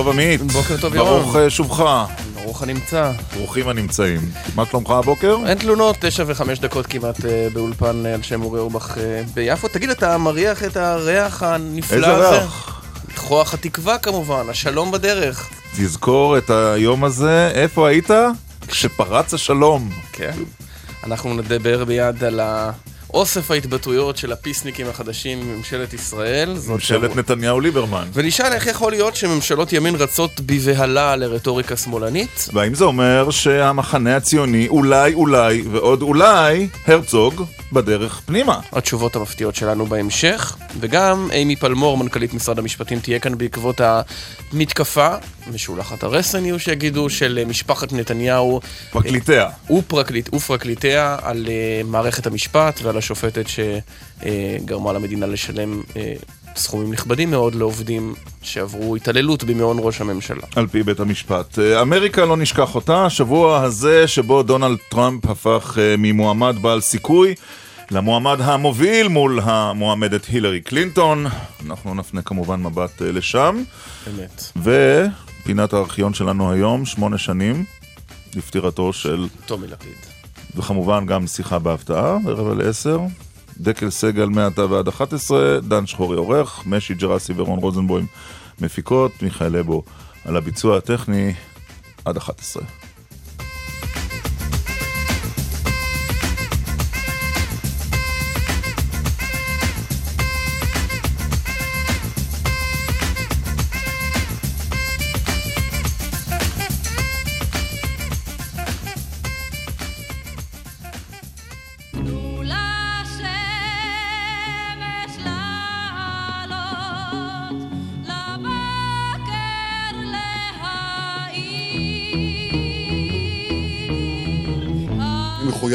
טוב עמית. בוקר טוב, ירון. ברוך אה, שובך. ברוך הנמצא. ברוכים הנמצאים. מה שלומך הבוקר? אין תלונות, תשע וחמש דקות כמעט אה, באולפן על שם אורי אורבך אה, ביפו. תגיד, אתה מריח את הריח הנפלא איזה הזה? ריח? כוח התקווה כמובן, השלום בדרך. תזכור את היום הזה, איפה היית? כשפרץ השלום. כן. אנחנו נדבר ביד על אוסף ההתבטאויות של הפיסניקים החדשים מממשלת ישראל. ממשלת נתניהו-ליברמן. ונשאל איך יכול להיות שממשלות ימין רצות בבהלה לרטוריקה שמאלנית? והאם זה אומר שהמחנה הציוני אולי אולי ועוד אולי הרצוג בדרך פנימה? התשובות המפתיעות שלנו בהמשך, וגם אימי פלמור, מנכ"לית משרד המשפטים, תהיה כאן בעקבות המתקפה, משולחת הרסן יהיו שיגידו, של אה, משפחת נתניהו פרקליטיה. ופרקליט, ופרקליטיה על uh, מערכת המשפט ועל השופטת שגרמה למדינה לשלם uh, סכומים נכבדים מאוד לעובדים שעברו התעללות במעון ראש הממשלה. על פי בית המשפט. אה, אמריקה לא נשכח אותה, השבוע הזה שבו דונלד טראמפ הפך אה, ממועמד בעל סיכוי למועמד המוביל מול המועמדת הילרי קלינטון. אנחנו נפנה כמובן מבט אה, לשם. באמת. ופינת הארכיון שלנו היום, שמונה שנים לפטירתו של, טומי לפיד. וכמובן גם שיחה בהפתעה, ערב על עשר. דקל סגל מעתה ועד 11, דן שחורי עורך, משי ג'רסי ורון רוזנבוים מפיקות, מיכאל אבו על הביצוע הטכני עד 11.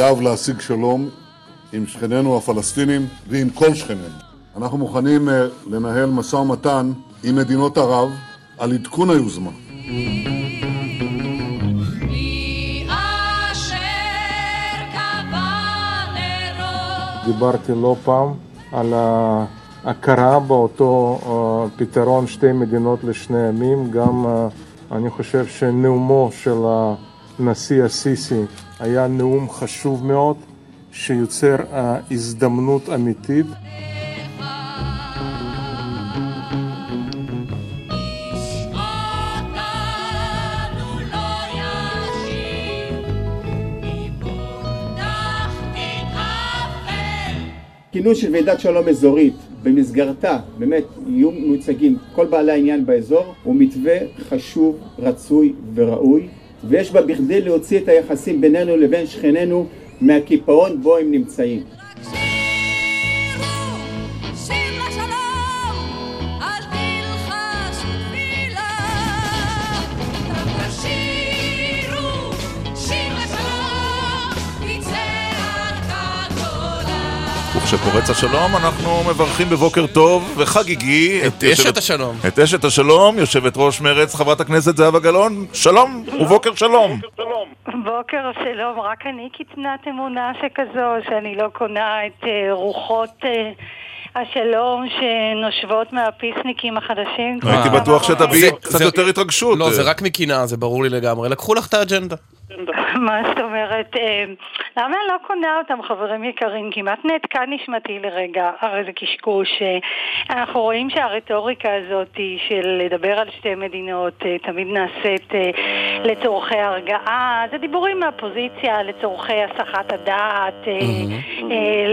מחויב להשיג שלום עם שכנינו הפלסטינים ועם כל שכנינו. אנחנו מוכנים אה, לנהל משא ומתן עם מדינות ערב על עדכון היוזמה. דיברתי לא פעם על ההכרה באותו אה, פתרון שתי מדינות לשני עמים. גם אה, אני חושב שנאומו של הנשיא א-סיסי היה נאום חשוב מאוד, שיוצר אה, הזדמנות אמיתית. כינוס של ועידת שלום אזורית, במסגרתה באמת יהיו מיוצגים כל בעלי העניין באזור, הוא מתווה חשוב, רצוי וראוי, ויש בה בכדי להוציא את היחסים בינינו לבין שכנינו מהקיפאון בו הם נמצאים. וכשפורץ השלום אנחנו מברכים בבוקר טוב וחגיגי את אשת השלום. את אשת השלום, יושבת ראש מרצ, חברת הכנסת זהבה גלאון, שלום ובוקר שלום. בוקר שלום, רק אני קטנת אמונה שכזו, שאני לא קונה את אה, רוחות אה, השלום שנושבות מהפיסניקים החדשים. הייתי כמה בטוח. שתביעי זה- קצת זה- יותר התרגשות. לא, זה רק מקנאה, זה ברור לי לגמרי. לקחו לך את האג'נדה. מה זאת אומרת? אה, למה אני לא קונה אותם, חברים יקרים? כמעט נעתקה נשמתי לרגע, הרי זה קשקוש. אה, אנחנו רואים שהרטוריקה הזאת של לדבר על שתי מדינות אה, תמיד נעשית לצורכי הרגעה. זה דיבורים מהפוזיציה לצורכי הסחת הדעת,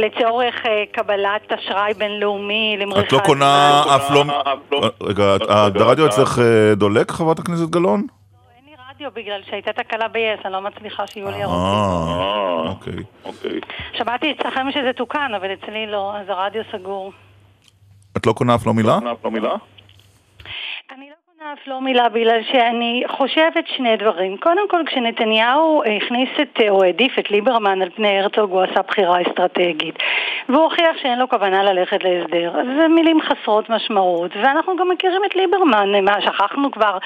לצורך קבלת אשראי בינלאומי, למריחת... את לא קונה אף לא... רגע, את- הרדיו אצלך דולק, חברת הכנסת גלאון? אין לי רדיו בגלל שהייתה תקלה ב-yes, אני לא מצליחה שיהיו לי ערוצים. אה, אוקיי. שמעתי אצלכם שזה תוקן, אבל אצלי לא, אז הרדיו סגור. את לא קונה אף לא מילה? אני לא אף לא מילה בגלל שאני חושבת שני דברים. קודם כל, כשנתניהו הכניס את, או העדיף את ליברמן על פני הרצוג, הוא עשה בחירה אסטרטגית. והוא הוכיח שאין לו כוונה ללכת להסדר. אז זה מילים חסרות משמעות. ואנחנו גם מכירים את ליברמן, מה, שכחנו כבר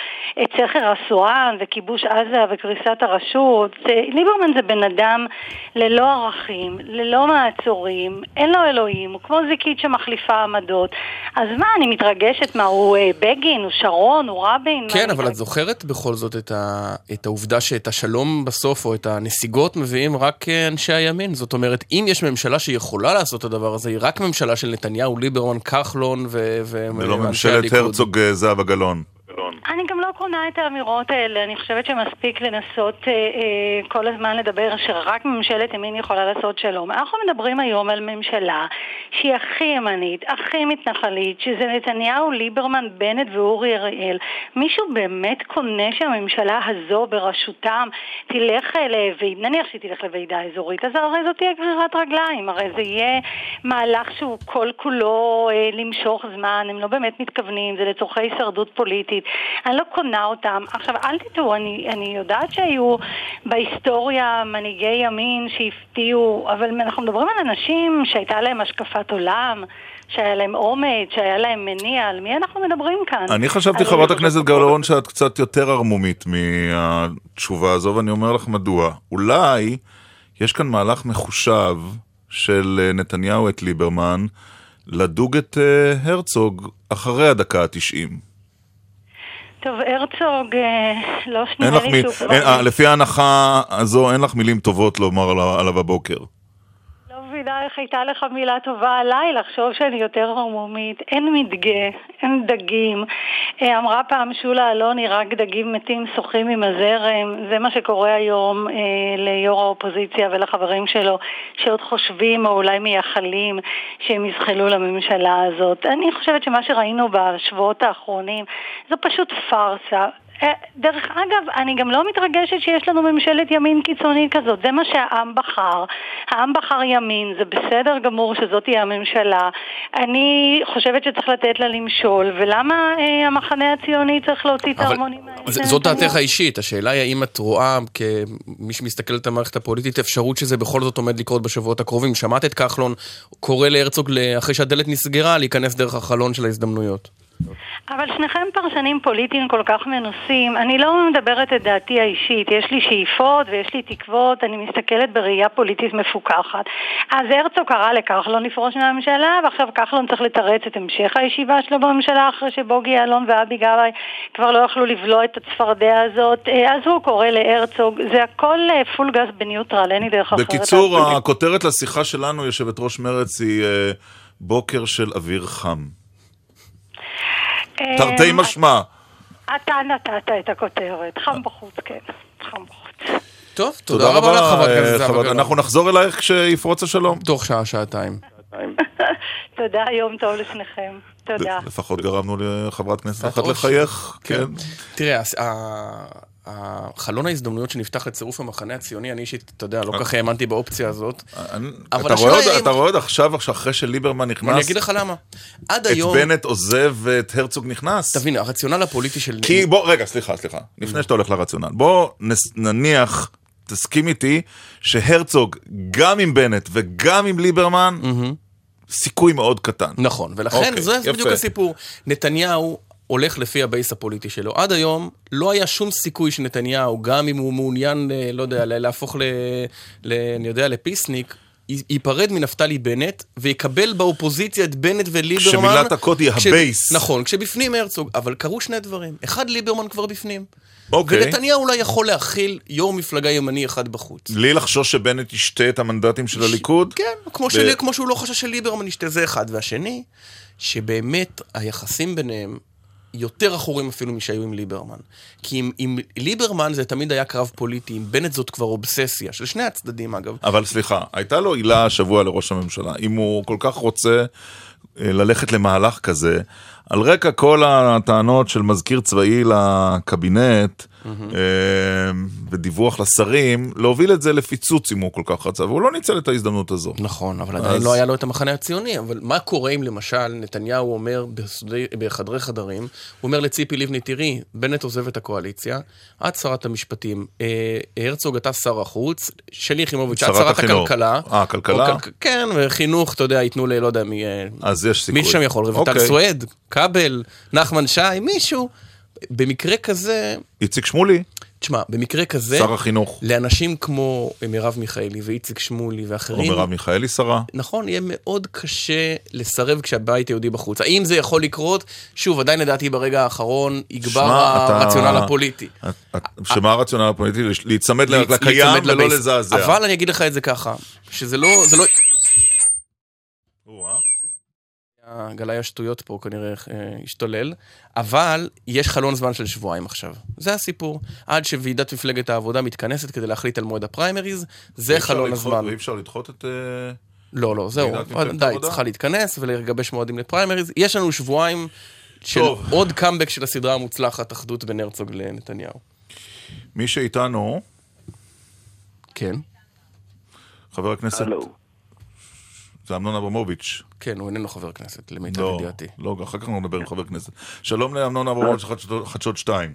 את סכר אסואן וכיבוש עזה וקריסת הרשות. ליברמן זה בן אדם ללא ערכים, ללא מעצורים, אין לו אלוהים, הוא כמו זיקית שמחליפה עמדות. אז מה, אני מתרגשת? מה, הוא אה, בגין, הוא שרון, רבין? מה כן, אבל את? זוכרת בכל זאת את, ה... את העובדה שאת השלום בסוף, או את הנסיגות, מביאים רק אה, אנשי הימין. זאת אומרת, אם יש ממשלה שיכולה לעשות את הדבר הזה, היא רק ממשלה של נתניהו, ליברמן, כחלון ו... ו... ולא ואנשי ממשלת. הרצוג אה, זהבה גלאון. אני גם לא קונה את האמירות האלה, אני חושבת שמספיק לנסות אה, אה, כל הזמן לדבר שרק ממשלת ימין יכולה לעשות שלום. אנחנו מדברים היום על ממשלה שהיא הכי ימנית, הכי מתנחלית, שזה נתניהו, ליברמן, בנט ואורי אריאל. מישהו באמת קונה שהממשלה הזו בראשותם תלך, אה, ל- נניח שהיא תלך לוועידה אזורית, אז הרי זאת תהיה גרירת רגליים, הרי זה יהיה מהלך שהוא כל כולו אה, למשוך זמן, הם לא באמת מתכוונים, זה לצורכי הישרדות פוליטית. אני לא קונה אותם. עכשיו, אל תטעו, אני, אני יודעת שהיו בהיסטוריה מנהיגי ימין שהפתיעו, אבל אנחנו מדברים על אנשים שהייתה להם השקפת עולם, שהיה להם אומץ, שהיה להם מניע, על מי אנחנו מדברים כאן? אני חשבתי, חברת הכנסת גלאון, שאת קצת יותר ערמומית מהתשובה הזו, ואני אומר לך מדוע. אולי יש כאן מהלך מחושב של אה, נתניהו את ליברמן לדוג את אה, הרצוג אחרי הדקה ה-90. טוב, הרצוג, אה, לא שנראה לי. שהוא כבר... אין- אה, לפי ההנחה הזו, אין לך מילים טובות לומר עליו הבוקר. מבינה איך הייתה לך מילה טובה עליי, לחשוב שאני יותר ערמומית. אין מדגה, אין דגים. אה, אמרה פעם שולה אלוני, רק דגים מתים שוחים עם הזרם. זה מה שקורה היום אה, ליו"ר האופוזיציה ולחברים שלו, שעוד חושבים או אולי מייחלים שהם יזחלו לממשלה הזאת. אני חושבת שמה שראינו בשבועות האחרונים זו פשוט פארסה. אה, דרך אגב, אני גם לא מתרגשת שיש לנו ממשלת ימין קיצונית כזאת, זה מה שהעם בחר. העם בחר ימין, זה בסדר גמור שזאת תהיה הממשלה. אני חושבת שצריך לתת לה למשול, ולמה אה, המחנה הציוני צריך להוציא את ההרמונים האלה? זאת דעתך האישית, השאלה היא האם את רואה, כמי שמסתכלת על המערכת הפוליטית, אפשרות שזה בכל זאת עומד לקרות בשבועות הקרובים. שמעת את כחלון קורא להרצוג, אחרי שהדלת נסגרה, להיכנס דרך החלון של ההזדמנויות. אבל שניכם פרשנים פוליטיים כל כך מנוסים, אני לא מדברת את דעתי האישית, יש לי שאיפות ויש לי תקוות, אני מסתכלת בראייה פוליטית מפוקחת. אז הרצוג קרא לכחלון לפרוש מהממשלה, ועכשיו כחלון צריך לתרץ את המשך הישיבה שלו בממשלה, אחרי שבוגי יעלון ואבי גבאי כבר לא יכלו לבלוע את הצפרדע הזאת, אה, אז הוא קורא להרצוג, זה הכל אה, פול גז בניוטרל, אין לי דרך אחרת. בקיצור. הכותרת לשיחה שלנו, יושבת ראש מרץ, היא אה, בוקר של אוויר חם. אה, תרתי משמע. אתה נתת את הכותרת, חם בחוץ, כן, חם בחוץ. טוב, תודה רבה לך, חברת אה, הכנסת זהבה חברת- גלאון. אנחנו נחזור אלייך כשיפרוץ השלום. תוך שעה-שעתיים. תודה, יום טוב לשניכם. תודה. לפחות גרמנו לחברת כנסת אחת. לחייך. כן. תראה, הס- ה- החלון ההזדמנויות שנפתח לצירוף המחנה הציוני, אני אישית, אתה יודע, לא כל כך האמנתי באופציה הזאת. אני- אבל אתה השאלה רואה עוד- היא אם- אתה רואה עוד עכשיו, אחרי שליברמן אני נכנס, אגיד לך למה. עד את היום, בנט עוזב ואת הרצוג נכנס? תבין, הרציונל הפוליטי של... כי בוא, רגע, סליחה, סליחה. לפני שאתה הולך לרציונל. בוא נניח, תסכים איתי, שהרצוג, גם עם בנט וגם עם ליברמן, סיכוי מאוד קטן. נכון, ולכן אוקיי, זה יפה. בדיוק הסיפור. נתניהו הולך לפי הבייס הפוליטי שלו. עד היום לא היה שום סיכוי שנתניהו, גם אם הוא מעוניין, אה, לא יודע, לה- להפוך ל... ל אני יודע, לפיסניק, ייפרד מנפתלי בנט ויקבל באופוזיציה את בנט וליברמן. כשמילת הקוד היא כש- הבייס. נכון, כשבפנים הרצוג. אבל קרו שני דברים. אחד, ליברמן כבר בפנים. אוקיי. ונתניהו אולי יכול להכיל יו"ר מפלגה ימני אחד בחוץ. בלי לחשוש שבנט ישתה את המנדטים של הליכוד? כן, כמו, שלי, כמו שהוא לא חשש שליברמן ישתה זה אחד. והשני, שבאמת היחסים ביניהם יותר עכורים אפילו משהיו עם ליברמן. כי עם, עם ליברמן זה תמיד היה קרב פוליטי, עם בנט זאת כבר אובססיה, של שני הצדדים אגב. אבל סליחה, הייתה לו עילה השבוע לראש הממשלה. אם הוא כל כך רוצה אה, ללכת למהלך כזה, על רקע כל הטענות של מזכיר צבאי לקבינט, ודיווח לשרים, להוביל את זה לפיצוץ אם הוא כל כך רצה, והוא לא ניצל את ההזדמנות הזו. נכון, אבל עדיין אז- לא היה לו את המחנה הציוני. אבל מה קורה אם למשל נתניהו אומר בסודי- בחדרי חדרים, הוא אומר לציפי לבני, תראי, בנט עוזב את הקואליציה, את שרת המשפטים, אה, הרצוג אתה שר החוץ, שלי יחימוביץ' את שרת. הכלכלה. אה, כלכלה? או כל- כן, וחינוך, אתה יודע, ייתנו ל... לא יודע, מי... אה, אז יש סיכוי. מי שם יכול, רויטל אוקיי. סואד, כבל, נחמן שי, מישהו. במקרה כזה, איציק שמולי, תשמע, במקרה כזה, שר החינוך. לאנשים כמו מרב מיכאלי ואיציק שמולי או ואחרים, מרב מיכאלי שרה. נכון, יהיה מאוד קשה לסרב כשהבית היהודי בחוץ. האם זה יכול לקרות? שוב, עדיין לדעתי ברגע האחרון יגבר הרציונל הפוליטי. שמה הרציונל הפוליטי? להיצמד לקיים ולא. לזעזע. אבל אני אגיד לך את זה ככה, שזה לא... לא... גלאי השטויות פה כנראה אה, השתולל, אבל יש חלון זמן של שבועיים עכשיו. זה הסיפור. עד שוועידת מפלגת העבודה מתכנסת כדי להחליט על מועד הפריימריז, זה אי חלון לדחות- הזמן. ואי אפשר לדחות את... אה, לא, לא, זהו. די? צריכה להתכנס ולגבש מועדים לפריימריז. יש לנו שבועיים של טוב. עוד קאמבק של הסדרה המוצלחת, אחדות בין הרצוג לנתניהו. מי שאיתנו, כן, חבר הכנסת, זה אמנון אברמוביץ'. כן, הוא איננו חבר כנסת, למיטב לא, ידיעתי. לא, אחר כך אנחנו נדבר עם חבר כנסת. שלום לאמנון אברמוביץ' חדשות- חדשות 2.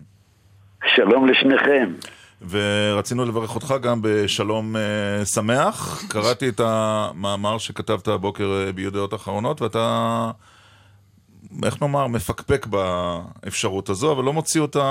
שלום לשניכם. ורצינו לברך אותך גם בשלום אה, שמח. קראתי את המאמר שכתבת הבוקר אה, בידיעות אחרונות, ואתה, איך נאמר, מפקפק באפשרות הזו, אבל לא מוציא אותה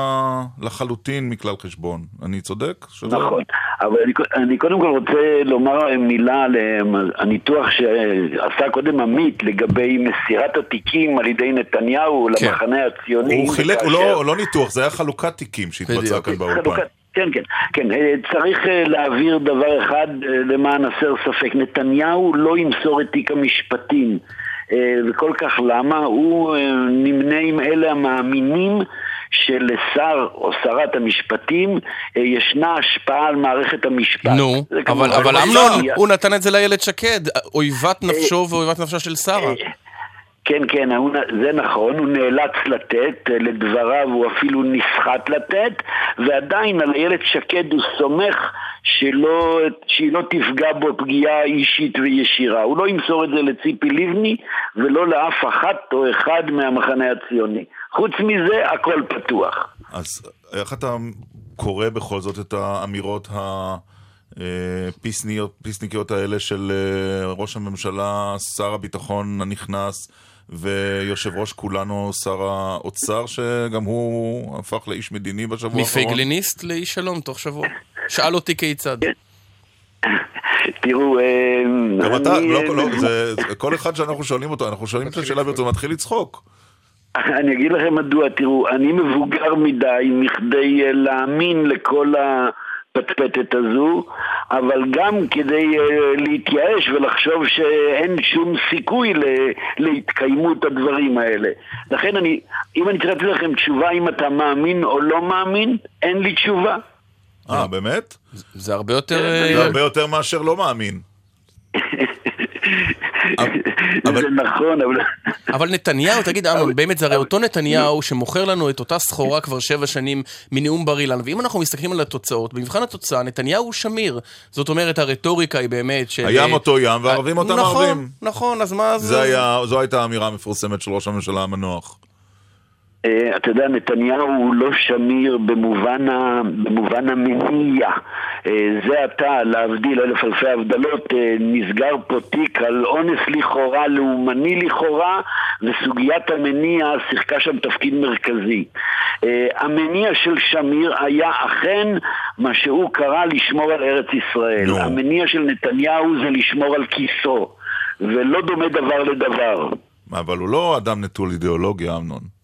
לחלוטין מכלל חשבון. אני צודק? שזה- נכון. אבל אני, אני קודם כל רוצה לומר מילה על אה, הניתוח שעשה קודם עמית לגבי מסירת התיקים על ידי נתניהו כן. למחנה הציוני. הוא חילק, הוא וכאשר- לא, לא ניתוח, זה היה חלוקת תיקים שהתבצעה. כאן באולפן. כן, כן, כן, אה, צריך אה, להבהיר דבר אחד למען הסר ספק, נתניהו לא ימסור את תיק המשפטים וכל כך למה? הוא אה, נמנה עם אלה המאמינים שלשר או שרת המשפטים אה, ישנה השפעה על מערכת המשפט. נו, אבל אבל לא אמנון. הוא נתן את זה לאיילת שקד, אויבת נפשו ואויבת נפשה של שרה. כן, כן, זה נכון, הוא נאלץ לתת, אה, לדבריו הוא אפילו נסחט לתת, ועדיין על איילת שקד הוא סומך שלא, שהיא לא תפגע בו פגיעה אישית וישירה. הוא לא ימסור את זה לציפי לבני ולא לאף אחת או אחד מהמחנה הציוני. חוץ מזה, הכל פתוח. אז איך אתה קורא בכל זאת את האמירות הפיסניות, פיסניקיות האלה של אה, ראש הממשלה, שר הביטחון הנכנס ויושב ראש כולנו, שר האוצר, שגם הוא הפך לאיש מדיני בשבוע האחרון? מפייגליניסט לאיש שלום תוך שבוע. שאל אותי כיצד. תראו, אה, גם אתה, לא, לא, זה, כל אחד שאנחנו שואלים אותו, אנחנו שואלים את השאלה ברצון, מתחיל לצחוק. אני אגיד לכם מדוע, תראו, אני מבוגר מדי מכדי אה, להאמין לכל הפטפטת הזו, אבל גם כדי אה, להתייאש ולחשוב שאין שום סיכוי ל- להתקיימות הדברים האלה. לכן אני, אם אני צריך לתת לכם תשובה אם אתה מאמין או לא מאמין, אין לי תשובה. אה, באמת? זה הרבה יותר... זה אה, הרבה יותר מאשר לא מאמין. אבל- זה נכון, אבל... אבל נתניהו, תגיד אמנון, באמת זה הרי אותו נתניהו שמוכר לנו את אותה סחורה כבר שבע שנים מנאום בר אילן, ואם אנחנו מסתכלים על התוצאות, במבחן התוצאה נתניהו הוא שמיר. זאת אומרת, הרטוריקה היא באמת של... הים אותו ים והערבים אותם נכון, ערבים. נכון, אז מה זה זו הייתה האמירה המפורסמת של ראש הממשלה המנוח. אה, אתה יודע, נתניהו הוא לא שמיר במובן, ה, במובן המניע. אה, זה עתה, להבדיל אלף אלפי הבדלות, אה, נסגר פה תיק על אונס לכאורה, לאומני לכאורה, וסוגיית המניע שיחקה שם תפקיד מרכזי. אה, המניע של שמיר היה אכן מה שהוא קרא לשמור על ארץ ישראל. נו. המניע של נתניהו זה לשמור על כיסו, ולא דומה דבר לדבר. אבל הוא לא אדם נטול אידיאולוגיה, אמנון.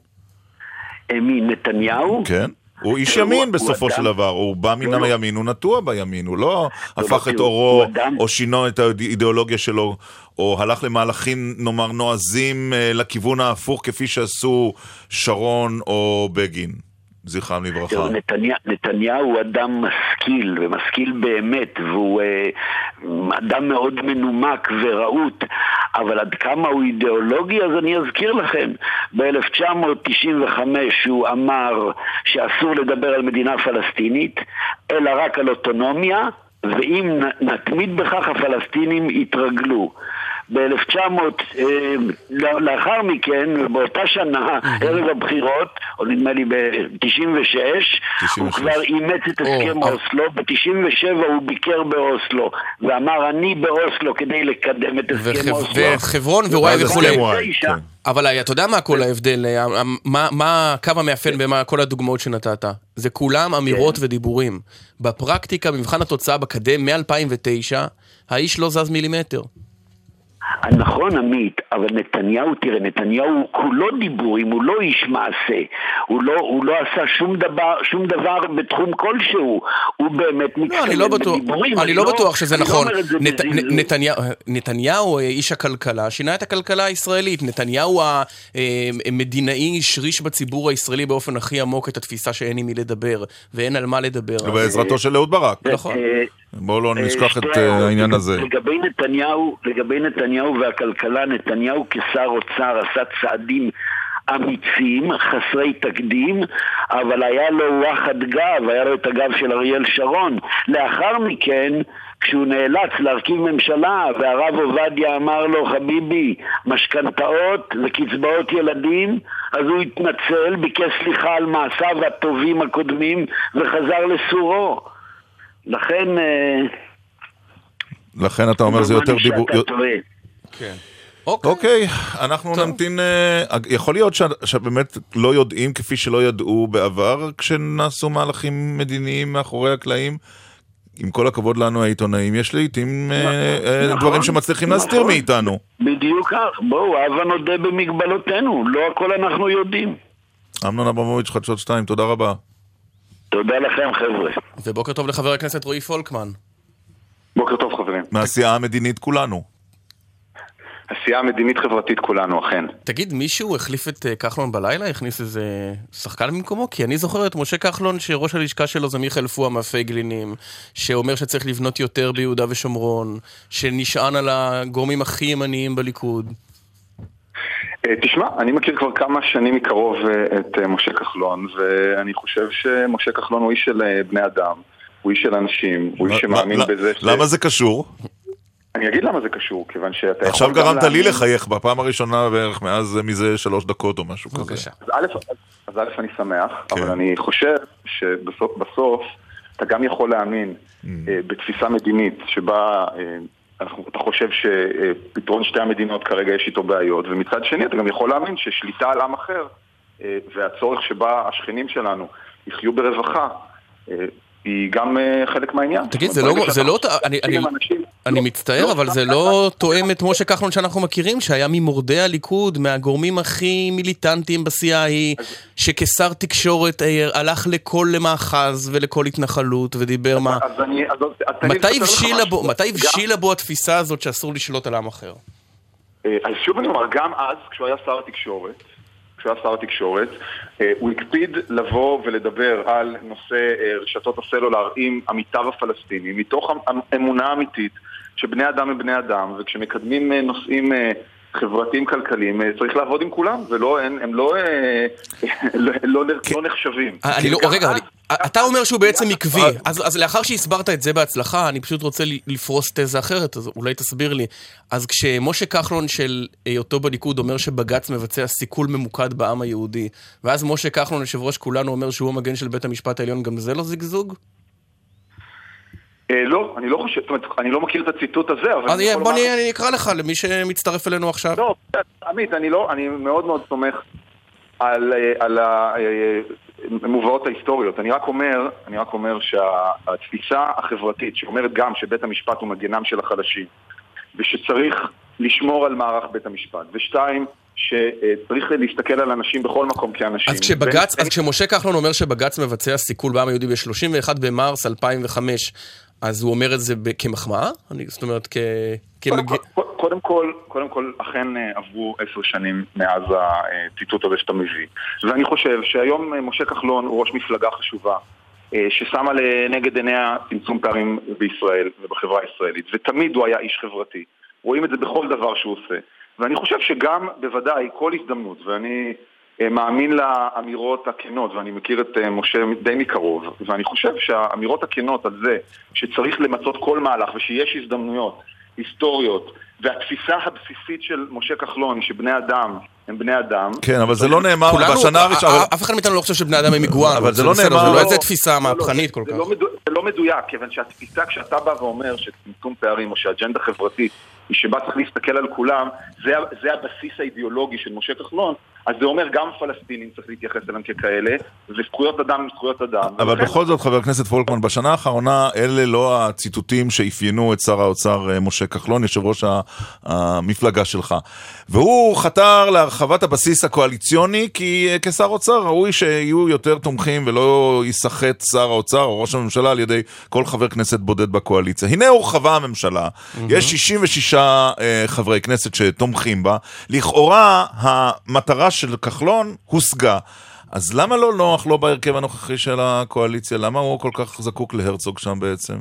אה, מי, נתניהו? כן? הוא איש ימין בסופו של דבר, הוא בא מן לא. הימין, הוא נטוע בימין, הוא לא הפך לא, את הוא- עורו או שינו את האידיאולוגיה שלו, או הלך למהלכים, נאמר, נועזים אה, לכיוון ההפוך כפי שעשו שרון או בגין, זכרם לברכה. נתניה, נתניהו הוא אדם משכיל, ומשכיל באמת, והוא אה, אדם מאוד מנומק ורהוט, אבל עד כמה הוא אידיאולוגי, אז אני אזכיר לכם, ב-1995 הוא אמר שאסור לדבר על מדינה פלסטינית, אלא רק על אוטונומיה, ואם נתמיד בכך הפלסטינים יתרגלו. ב-1900, אה, לא- לאחר מכן, באותה שנה, ערב הבחירות, או נדמה לי ב-96, הוא 96. כבר אימץ את הסכם אוסלו, ב-97 הוא ביקר באוסלו, ואמר אני באוסלו כדי לקדם את הסכם אוסלו. וחברון ווואי וכולי. כן. אבל אתה יודע מה כל ההבדל, אה, מה- מה הקו המאפיין במה כל הדוגמאות שנתת? זה כולם אמירות ודיבורים. בפרקטיקה, במבחן התוצאה בקדם מ-2009, האיש לא זז מילימטר. נכון עמית, אבל נתניהו, תראה, נתניהו הוא כולו דיבורים, הוא לא איש מעשה, הוא לא, הוא לא עשה שום דבר, שום דבר בתחום כלשהו, הוא באמת לא, אני לא בטוח, בדיבורים, אני לא בטוח שזה לא נכון. זה נת-. נ- נתניהו- נתניהו, אה, איש הכלכלה, שינה את הכלכלה הישראלית. נתניהו המדינאי השריש בציבור הישראלי באופן הכי עמוק את התפיסה שאין עם מי לדבר, ואין על מה לדבר. בעזרתו של אהוד ברק. נכון. אה, בואו לא נשכח את אה. העניין הזה. לגבי נתניהו, לגבי נתניהו והכלכלה, נתניהו כשר אוצר עשה צעדים אמיצים, חסרי תקדים, אבל היה לו וואחד גב, היה לו את הגב של אריאל שרון. לאחר מכן, כשהוא נאלץ להרכיב ממשלה, והרב עובדיה אמר לו, חביבי, משכנתאות וקצבאות ילדים, אז הוא התנצל, ביקש סליחה על מעשיו הטובים הקודמים, וחזר לסורו. לכן... אה, לכן אתה אומר זה יותר דיבור... טועה. אוקיי. אוקיי, אנחנו טוב. נמתין... אה, יכול להיות ש- שבאמת לא יודעים כפי שלא ידעו בעבר כשנעשו מהלכים מדיניים מאחורי הקלעים? עם כל הכבוד לנו העיתונאים, יש לעיתים אה, אה, נכון, דברים שמצליחים להסתיר נכון. מאיתנו. בדיוק כך. בואו, הבה נודה במגבלותינו, לא הכל אנחנו יודעים. אמנון אברמוביץ', חדשות 2, תודה רבה. תודה לכם, חבר'ה. ובוקר טוב לחבר הכנסת רועי פולקמן. בוקר טוב חברים. מהסיעה המדינית כולנו. עשייה מדינית חברתית כולנו אכן. תגיד, מישהו החליף את אה, כחלון בלילה? הכניס איזה שחקן במקומו? כי אני זוכר את משה כחלון, שראש הלשכה שלו זה מיכאל פואה מהפייגלינים, שאומר שצריך לבנות יותר ביהודה ושומרון, שנשען על הגורמים הכי ימניים בליכוד. אה, תשמע, אני מכיר כבר כמה שנים מקרוב אה, את אה, משה כחלון, ואני חושב שמשה כחלון הוא איש של בני אדם, הוא איש של אנשים, הוא איש שמאמין בזה ש... למה זה קשור? אני אגיד למה זה קשור, כיוון שאתה יכול עכשיו גרמת לי לחייך בפעם הראשונה בערך מאז מזה שלוש דקות או משהו כזה. בבקשה. אז א', אני שמח, כן. אבל אני חושב שבסוף בסוף אתה גם יכול להאמין Mm. בתפיסה מדינית שבה אתה חושב שפתרון שתי המדינות כרגע יש איתו בעיות, ומצד שני אתה גם יכול להאמין ששליטה על עם אחר אה, והצורך שבה השכנים שלנו יחיו ברווחה אה, היא גם אה, חלק מהעניין. תגיד, זה לא- זה לא... אני- אני- עם אנשים- אני לא- מצטער, אבל סתם זה. לא תואם את משה כחלון שאנחנו מכירים, שהיה ממורדי הליכוד, מהגורמים הכי מיליטנטיים בסיעה ההיא, שכשר תקשורת אה, הלך לכל מאחז ולכל התנחלות ודיבר מה... מתי. בו, הבשילה בו התפיסה הזאת שאסור לשלוט על עם אחר? אה, אז שוב אני אומר, גם אז, כשהוא היה שר התקשורת, כשהוא היה שר התקשורת, אה, הוא הקפיד לבוא ולדבר על נושא אה, רשתות הסלולר עם עמיתיו הפלסטינים, מתוך אמ- אמונה אמיתית שבני אדם הם בני אדם, וכשמקדמים אה, נושאים אה, חברתיים כלכליים אה, צריך לעבוד עם כולם, ולא, הם, הם לא, אה, לא, לא, לא נחשבים. אני לא, רגע, אבל אתה אומר שהוא בעצם עקבי, אז אז לאחר שהסברת את זה בהצלחה, אני פשוט רוצה לפרוס תזה אחרת, אז אולי תסביר לי. אז כשמשה כחלון של היותו בליכוד אומר שבג"ץ מבצע סיכול ממוקד בעם היהודי, ואז משה כחלון, יושב ראש כולנו, אומר שהוא המגן של בית המשפט העליון, גם זה לא זיגזוג? אה, לא, אני לא חושב, זאת אומרת, אני לא מכיר את הציטוט הזה, אבל... אז אני יכול בוא לומר- אני אני אקרא לך, למי שמצטרף אלינו עכשיו. לא, עמית, אני לא, אני מאוד מאוד סומך על, אה, על המובאות ההיסטוריות. אני רק אומר, אני רק אומר שהתפיסה החברתית שאומרת גם שבית המשפט הוא מגנם של החלשים ושצריך לשמור על מערך בית המשפט, ושתיים, שצריך להסתכל על אנשים בכל מקום כאנשים. אז כשבג"ץ, אז כשמשה כחלון אומר שבג"ץ מבצע סיכול בעם היהודי ב-31 במרס 2005, אז הוא אומר את זה כמחמאה? אני- זאת אומרת, כ... קודם כמג... כל- קודם כל, קודם כל, אכן אה, עברו עשר שנים מאז הציטוט הזה שאתה מביא. ואני חושב שהיום אה, משה כחלון הוא ראש מפלגה חשובה, אה, ששמה לנגד עיניה צמצום פערים בישראל ובחברה הישראלית, ותמיד הוא היה איש חברתי. רואים את זה בכל דבר שהוא עושה. ואני חושב שגם, בוודאי, כל הזדמנות, ואני מאמין לאמירות הכנות, ואני מכיר את אה, משה די מקרוב, ואני חושב שהאמירות הכנות על זה שצריך למצות כל מהלך ושיש הזדמנויות היסטוריות, והתפיסה הבסיסית של משה כחלון היא שבני אדם הם בני אדם. כן, אבל זה לא נאמר כולנו, בשנה הראשונה. אבל- אף אחד מאיתנו לא חושב שבני אדם הם איגואנות. אבל זה לא בסדר, נאמר- זה לא לא, איזה לא, תפיסה לא, לא, מהפכנית כל זה כך. לא זה לא מדויק, כיוון שהתפיסה כשאתה בא ואומר שצמצום פערים או שאג'נדה חברתית שבה צריך להסתכל על כולם, זה, זה הבסיס האידיאולוגי של משה כחלון, אז זה אומר גם פלסטינים צריך להתייחס אליהם ככאלה, וזכויות אדם הם זכויות אדם. אבל ולכן- בכל זאת, חבר הכנסת פולקמן, בשנה האחרונה אלה לא הציטוטים שאפיינו את שר האוצר אה, משה כחלון, יושב ראש המפלגה שלך. והוא חתר להרחבת הבסיס הקואליציוני, כי אה, כשר אוצר ראוי שיהיו יותר תומכים ולא ייסחט שר האוצר או ראש הממשלה על ידי כל חבר כנסת בודד בקואליציה. הנה הורחבה הממשלה, יש 66 אה, חברי כנסת שתומכים בה, לכאורה המטרה של כחלון הושגה. אז למה לא נוח לו בהרכב הנוכחי של הקואליציה? למה הוא כל כך זקוק להרצוג שם בעצם?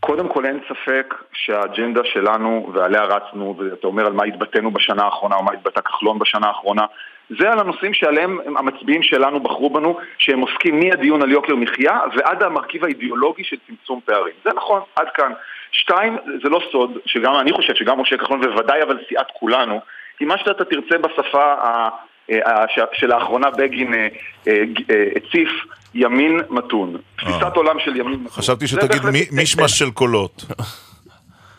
קודם כל אין ספק שהאג'נדה שלנו ועליה רצנו, ואתה אומר על מה התבטאנו בשנה האחרונה או מה התבטא כחלון בשנה האחרונה, זה על הנושאים שעליהם הם- המצביעים שלנו בחרו בנו, שהם עוסקים מהדיון על יוקר מחיה ועד המרכיב האידיאולוגי של צמצום פערים. זה נכון, עד כאן. שתיים, זה לא סוד, שגם אני חושב שגם משה כחלון ובוודאי אבל סיעת כולנו, כי מה שאתה תרצה בשפה. אה, שלאחרונה בגין אה, אה, הציף ימין מתון. תפיסת עולם של ימין מתון. חשבתי שתגיד מישמש של קולות.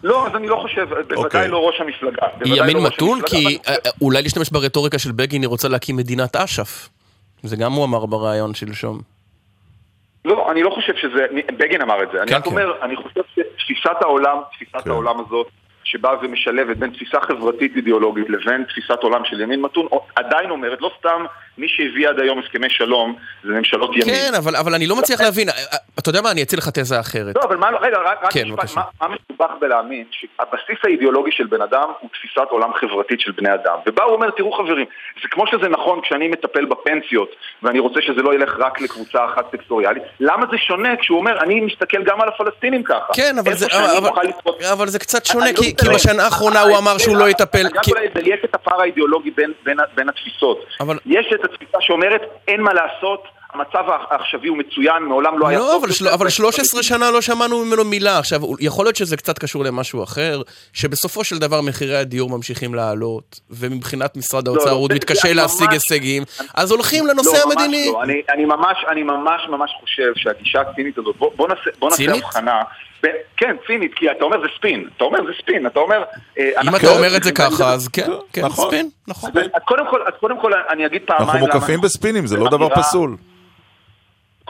לא, אז אני לא חושב, בוודאי אוקיי. לא ראש המפלגה. ימין לא מתון, המפלגה, כי אה, אה, אולי להשתמש ברטוריקה של בגין, היא רוצה להקים מדינת אש"ף. זה גם הוא אמר בריאיון שלשום. לא, אני לא חושב שזה, בגין אמר את זה. אני כן, רק כן. אומר, אני חושב שתפיסת העולם, תפיסת כן. העולם הזאת, שבאה ומשלבת בין תפיסה חברתית אידיאולוגית לבין תפיסת עולם של ימין מתון, עדיין אומרת, לא סתם מי שהביא עד היום הסכמי שלום זה ממשלות ימין. כן, אבל אבל אני לא מצליח להבין. אה, אה, אתה יודע מה, אני אציע לך תזה אחרת. לא, אבל מה, רגע, רק, רק כן, משפט. מה, מה מסובך בלהאמין שהבסיס האידיאולוגי של בן אדם הוא תפיסת עולם חברתית של בני אדם. ובה הוא אומר, תראו חברים, זה כמו שזה נכון כשאני מטפל בפנסיות, ואני רוצה שזה לא ילך רק לקבוצה אחת סקטוריאלית, למה זה שונה כשהוא אומר, אני מסתכל גם על הפלסטינים ככה? כן, אבל זה- אבל- לתפוס- אבל זה קצת שונה, לא כי כי מתעלם. בשנה האחרונה הוא אמר שהוא לא יטפל... רק אולי אדייק את הפער האידיאולוגי בין- התפיסות. יש את התפיסה שאומרת, אין מה לעשות, המצב העכשווי הוא מצוין, מעולם לא היה לא, אבל, של... אבל 13 שנה לא שמענו ממנו מילה. עכשיו, יכול להיות שזה קצת קשור למשהו אחר, שבסופו של דבר מחירי הדיור ממשיכים לעלות, ומבחינת משרד האוצר לא, הוא זה- מתקשה להשיג ממש- הישגים, אז הולכים לנושא לא, המדיני. לא. אני, אני, ממש, אני ממש ממש חושב שהגישה הצינית הזאת, בוא, בוא נעשה? הבחנה. כן, צינית, כי אתה אומר זה ספין. אתה אומר זה ספין, אתה אומר... אה, אם אנחנו אתה לא אומר את זה ככה, אז כן, כן, נכון. ספין, נכון. אז, קודם כל, אז קודם כל אני אגיד פעמיים אנחנו למה... מוקפים בספינים, זה לא דבר פסול.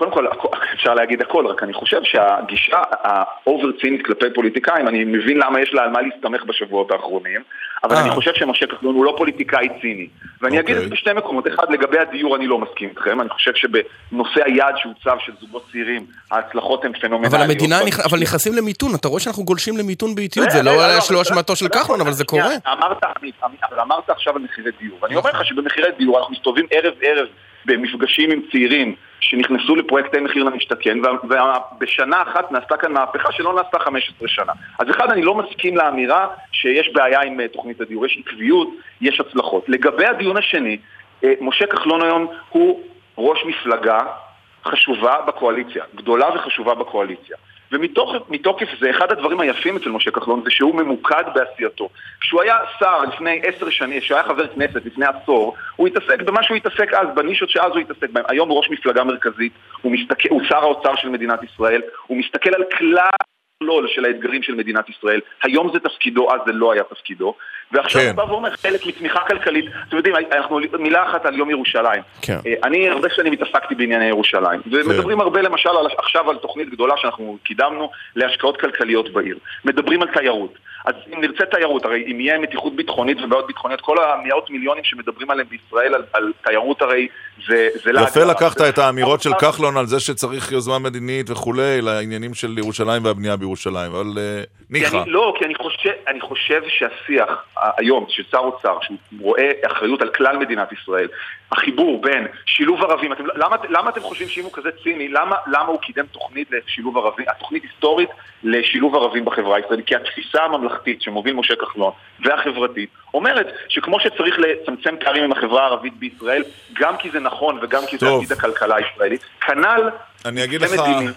קודם כל, אפשר להגיד הכל, רק אני חושב שהגישה האובר צינית כלפי פוליטיקאים, אני מבין למה יש לה על מה להסתמך בשבועות האחרונים, אבל אה. אני חושב שמשה כחלון הוא לא פוליטיקאי ציני. ואני אגיד את אוקיי. זה בשתי מקומות. אחד, לגבי הדיור אני לא מסכים איתכם, אני חושב שבנושא היעד שהוצב של זוגות צעירים, ההצלחות הן פנומנליות. אבל המדינה, אבל נכנסים למיתון, אתה רואה שאנחנו גולשים למיתון באיטיות, זה לא רגע, היה שלא אבל- אשמתו של לא כחלון, אבל זה קורה. אמרת, עכשיו על מחירי דיור, ואני אומר לך שבמחירי דיור אנחנו מסתובבים ערב ערב במפגשים עם צעירים שנכנסו לפרויקטי מחיר למשתכן, ובשנה אחת נעשתה כאן מהפכה שלא נעשתה 15 שנה. אז אחד, אני לא מסכים לאמירה שיש בעיה עם אה, תוכנית הדיור, יש עקביות, יש הצלחות. לגבי הדיון השני, אה, משה כחלון היום הוא ראש מפלגה חשובה בקואליציה, גדולה וחשובה בקואליציה. ומתוקף זה, אחד הדברים היפים אצל משה כחלון זה שהוא ממוקד בעשייתו. כשהוא היה שר לפני עשר שנים, כשהוא היה חבר כנסת לפני עשור, הוא התעסק במה שהוא התעסק אז, בנישות שאז הוא התעסק בהן. היום הוא ראש מפלגה מרכזית, הוא, מסתכל, הוא שר האוצר של מדינת ישראל, הוא מסתכל על כלל של האתגרים של מדינת ישראל. היום זה תפקידו, אז זה לא היה תפקידו. ועכשיו כן. בא ואומר חלק מצמיחה כלכלית. אתם יודעים, אנחנו מילה אחת על יום ירושלים. כן. אה, אני הרבה שנים התעסקתי בענייני ירושלים, ומדברים הרבה למשל על, עכשיו על תוכנית גדולה שאנחנו קידמנו להשקעות כלכליות בעיר. מדברים על תיירות. אז אם נרצה תיירות, הרי אם יהיה מתיחות ביטחונית ובעיות ביטחוניות, כל המאות מיליונים שמדברים עליהם בישראל על, על תיירות הרי זה, זה לעג יפה לרש. לקחת את האמירות של כחלון על זה שצריך יוזמה מדינית וכולי, לעניינים של ירושלים והבנייה בירושלים. אבל אה, ניחא. לא, כי אני חושב, אני חושב שהשיח היום של שר אוצר, שהוא רואה אחריות על כלל מדינת ישראל, החיבור בין שילוב ערבים, אתם, למה, למה אתם חושבים שאם הוא כזה ציני, למה, למה הוא קידם תוכנית לשילוב ערבים, התוכנית היסטורית לשילוב ערבים בחברה הישראלית? כי התפיסה הממלכתית שמוביל משה כחלון והחברתית אומרת שכמו שצריך לצמצם פערים עם החברה הערבית בישראל, גם כי זה נכון וגם כי זה טוב. עתיד הכלכלה הישראלית, כנ"ל אני אגיד זה לך... מדיני.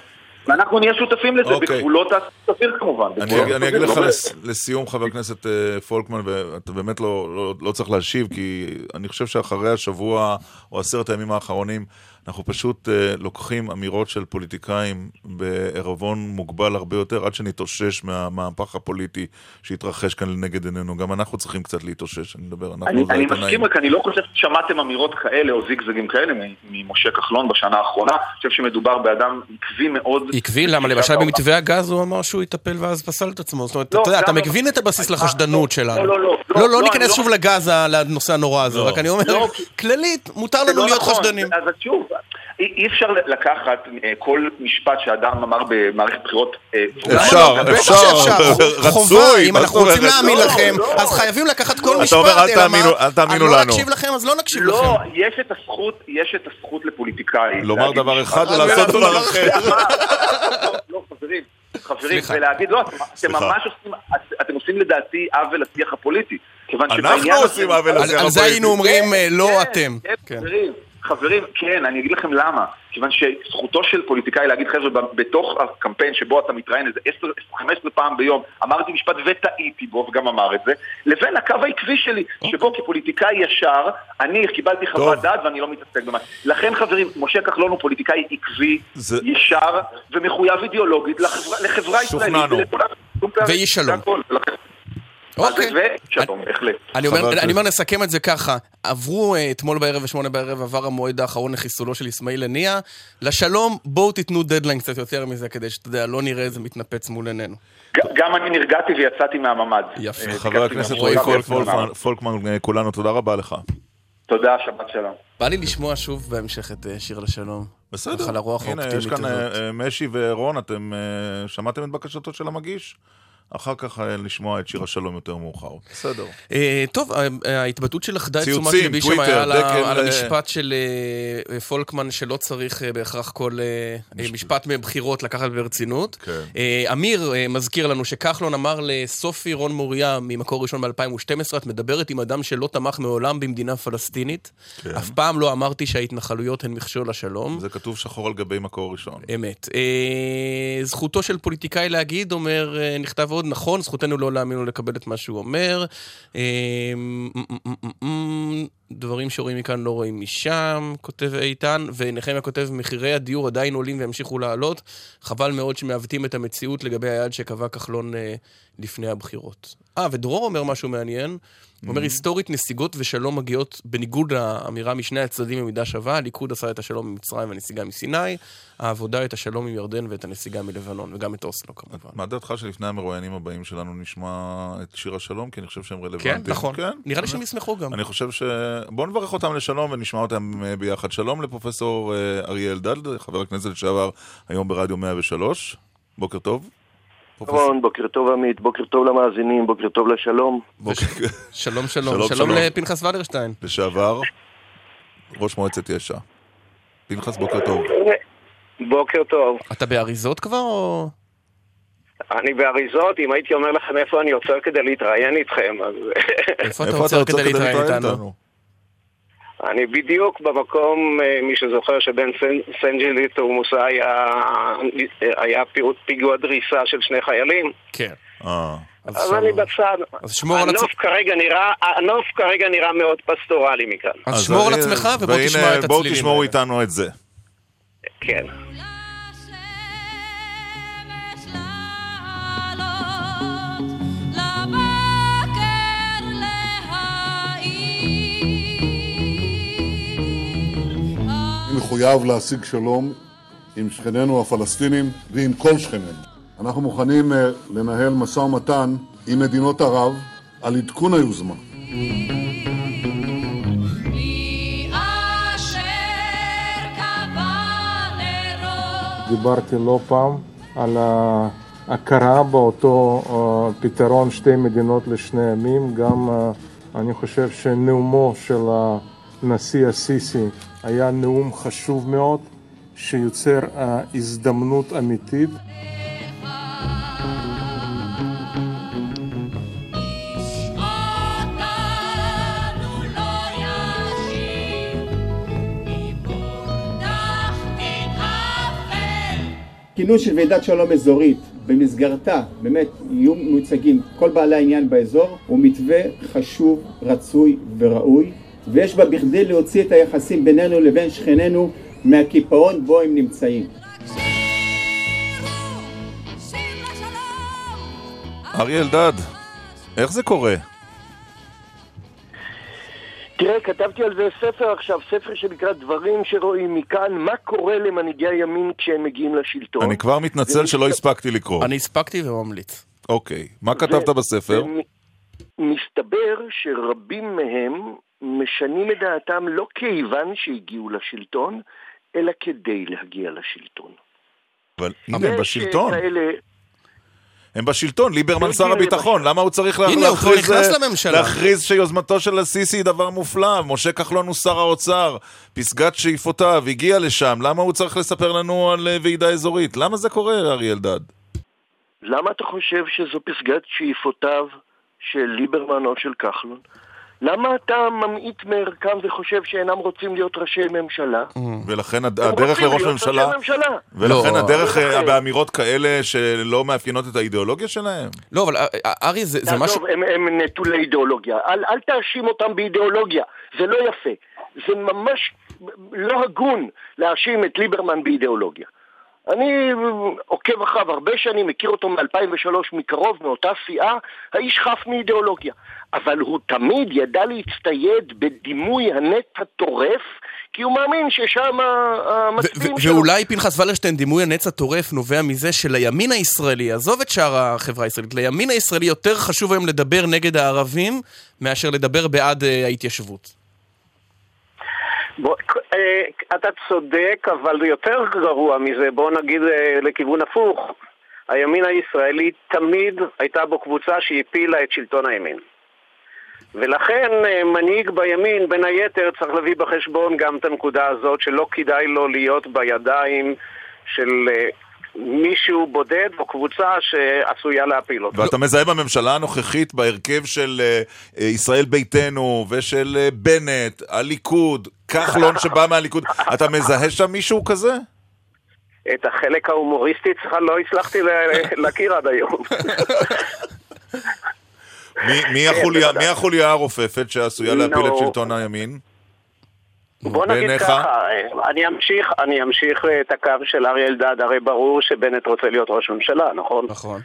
ואנחנו נהיה שותפים לזה אוקיי. בגבולות הסביר כמובן. אני, אני אגיד לך לא לס, לסיום, חבר הכנסת אה, פולקמן, ואתה באמת לא, לא, לא צריך להשיב, כי אני חושב שאחרי השבוע או עשרת הימים האחרונים, אנחנו פשוט אה, לוקחים אמירות של פוליטיקאים בערבון מוגבל הרבה יותר, עד שנתאושש מהמהפך הפוליטי שהתרחש כאן לנגד עינינו. גם אנחנו צריכים קצת להתאושש, אני מדבר, אנחנו אני, אני. מסכים, רק אני לא חושב ששמעתם אמירות כאלה או זיגזגים כאלה מ- ממשה כחלון בשנה האחרונה. אני חושב שמדובר באדם עקבי מאוד. עקבי, למה למשל. במתווה הגז הוא אמר שהוא יטפל ואז פסל את עצמו. זאת אומרת, לא, אתה יודע, אתה גם לא- מבין את הבסיס לחשדנות שלנו. לא, לא, לא. לא, לא לא, אני ניכנס לא- שוב לגז, לנושא הנורא הזה, לא. רק אני אומר, לא, כללית, מותר לנו לא להיות נכון. חשדנים. אז שוב, אי אפשר לקחת אה, כל משפט שאדם אמר במערכת בחירות. אה, אפשר, בטח אפשר, שאפשר, חובה, רצוי, אם אנחנו רוצים? להאמין לא, לכם, לא. אז חייבים לקחת כל אתה משפט, אומר, אל תאמינו- תאמינו אז לא לנו. נקשיב לכם, אז לא נקשיב לא, לכם. יש את הזכות, יש את הזכות לפוליטיקאי. לומר דבר. אחד ולעשות לא, דבר לא, אחר. לא, לא, חברים, חברים, סליחה. ולהגיד, לא, אתם-. ממש עושים, את- אתם עושים לדעתי עוול לשיח הפוליטי. אנחנו עושים עוול לשיח על זה הפוליטי. היינו אומרים, אה, לא כן, אתם. כן, כן. חברים, חברים, כן, אני אגיד לכם למה. כיוון שזכותו של פוליטיקאי להגיד, חבר'ה, בתוך הקמפיין שבו אתה מתראיין איזה 10-15 פעם ביום, אמרתי משפט וטעיתי בו, וגם אמר את זה, לבין הקו העקבי שלי, שבו כפוליטיקאי ישר, אני קיבלתי חוות אוקיי. דעת ואני לא מתעסק במה. לכן, חברים, משה כחלון הוא פוליטיקאי עקבי, זה- ישר ומחויב אידיאולוגית לחברה- לחברה הישראלית. שוכנענו. ואיש שלום. אוקיי. ושלום, בהחלט. אני אומר. אני אומר, נסכם את זה ככה. עברו אה, אתמול בערב ושמונה בערב, עבר המועד האחרון לחיסולו של אסמאעיל הנייה. לשלום, בואו תיתנו דדליין קצת יותר מזה, כדי שאתה יודע, לא נראה איזה מתנפץ מול עינינו. גם אני נרגעתי ויצאתי מהממ"ד. יפה. אה, חבר הכנסת רועי רועי פולק- פולקמן. אה, כולנו, תודה רבה לך. תודה, שבת שלום. בא לי לשמוע שוב בהמשך את שיר לשלום. בסדר. ככה לרוח הנה, יש האופטימית כאן הזאת. אה, אה, משי ורון, אתם שמעתם את בקשתו של המגיש? אחר כך אה, לשמוע את שיר השלום יותר מאוחר. בסדר. אה, טוב, ה- ההתבטאות של אחדה את תשומת ליבי שם היה על אה, המשפט של אה, פולקמן, שלא צריך אה, בהכרח כל אה, אה, משפט מבחירות לקחת ברצינות. כן. אה, אמיר אה, מזכיר לנו שכחלון אמר לסופי רון מוריה ממקור ראשון ב-2012, את מדברת עם אדם שלא תמך מעולם במדינה פלסטינית. כן. אף פעם לא אמרתי שההתנחלויות הן מכשול לשלום. זה כתוב שחור על גבי מקור ראשון. אמת. אה, זכותו של פוליטיקאי להגיד, אומר, אה, נכתב עוד, נכון, זכותנו לא להאמין או לקבל את מה שהוא אומר. אה, מ- מ- מ- מ- דברים שרואים מכאן לא רואים משם, כותב איתן, ונחמיה כותב, מחירי הדיור עדיין עולים וימשיכו לעלות. חבל מאוד שמעוותים את המציאות לגבי היעד שקבע כחלון אה, לפני הבחירות. אה, ודרור אומר משהו מעניין. הוא אומר, היסטורית נסיגות ושלום מגיעות בניגוד לאמירה משני הצדדים במידה שווה. הליכוד עשה את השלום ממצרים והנסיגה מסיני, העבודה את השלום עם ירדן ואת הנסיגה מלבנון, וגם את אוסלו כמובן. מה דעתך שלפני המרואיינים הבאים שלנו נשמע את שיר השלום? כי אני חושב שהם רלוונטיים. כן, נכון. כן, נראה לי שהם ישמחו גם. אני חושב ש... בואו נברך אותם לשלום ונשמע אותם אה, ביחד. שלום לפרופסור אה, אריה אלדד, חבר הכנסת לשעבר היום ברדיו 103. בוקר טוב. נכון, בוקר טוב עמית, בוקר טוב למאזינים, בוקר טוב לשלום. בוקר- שלום, שלום. שלום, שלום שלום. לפנחס ולרשטיין. לשעבר, ראש מועצת יש"ע. פנחס, בוקר טוב. בוקר טוב. אתה באריזות כבר, או... אני באריזות, אם הייתי אומר לכם איפה אני עוצר כדי להתראיין איתכם, אז... איפה אתה עוצר כדי להתראיין איתנו? אני בדיוק במקום, אה, מי שזוכר, שבין סנג'לית ומוסא היה, היה פירוט פיגוע דריסה של שני חיילים. כן. אה. אז אני בצד. אז שמור על עצמך. כרגע נראה, הנוף כרגע נראה מאוד פסטורלי מכאן. אז שמור על אה, עצמך ובוא תשמע את בואו הצלילים תשמעו האלה. איתנו את זה. כן. מחויב להשיג שלום עם שכנינו הפלסטינים ועם כל שכנינו. אנחנו מוכנים אה, לנהל משא ומתן עם מדינות ערב על עדכון היוזמה. דיברתי לא פעם על ההכרה באותו אה, פתרון שתי מדינות לשני עמים, גם אה, אני חושב שנאומו של הנשיא א-סיסי היה נאום חשוב מאוד, שיוצר אה, הזדמנות אמיתית. כינוס של ועידת שלום אזורית, במסגרתה באמת יהיו מיוצגים כל בעלי העניין באזור, הוא מתווה חשוב, רצוי וראוי, ויש בה בכדי להוציא את היחסים בינינו לבין שכנינו מהקיפאון בו הם נמצאים. אריה אלדד, איך זה קורה? תראה, כתבתי על זה ספר עכשיו, ספר שנקרא דברים שרואים מכאן, מה קורה למנהיגי הימין כשהם מגיעים לשלטון. אני כבר מתנצל שלא הספקתי לקרוא. אני הספקתי וממליץ. אוקיי, מה כתבת בספר? מסתבר שרבים מהם משנים את דעתם לא כיוון שהגיעו לשלטון, אלא כדי להגיע לשלטון. אבל הנה, הם בשלטון. כאלה... הם בשלטון, ליברמן שר הביטחון, למה הוא צריך לה... הנה, הוא להכריז. להכריז שיוזמתו של א-סיסי היא דבר מופלא? משה כחלון הוא שר האוצר, פסגת שאיפותיו, הגיע לשם, למה הוא צריך לספר לנו על אה, ועידה אזורית? למה זה קורה, אריה אלדד? למה אתה חושב שזו פסגת שאיפותיו של ליברמן או של כחלון? למה אתה ממעיט מערכם וחושב שאינם רוצים להיות ראשי ממשלה? ולכן הד- הם הדרך רוצים לראש להיות ממשלה... ולכן לא. הדרך אה, ולכן- באמירות כאלה שלא מאפיינות את האידיאולוגיה שלהם? לא, אבל אה, אה, אריה, זה משהו... תעזוב, הם, נטולי אידיאולוגיה. אל, אל תאשים אותם באידיאולוגיה, זה לא יפה. זה ממש לא הגון להאשים את ליברמן באידיאולוגיה. אני עוקב אחריו הרבה שנים, מכיר אותו מ-2003 מקרוב, מאותה סיעה, האיש חף מאידיאולוגיה. אבל הוא תמיד ידע להצטייד בדימוי הנט הטורף, כי הוא מאמין ששם המצביעים שלו... ואולי פנחס ולרשטיין, דימוי הנץ הטורף נובע מזה שלימין הישראלי, עזוב את שאר החברה הישראלית, לימין הישראלי יותר חשוב היום לדבר נגד הערבים מאשר לדבר בעד אה, ההתיישבות. בוא, אה, אתה צודק, אבל יותר גרוע מזה, בוא נגיד אה, לכיוון הפוך. הימין הישראלי תמיד הייתה בו קבוצה שהפילה את שלטון הימין. ולכן אה, מנהיג בימין, בין היתר, צריך להביא בחשבון גם את הנקודה הזאת שלא כדאי לו להיות בידיים של אה, מישהו בודד או קבוצה שעשויה להפיל אותו. ואתה מזהה בממשלה הנוכחית, בהרכב של אה, ישראל ביתנו ושל בנט, הליכוד, כחלון שבא מהליכוד, אתה מזהה שם מישהו כזה? את החלק ההומוריסטי שלך לא הצלחתי לה- להכיר עד היום. מי- מי כן, החוליה-. מי החוליה הרופפת שעשויה להפיל את. שלטון הימין? בוא נגיד בעיניך? ככה, אני אמשיך, אני אמשיך את הקו של אריה אלדד, הרי ברור שבנט רוצה להיות ראש ממשלה, נכון? נכון.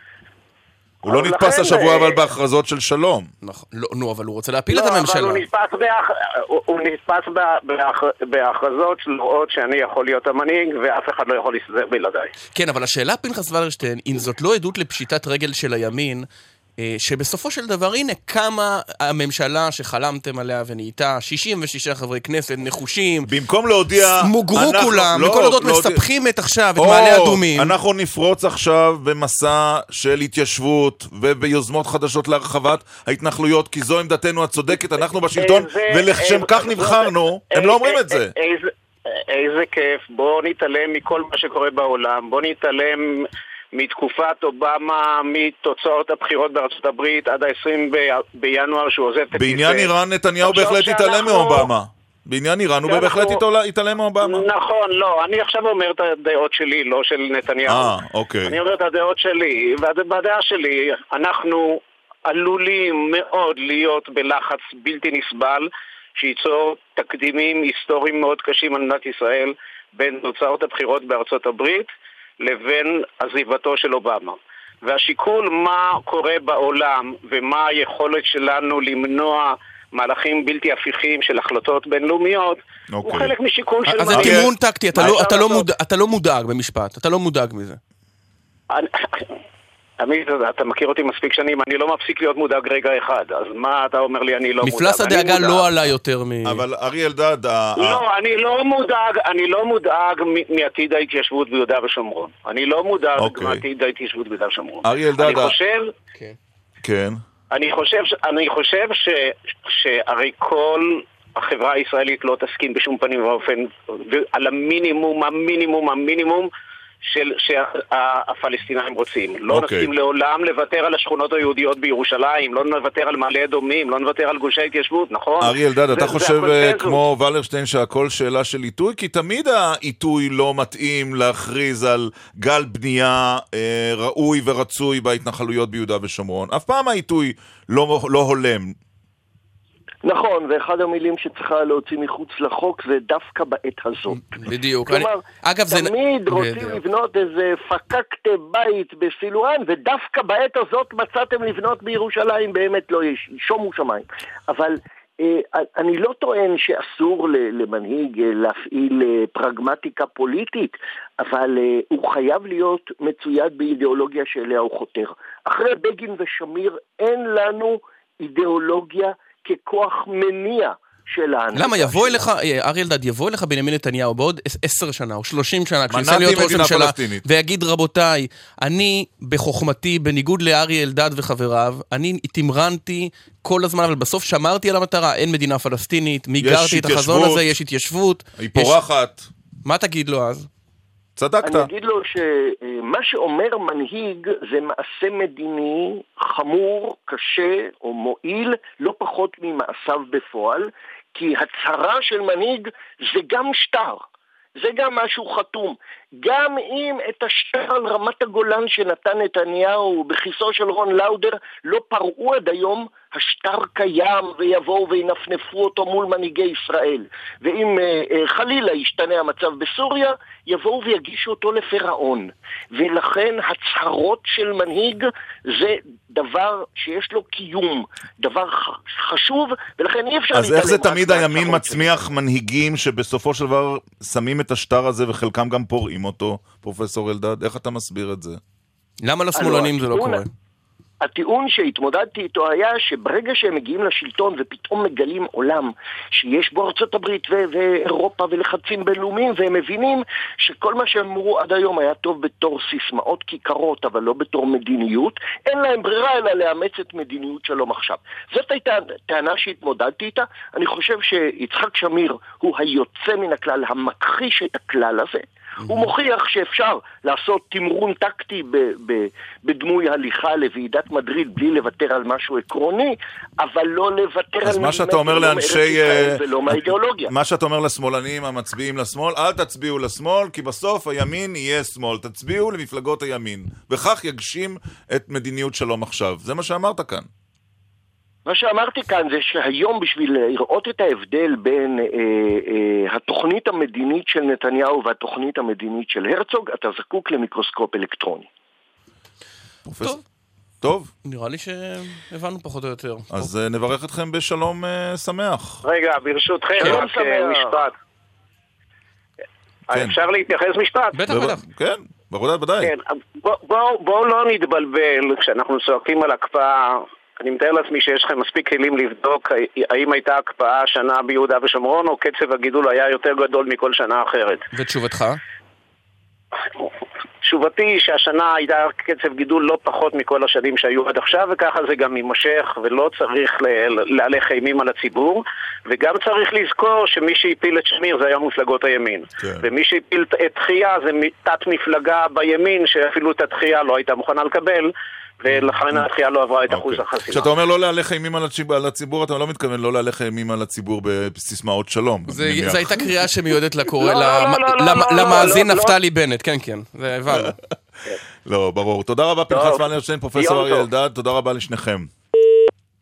הוא לא נתפס לכן, השבוע אה, אבל בהכרזות של שלום. נכון. לא, נו, אבל הוא רוצה להפיל לא, את הממשלה. אבל הוא נתפס, באח... הוא, הוא נתפס בה- באח... בהכרזות של לראות שאני יכול להיות המנהיג ואף אחד לא יכול להסתדר בלעדיי. כן, אבל השאלה, פנחס ולרשטיין, אם זאת לא עדות לפשיטת רגל של הימין, אה, שבסופו של דבר, הנה, קמה הממשלה שחלמתם עליה ונהייתה 66 חברי כנסת נחושים, במקום להודיע... מוגרו אנחנו- כולם, לא, עוד להודיע- מספחים את עכשיו, את או, מעלה אדומים. אנחנו נפרוץ עכשיו במסע של התיישבות וביוזמות חדשות להרחבת ההתנחלויות, כי זו עמדתנו הצודקת, אנחנו בשלטון, ולשם איזה- כך נבחרנו. הם לא אומרים את זה. איזה, איזה כיף, בואו נתעלם מכל מה שקורה בעולם, בואו נתעלם מתקופת אובמה, מתוצאות הבחירות בארצות הברית עד ה-20 ב- בינואר שהוא עוזב את הכיסא. בעניין איראן נתניהו בהחלט התעלם מאובמה. בעניין איראן הוא בהחלט התעלם מאובמה. נכון, לא, אני עכשיו אומר את הדעות שלי, לא של נתניהו. אה, אוקיי. אני אומר את הדעות שלי, ובדעה שלי, אנחנו עלולים מאוד להיות בלחץ בלתי נסבל, שייצור תקדימים היסטוריים מאוד קשים על מדינת ישראל בין תוצאות הבחירות בארצות הברית לבין עזיבתו של אובמה. והשיקול מה קורה בעולם ומה היכולת שלנו למנוע מהלכים בלתי הפיכים של החלטות בינלאומיות, הוא אוקיי. חלק משיקול של אז זה תמרון טקטי, אתה לא- אתה לא? מודע- אתה לא מודאג במשפט, אתה לא מודאג מזה. עמית, אתה מכיר אותי מספיק שנים, אני לא מפסיק להיות מודאג רגע אחד. אז מה אתה אומר לי, אני לא מודאג? מפלס הדאגה. לא עלה יותר מ... אבל אריה אלדד, לא, אני לא מודאג, אני לא מודאג מעתיד ההתיישבות ביהודה ושומרון. אני לא מודאג אוקיי. מעתיד ההתיישבות ביהודה ושומרון. אריה אלדד, אני חושב, כן. אני חושב, אני חושב ש, שהרי כל החברה הישראלית לא תסכים בשום פנים ואופן על המינימום, המינימום, המינימום של שהפלסטינאים רוצים. לא אוקיי. נסכים לעולם לוותר על השכונות היהודיות בירושלים, לא נוותר על מעלה אדומים, לא נוותר על גושי ההתיישבות, נכון? אריה אלדד, אתה חושב אה. כמו ולרשטיין שהכל שאלה של עיתוי? כי תמיד העיתוי לא מתאים להכריז על גל בנייה אה, ראוי ורצוי בהתנחלויות ביהודה ושומרון. אף פעם העיתוי לא, לא הולם. נכון, ואחד המילים שצריכה להוציא מחוץ לחוק זה דווקא בעת הזאת. בדיוק. אני- כלומר, אגב, זה... תמיד רוצים בדיוק. לבנות איזה פקקט בית בסילואן, ודווקא בעת הזאת מצאתם לבנות בירושלים, באמת לא יש, שומו שמיים. אבל אה, אני לא טוען שאסור למנהיג אה, להפעיל אה, פרגמטיקה פוליטית, אבל אה, הוא חייב להיות מצויד באידיאולוגיה שאליה הוא חותר. אחרי בגין ושמיר אין לנו אידיאולוגיה ככוח מניע של ההנהגה. למה יבוא אליך, אה, אריה אלדד, יבוא אליך בנימין נתניהו בעוד עש- עשר שנה או שלושים שנה, מנעתי להיות ראש מדינה ממשלה, פלסטינית. ויגיד, רבותיי, אני בחוכמתי, בניגוד לאריה אלדד וחבריו, אני תמרנתי כל הזמן, אבל בסוף שמרתי על המטרה, אין מדינה פלסטינית, מיגרתי את החזון. הזה, יש התיישבות. היא יש- פורחת. מה תגיד לו אז? צדקת. אני אגיד לו שמה שאומר מנהיג זה מעשה מדיני חמור, קשה או מועיל, לא פחות ממעשיו בפועל, כי הצהרה של מנהיג זה גם שטר. זה גם משהו חתום. גם אם את השטר על רמת הגולן שנתן נתניהו בכיסו של רון לאודר לא פרעו עד היום, השטר קיים ויבואו וינפנפו אותו מול מנהיגי ישראל. ואם אה, אה, חלילה ישתנה המצב בסוריה, יבואו ויגישו אותו לפירעון. ולכן הצהרות של מנהיג זה דבר שיש לו קיום, דבר חשוב, ולכן אי אפשר אז איך זה להתעלם תמיד הימין מצמיח מנהיגים שבסופו של דבר שמים את השטר הזה וחלקם גם פורעים אותו, פרופסור אלדד? איך אתה מסביר את זה? למה לשמאלנים זה לא קורה? הטיעון שהתמודדתי איתו היה שברגע שהם מגיעים לשלטון ופתאום מגלים עולם שיש בו ארצות הברית ו- ואירופה ולחצים בינלאומיים והם מבינים שכל מה שהם אמרו עד היום היה טוב בתור סיסמאות כיכרות אבל לא בתור מדיניות, אין להם ברירה אלא לאמץ את מדיניות שלום עכשיו. זאת הייתה טענה שהתמודדתי איתה. אני חושב שיצחק שמיר הוא היוצא מן הכלל, המכחיש את הכלל הזה. הוא מוכיח שאפשר לעשות תמרון טקטי ב- ב- בדמוי הליכה לוועידת מדריד בלי לוותר על משהו עקרוני, אבל לא לוותר אז על מה שאתה אומר לא לאנשי... אה, ולא מהאידיאולוגיה. מה שאתה אומר לשמאלנים המצביעים לשמאל, אל תצביעו לשמאל, כי בסוף הימין יהיה שמאל. תצביעו למפלגות הימין. וכך יגשים את מדיניות שלום עכשיו. זה מה שאמרת כאן. מה שאמרתי כאן זה שהיום בשביל לראות את ההבדל בין אה, אה, התוכנית המדינית של נתניהו והתוכנית המדינית של הרצוג, אתה זקוק למיקרוסקופ אלקטרוני. פרופסור. טוב, נראה לי שהבנו פחות או יותר. אז אה, נברך אתכם בשלום אה, שמח. רגע, ברשותכם, שלום רק אה, שמח. משפט. כן. אפשר להתייחס משפט? בטח, בוודאי, בטח. כן, בוודאי, ודאי. כן, בואו בוא, בוא לא נתבלבל כשאנחנו צועקים על הקפאה. אני מתאר לעצמי שיש לכם מספיק כלים לבדוק האם הייתה הקפאה השנה ביהודה ושומרון או קצב הגידול היה יותר גדול מכל שנה אחרת. ותשובתך? תשובתי היא שהשנה הייתה קצב גידול לא פחות מכל השנים שהיו עד עכשיו וככה זה גם יימשך ולא צריך להלך אימים על הציבור וגם צריך לזכור שמי שהפיל את שמיר זה היה מפלגות הימין כן. ומי שהפיל את תחייה זה תת מפלגה בימין שאפילו את התחייה לא הייתה מוכנה לקבל ולכן התחייה לא עברה את אחוז אוקיי. החסימה. כשאתה אומר לא להלך אימים על הציבור- אתה לא מתכוון לא להלך אימים על הציבור בסיסמאות שלום. זו הייתה קריאה שמיועדת לקורא, למ- למ- למאזין. נפתלי בנט, כן, כן, זה הבנו. לא, ברור. תודה רבה, פנחס ולרשטיין, פרופסור יום אריה. אלדד, תודה רבה לשניכם.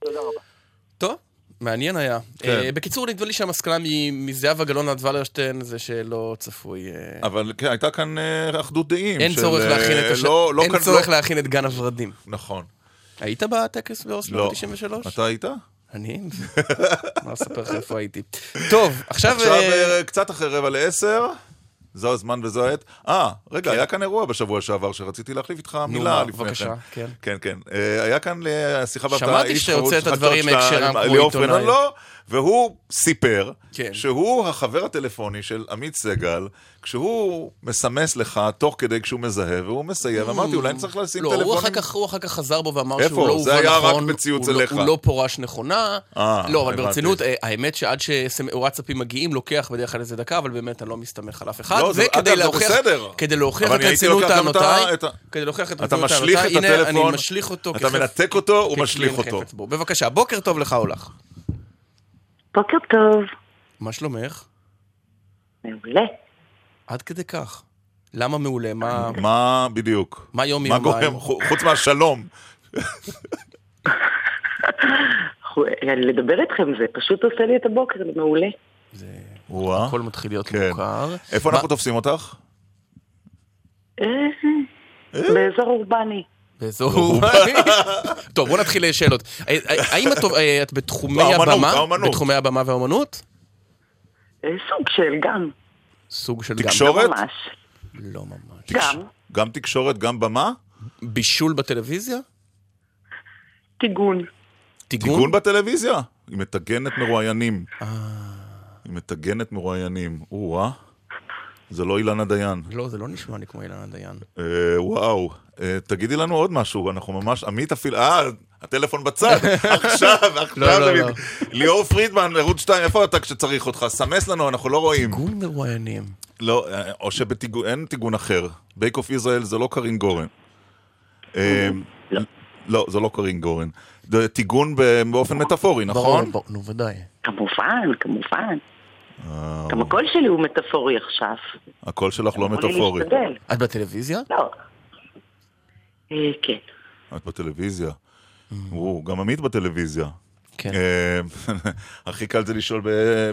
תודה רבה. טוב, מעניין היה. כן. אה, בקיצור, נדמה לי שהמסקנה מזהבה גלאון עד ולרשטיין זה שלא צפוי... אה, אבל כן, הייתה כאן אה, אחדות דעים. אין של, צורך להכין את הש... לא- לא אין כאן- צורך לא- להכין את גן הורדים. נכון. היית בטקס באוסלו לא. ב-93? אתה היית? אני? מה אספר לך איפה הייתי. טוב, עכשיו... עכשיו קצת אחרי רבע לעשר, זו הזמן וזו העת. אה, רגע, היה כאן אירוע בשבוע שעבר שרציתי להחליף איתך מילה מה, לפני בבקשה, כן. כן. כן, כן. אה, היה כאן אה, שיחה בהפתעה, שמעתי איש שאתה חרוץ יוצא את חדשות הדברים שאתה- מהקשרם כמו ליאור עיתונאי. לא, והוא סיפר כן. שהוא החבר הטלפוני של עמית סגל, כשהוא מסמס לך תוך כדי כשהוא מזהה, והוא מסיים, אמרתי, אולי אני צריך לשים לא, טלפונים. הוא אחר כך, הוא אחר כך חזר בו ואמר איפה? שהוא לא זה הובן היה רק נכון. בציוץ הוא לא- אליך. הוא לא פורש נכונה. אה, לא, אבל. ברצינות, אה, האמת שעד שוואטסאפים מגיעים לוקח בדרך כלל איזה דקה, אבל באמת אני לא מסתמך על אף אחד. לא, זה- זה להוכיח- בסדר. כדי להוכיח את רצינות טענותיי, כדי להוכיח את אתה רצינות טענותיי, הנה, אני משליך אותו אתה מנתק אותו, הוא משליך אותו. בבקשה, בוקר טוב לך או לך. בוקר טוב. מה שלומך? מעולה. עד כדי כך. למה מעולה? מה... מה בדיוק? מה יום מה מיומיים? גורם, חו- חוץ מהשלום? לדבר איתכם זה פשוט עושה לי את הבוקר, זה מעולה. וואה. הכל מתחיל להיות כן. מוכר. איפה מה- אנחנו תופסים אותך? אה, באזור אורבני. באזור... טוב, בוא נתחיל לשאלות. האם את- אה, את בתחומי הבמה? בתחומי הבמה והאומנות? אה, סוג של גם. סוג של גם. תקשורת? לא ממש. לא ממש. גם. גם תקשורת, גם במה? בישול בטלוויזיה? טיגון. טיגון? טיגון בטלוויזיה? היא מטגנת מרואיינים. אה. היא מטגנת מרואיינים. או-אה. זה לא אילנה דיין. לא, זה לא נשמע לי כמו אילנה דיין. אה, וואו. אה, תגידי לנו עוד משהו, אנחנו ממש... עמית אפילו... אה, הטלפון בצד. עכשיו, לא, עכשיו, לא, דוד. לא. ליאור פרידמן, ערוץ 2, איפה אתה כשצריך אותך? סמס לנו, אנחנו לא רואים. טיגון מרואיינים. לא, אה, או שאין טיגון אחר. Bake Off ישראל זה לא קרין גורן. אה, לא, זה לא קרין גורן. זה טיגון ב- באופן מטאפורי, נכון? ברור, נו ודאי. כמובן, כמובן. אה, גם הקול שלי הוא מטאפורי עכשיו. הקול שלך לא מטאפורי. את בטלוויזיה? לא. אה, כן. את בטלוויזיה. גם עמית בטלוויזיה. כן. אה, הכי קל זה לשאול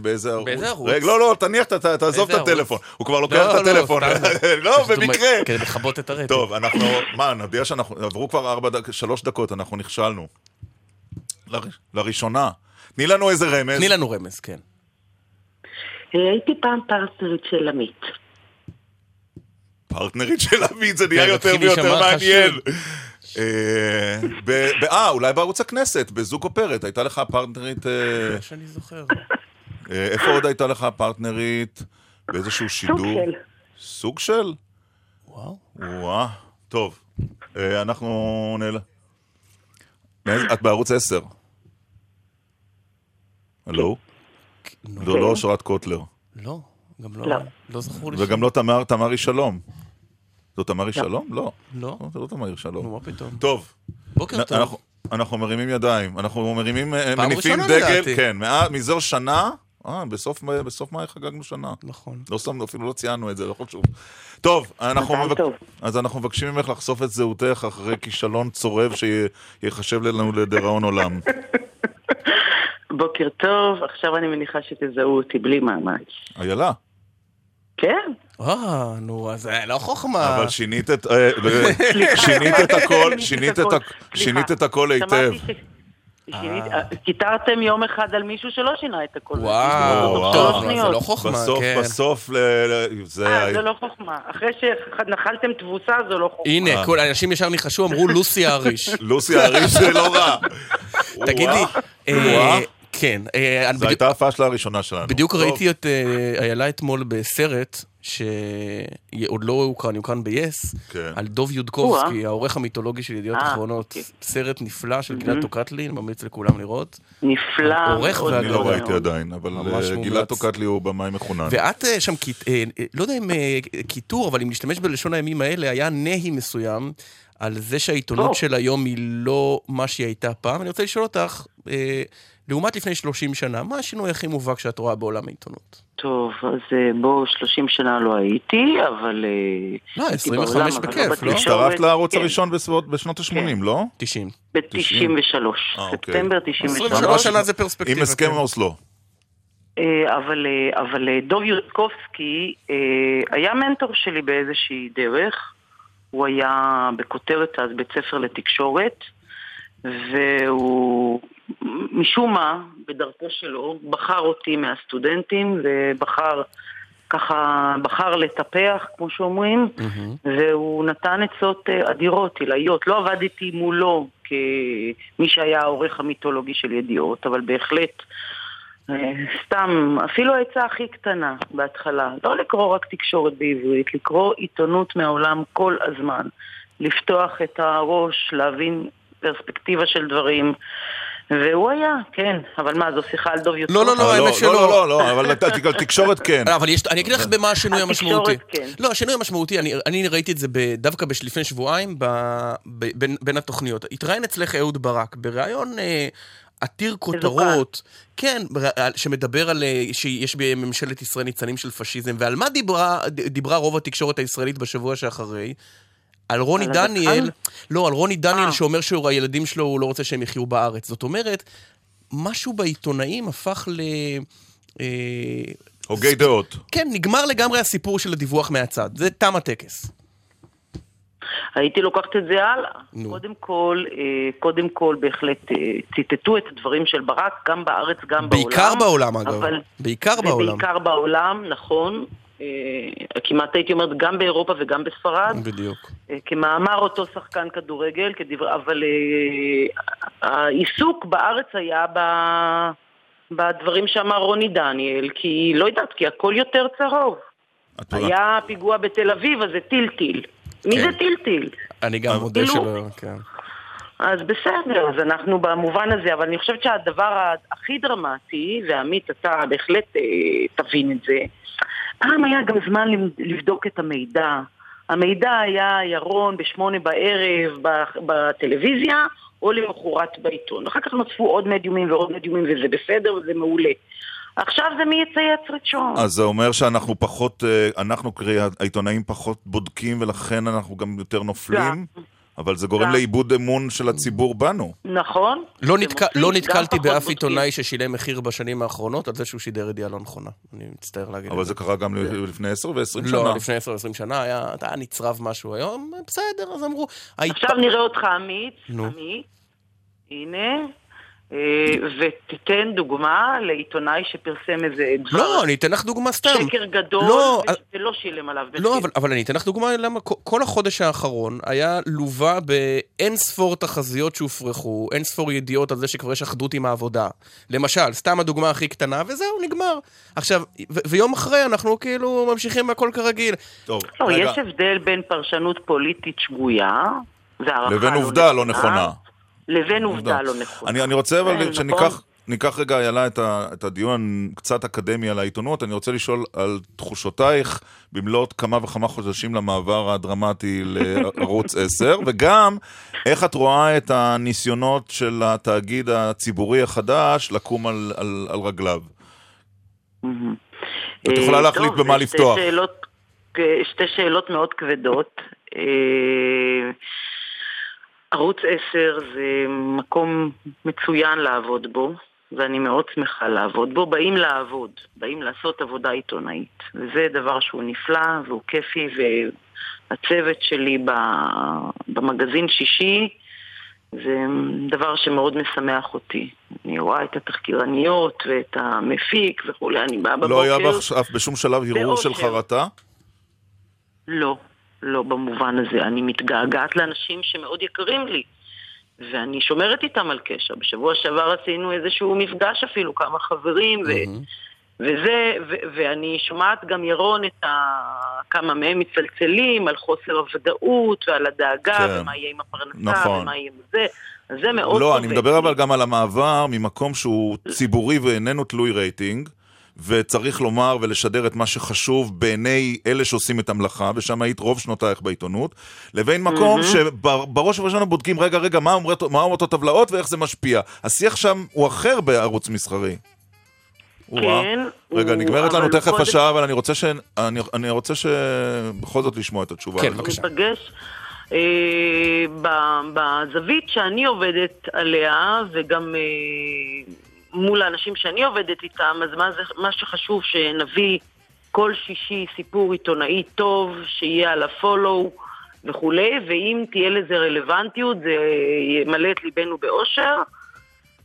באיזה ערוץ. באיזה ערוץ? רגע, לא, לא, תניח, תעזוב את הטלפון. הוא כבר לוקח לא, את לא, הטלפון. לא, פשוט הוא במקרה. כדי לכבות את הרטט. טוב, אנחנו, מה, נודיע שאנחנו, עברו כבר ארבע שלוש דקות, אנחנו נכשלנו. לר- לראשונה. תני לנו איזה רמז. תני לנו רמז, כן. אה, הייתי פעם פרטנרית של עמית. פרטנרית של עמית, זה נהיה כן, יותר ויותר מעניין. אה, ב- ב- אה, אולי בערוץ הכנסת, בזוג אופרת, הייתה לך פרטנרית... אה, מה שאני זוכר. אה, איפה עוד הייתה לך פרטנרית? באיזשהו שידור? של. סוג של? וואו. וואה, טוב. אנחנו נעל... את בערוץ 10. הלו? לא, לא אושרת קוטלר. לא, גם לא. לא, לא זכור לי. וגם לא תמר, תמרי שלום. זו תמרי שלום? לא. לא. זה לא תמרי שלום. נו, מה פתאום. טוב. בוקר טוב. אנחנו- אנחנו מרימים ידיים. אנחנו מרימים, אה, פעם מניפים ראשונה דגל. לדעתי. כן, מזו שנה. אה, בסוף בסוף מאי חגגנו שנה. נכון. לא שמנו, אפילו לא ציינו את זה, לא חשוב. טוב, אנחנו מזל מבק... טוב. אז אנחנו מבקשים ממך לחשוף את זהותך אחרי כישלון צורב שיחשב לנו לדיראון עולם. בוקר טוב, עכשיו אני מניחה שתזהו אותי בלי מאמץ. איילה, כן? אה, נו, אז זה לא חוכמה. אבל שינית את... אה, שינית את הכל, שינית את הכ- שינית את הכל היטב. שמעתי ש- שינית- אה, קיטרתם יום אחד על מישהו שלא שינה את הכל. וואו, זה שניות. לא חוכמה, בסוף, כן. בסוף, ל- זה... אה, זה לא חוכמה. אחרי שנחלתם תבוסה זה לא חוכמה. הנה, כל האנשים ישר ניחשו, אמרו לוסי האריש. לוסי האריש זה לא רע. תגידי. אה. כן, אה, זו הייתה הפאשלה הראשונה שלנו. בדיוק טוב. ראיתי את אה, איילה אתמול בסרט, שעוד לא הוקרן, יוקרן ב-yes, כן. על דוב יודקובסקי, העורך המיתולוגי של ידיעות אה, אחרונות. אוקיי. סרט נפלא של גלעד טוקטלי, אני ממליץ לכולם לראות. נפלא. העורך מאוד אני לא. ראיתי עדיין, אבל. גלעד טוקטלי הוא במאי מחונן. ואת שם, לא יודע אם אה, קיטור, אבל אם נשתמש בלשון הימים האלה, היה נהי מסוים על זה שהעיתונות. של היום היא לא מה שהיא הייתה פעם. אני רוצה לשאול אותך, אה, לעומת לפני 30 שנה, מה השינוי הכי מובהק שאת רואה בעולם העיתונות? טוב, אז אה, בואו, 30 שנה לא הייתי, אבל... אה, לא, הייתי 25 בעולם, אבל בכיף, לא? בתקשורת, הצטרפת לערוץ כן, הראשון בסביבות- בשנות ה-80, לא? 90. ב-93. אה, אוקיי. ספטמבר 93. 23 שנה זה פרספקטיבה. עם הסכם כן. אוסלו. אבל, אבל דוב יודקובסקי היה מנטור שלי באיזושהי דרך. הוא היה בכותרת אז בית ספר לתקשורת, והוא משום מה, בדרכו שלו, בחר אותי מהסטודנטים ובחר ככה בחר לטפח, כמו שאומרים, והוא נתן עצות אה, אדירות, עילאיות. לא עבדתי מולו כמי שהיה העורך המיתולוגי של ידיעות, אבל בהחלט, אה, סתם, אפילו העצה הכי קטנה בהתחלה, לא לקרוא רק תקשורת בעברית, לקרוא עיתונות מהעולם כל הזמן, לפתוח את הראש, להבין פרספקטיבה של דברים. והוא היה, כן, אבל מה, זו שיחה על דוב יוצא? לא, לא, לא, אבל האמת שלא. לא, לא, לא, אבל תקשורת כן. אבל יש, אני אגיד לך במה השינוי המשמעותי. התקשורת, כן. לא, השינוי המשמעותי, אני, אני ראיתי את זה דווקא לפני שבועיים ב, ב, בין, התוכניות. התראיין אצלך אהוד ברק בריאיון אה, עתיר כותרות, כן, בר- שמדבר על אה, שיש בממשלת ישראל ניצנים של פשיזם, ועל מה דיברה, דיברה רוב התקשורת הישראלית בשבוע שאחרי? על רוני על דניאל, הדחן? לא, על רוני דניאל אה. שאומר שהילדים שלו, הוא לא רוצה שהם יחיו בארץ. זאת אומרת, משהו בעיתונאים הפך ל... אה, הוגי דעות. כן, נגמר לגמרי הסיפור של הדיווח מהצד. זה תם הטקס. הייתי לוקחת את זה הלאה. נו. קודם כל, אה, קודם כל בהחלט אה, ציטטו את הדברים של ברק, גם בארץ, גם בעולם. בעיקר בעולם, אגב. אבל... בעיקר בעולם. ובעיקר בעולם, נכון. אה, כמעט הייתי אומרת גם באירופה וגם בספרד. בדיוק. אה, כמאמר אותו שחקן כדורגל, כדבר... אבל אה, העיסוק בארץ היה ב... בדברים שאמר רוני דניאל, כי לא יודעת, כי הכל יותר צהוב. את רואה? היה פיגוע בתל אביב, אז זה טילטיל. מי כן. זה טילטיל? אני גם מודה כאילו- שלא, כן. אז בסדר, אז אנחנו במובן הזה, אבל אני חושבת שהדבר הכי דרמטי, ועמית, אתה בהחלט אה, תבין את זה, פעם היה גם זמן לבדוק את המידע. המידע היה ירון בשמונה בערב בטלוויזיה, או למחרת בעיתון. אחר כך נוספו עוד מדיומים ועוד מדיומים, וזה בסדר וזה מעולה. עכשיו זה מי יצייץ ראשון. אז זה אומר שאנחנו פחות, אה, אנחנו קרי העיתונאים פחות בודקים ולכן אנחנו גם יותר נופלים? אבל זה גורם. לאיבוד אמון של הציבור בנו. נכון? לא, נתק... לא נתקלתי באף. עיתונאי ששילם מחיר בשנים האחרונות על זה שהוא שידר ידיעה לא נכונה. אני מצטער להגיד אבל זה קרה גם לפני 10 ו-20 שנה. לא, לפני 10-20 שנה היה, היה נצרב משהו היום, בסדר, אז אמרו... עכשיו נראה אותך עמית, נו. עמית, הנה, ותיתן דוגמה לעיתונאי שפרסם איזה דבר לא, אני אתן לך דוגמה סתם. שקר גדול, לא, ולא שילם עליו מחיר. לא, אבל, אבל אני אתן לך דוגמה למה כל- החודש האחרון היה לווה באין ספור תחזיות שהופרכו, אין ספור ידיעות על זה שכבר יש אחדות עם העבודה. למשל, סתם הדוגמה הכי קטנה, וזהו, נגמר. עכשיו, ו- ויום אחרי אנחנו כאילו ממשיכים הכל כרגיל. טוב, לא, רגע, יש הבדל בין פרשנות פוליטית שגויה, והערכה לבין לא עובדה לא נכונה. לבין עובדה לא נכונה. אני, אני רוצה אבל כן, שניקח נכון. ניקח רגע, איילה, את, ה- את הדיון קצת אקדמי על העיתונות. אני רוצה לשאול על תחושותייך במלאת כמה וכמה חודשים למעבר הדרמטי לערוץ 10, וגם איך את רואה את הניסיונות של התאגיד הציבורי החדש לקום על, על, על רגליו. את יכולה אה, להחליט טוב, במה לפתוח. שאלות, אה, שתי שאלות מאוד כבדות. ערוץ 10 זה מקום מצוין לעבוד בו, ואני מאוד שמחה לעבוד בו. באים לעבוד, באים לעשות עבודה עיתונאית. וזה דבר שהוא נפלא והוא כיפי, והצוות שלי במגזין שישי זה דבר שמאוד משמח אותי. אני רואה את התחקירניות ואת המפיק וכולי, אני באה בבוקר... לא היה בך בשום שלב הרהור של. חרטה? לא, לא במובן הזה. אני מתגעגעת לאנשים שמאוד יקרים לי, ואני שומרת איתם על קשר. בשבוע שעבר עשינו איזשהו מפגש אפילו, כמה חברים, ו... וזה, ו- ואני שומעת גם ירון את ה... כמה מהם מצלצלים על חוסר הוודאות ועל הדאגה, כן. ומה יהיה עם הפרנסה, נכון. ומה יהיה עם זה. אז זה מאוד לא, טוב. אני מדבר אבל גם על המעבר ממקום שהוא ציבורי ואיננו תלוי רייטינג, וצריך לומר ולשדר את מה שחשוב בעיני אלה שעושים את המלאכה, ושם היית רוב שנותייך בעיתונות, לבין מקום שבראש ובראשונה בודקים, רגע, רגע, מה אומרות, מה אומרות הטבלאות ואיך זה משפיע. השיח שם הוא אחר בערוץ מסחרי. כן, רגע, הוא- נגמרת לנו תכף קודם- השעה, אבל אני רוצה ש... אני, אני רוצה שבכל זאת לשמוע את התשובה כן. בבקשה. ניפגש. אה, ב- בזווית שאני עובדת עליה, וגם אה, מול האנשים שאני עובדת איתם, אז מה, זה, מה שחשוב שנביא כל שישי סיפור עיתונאי טוב, שיהיה על הפולו וכולי, ואם תהיה לזה רלוונטיות, זה ימלא את ליבנו באושר.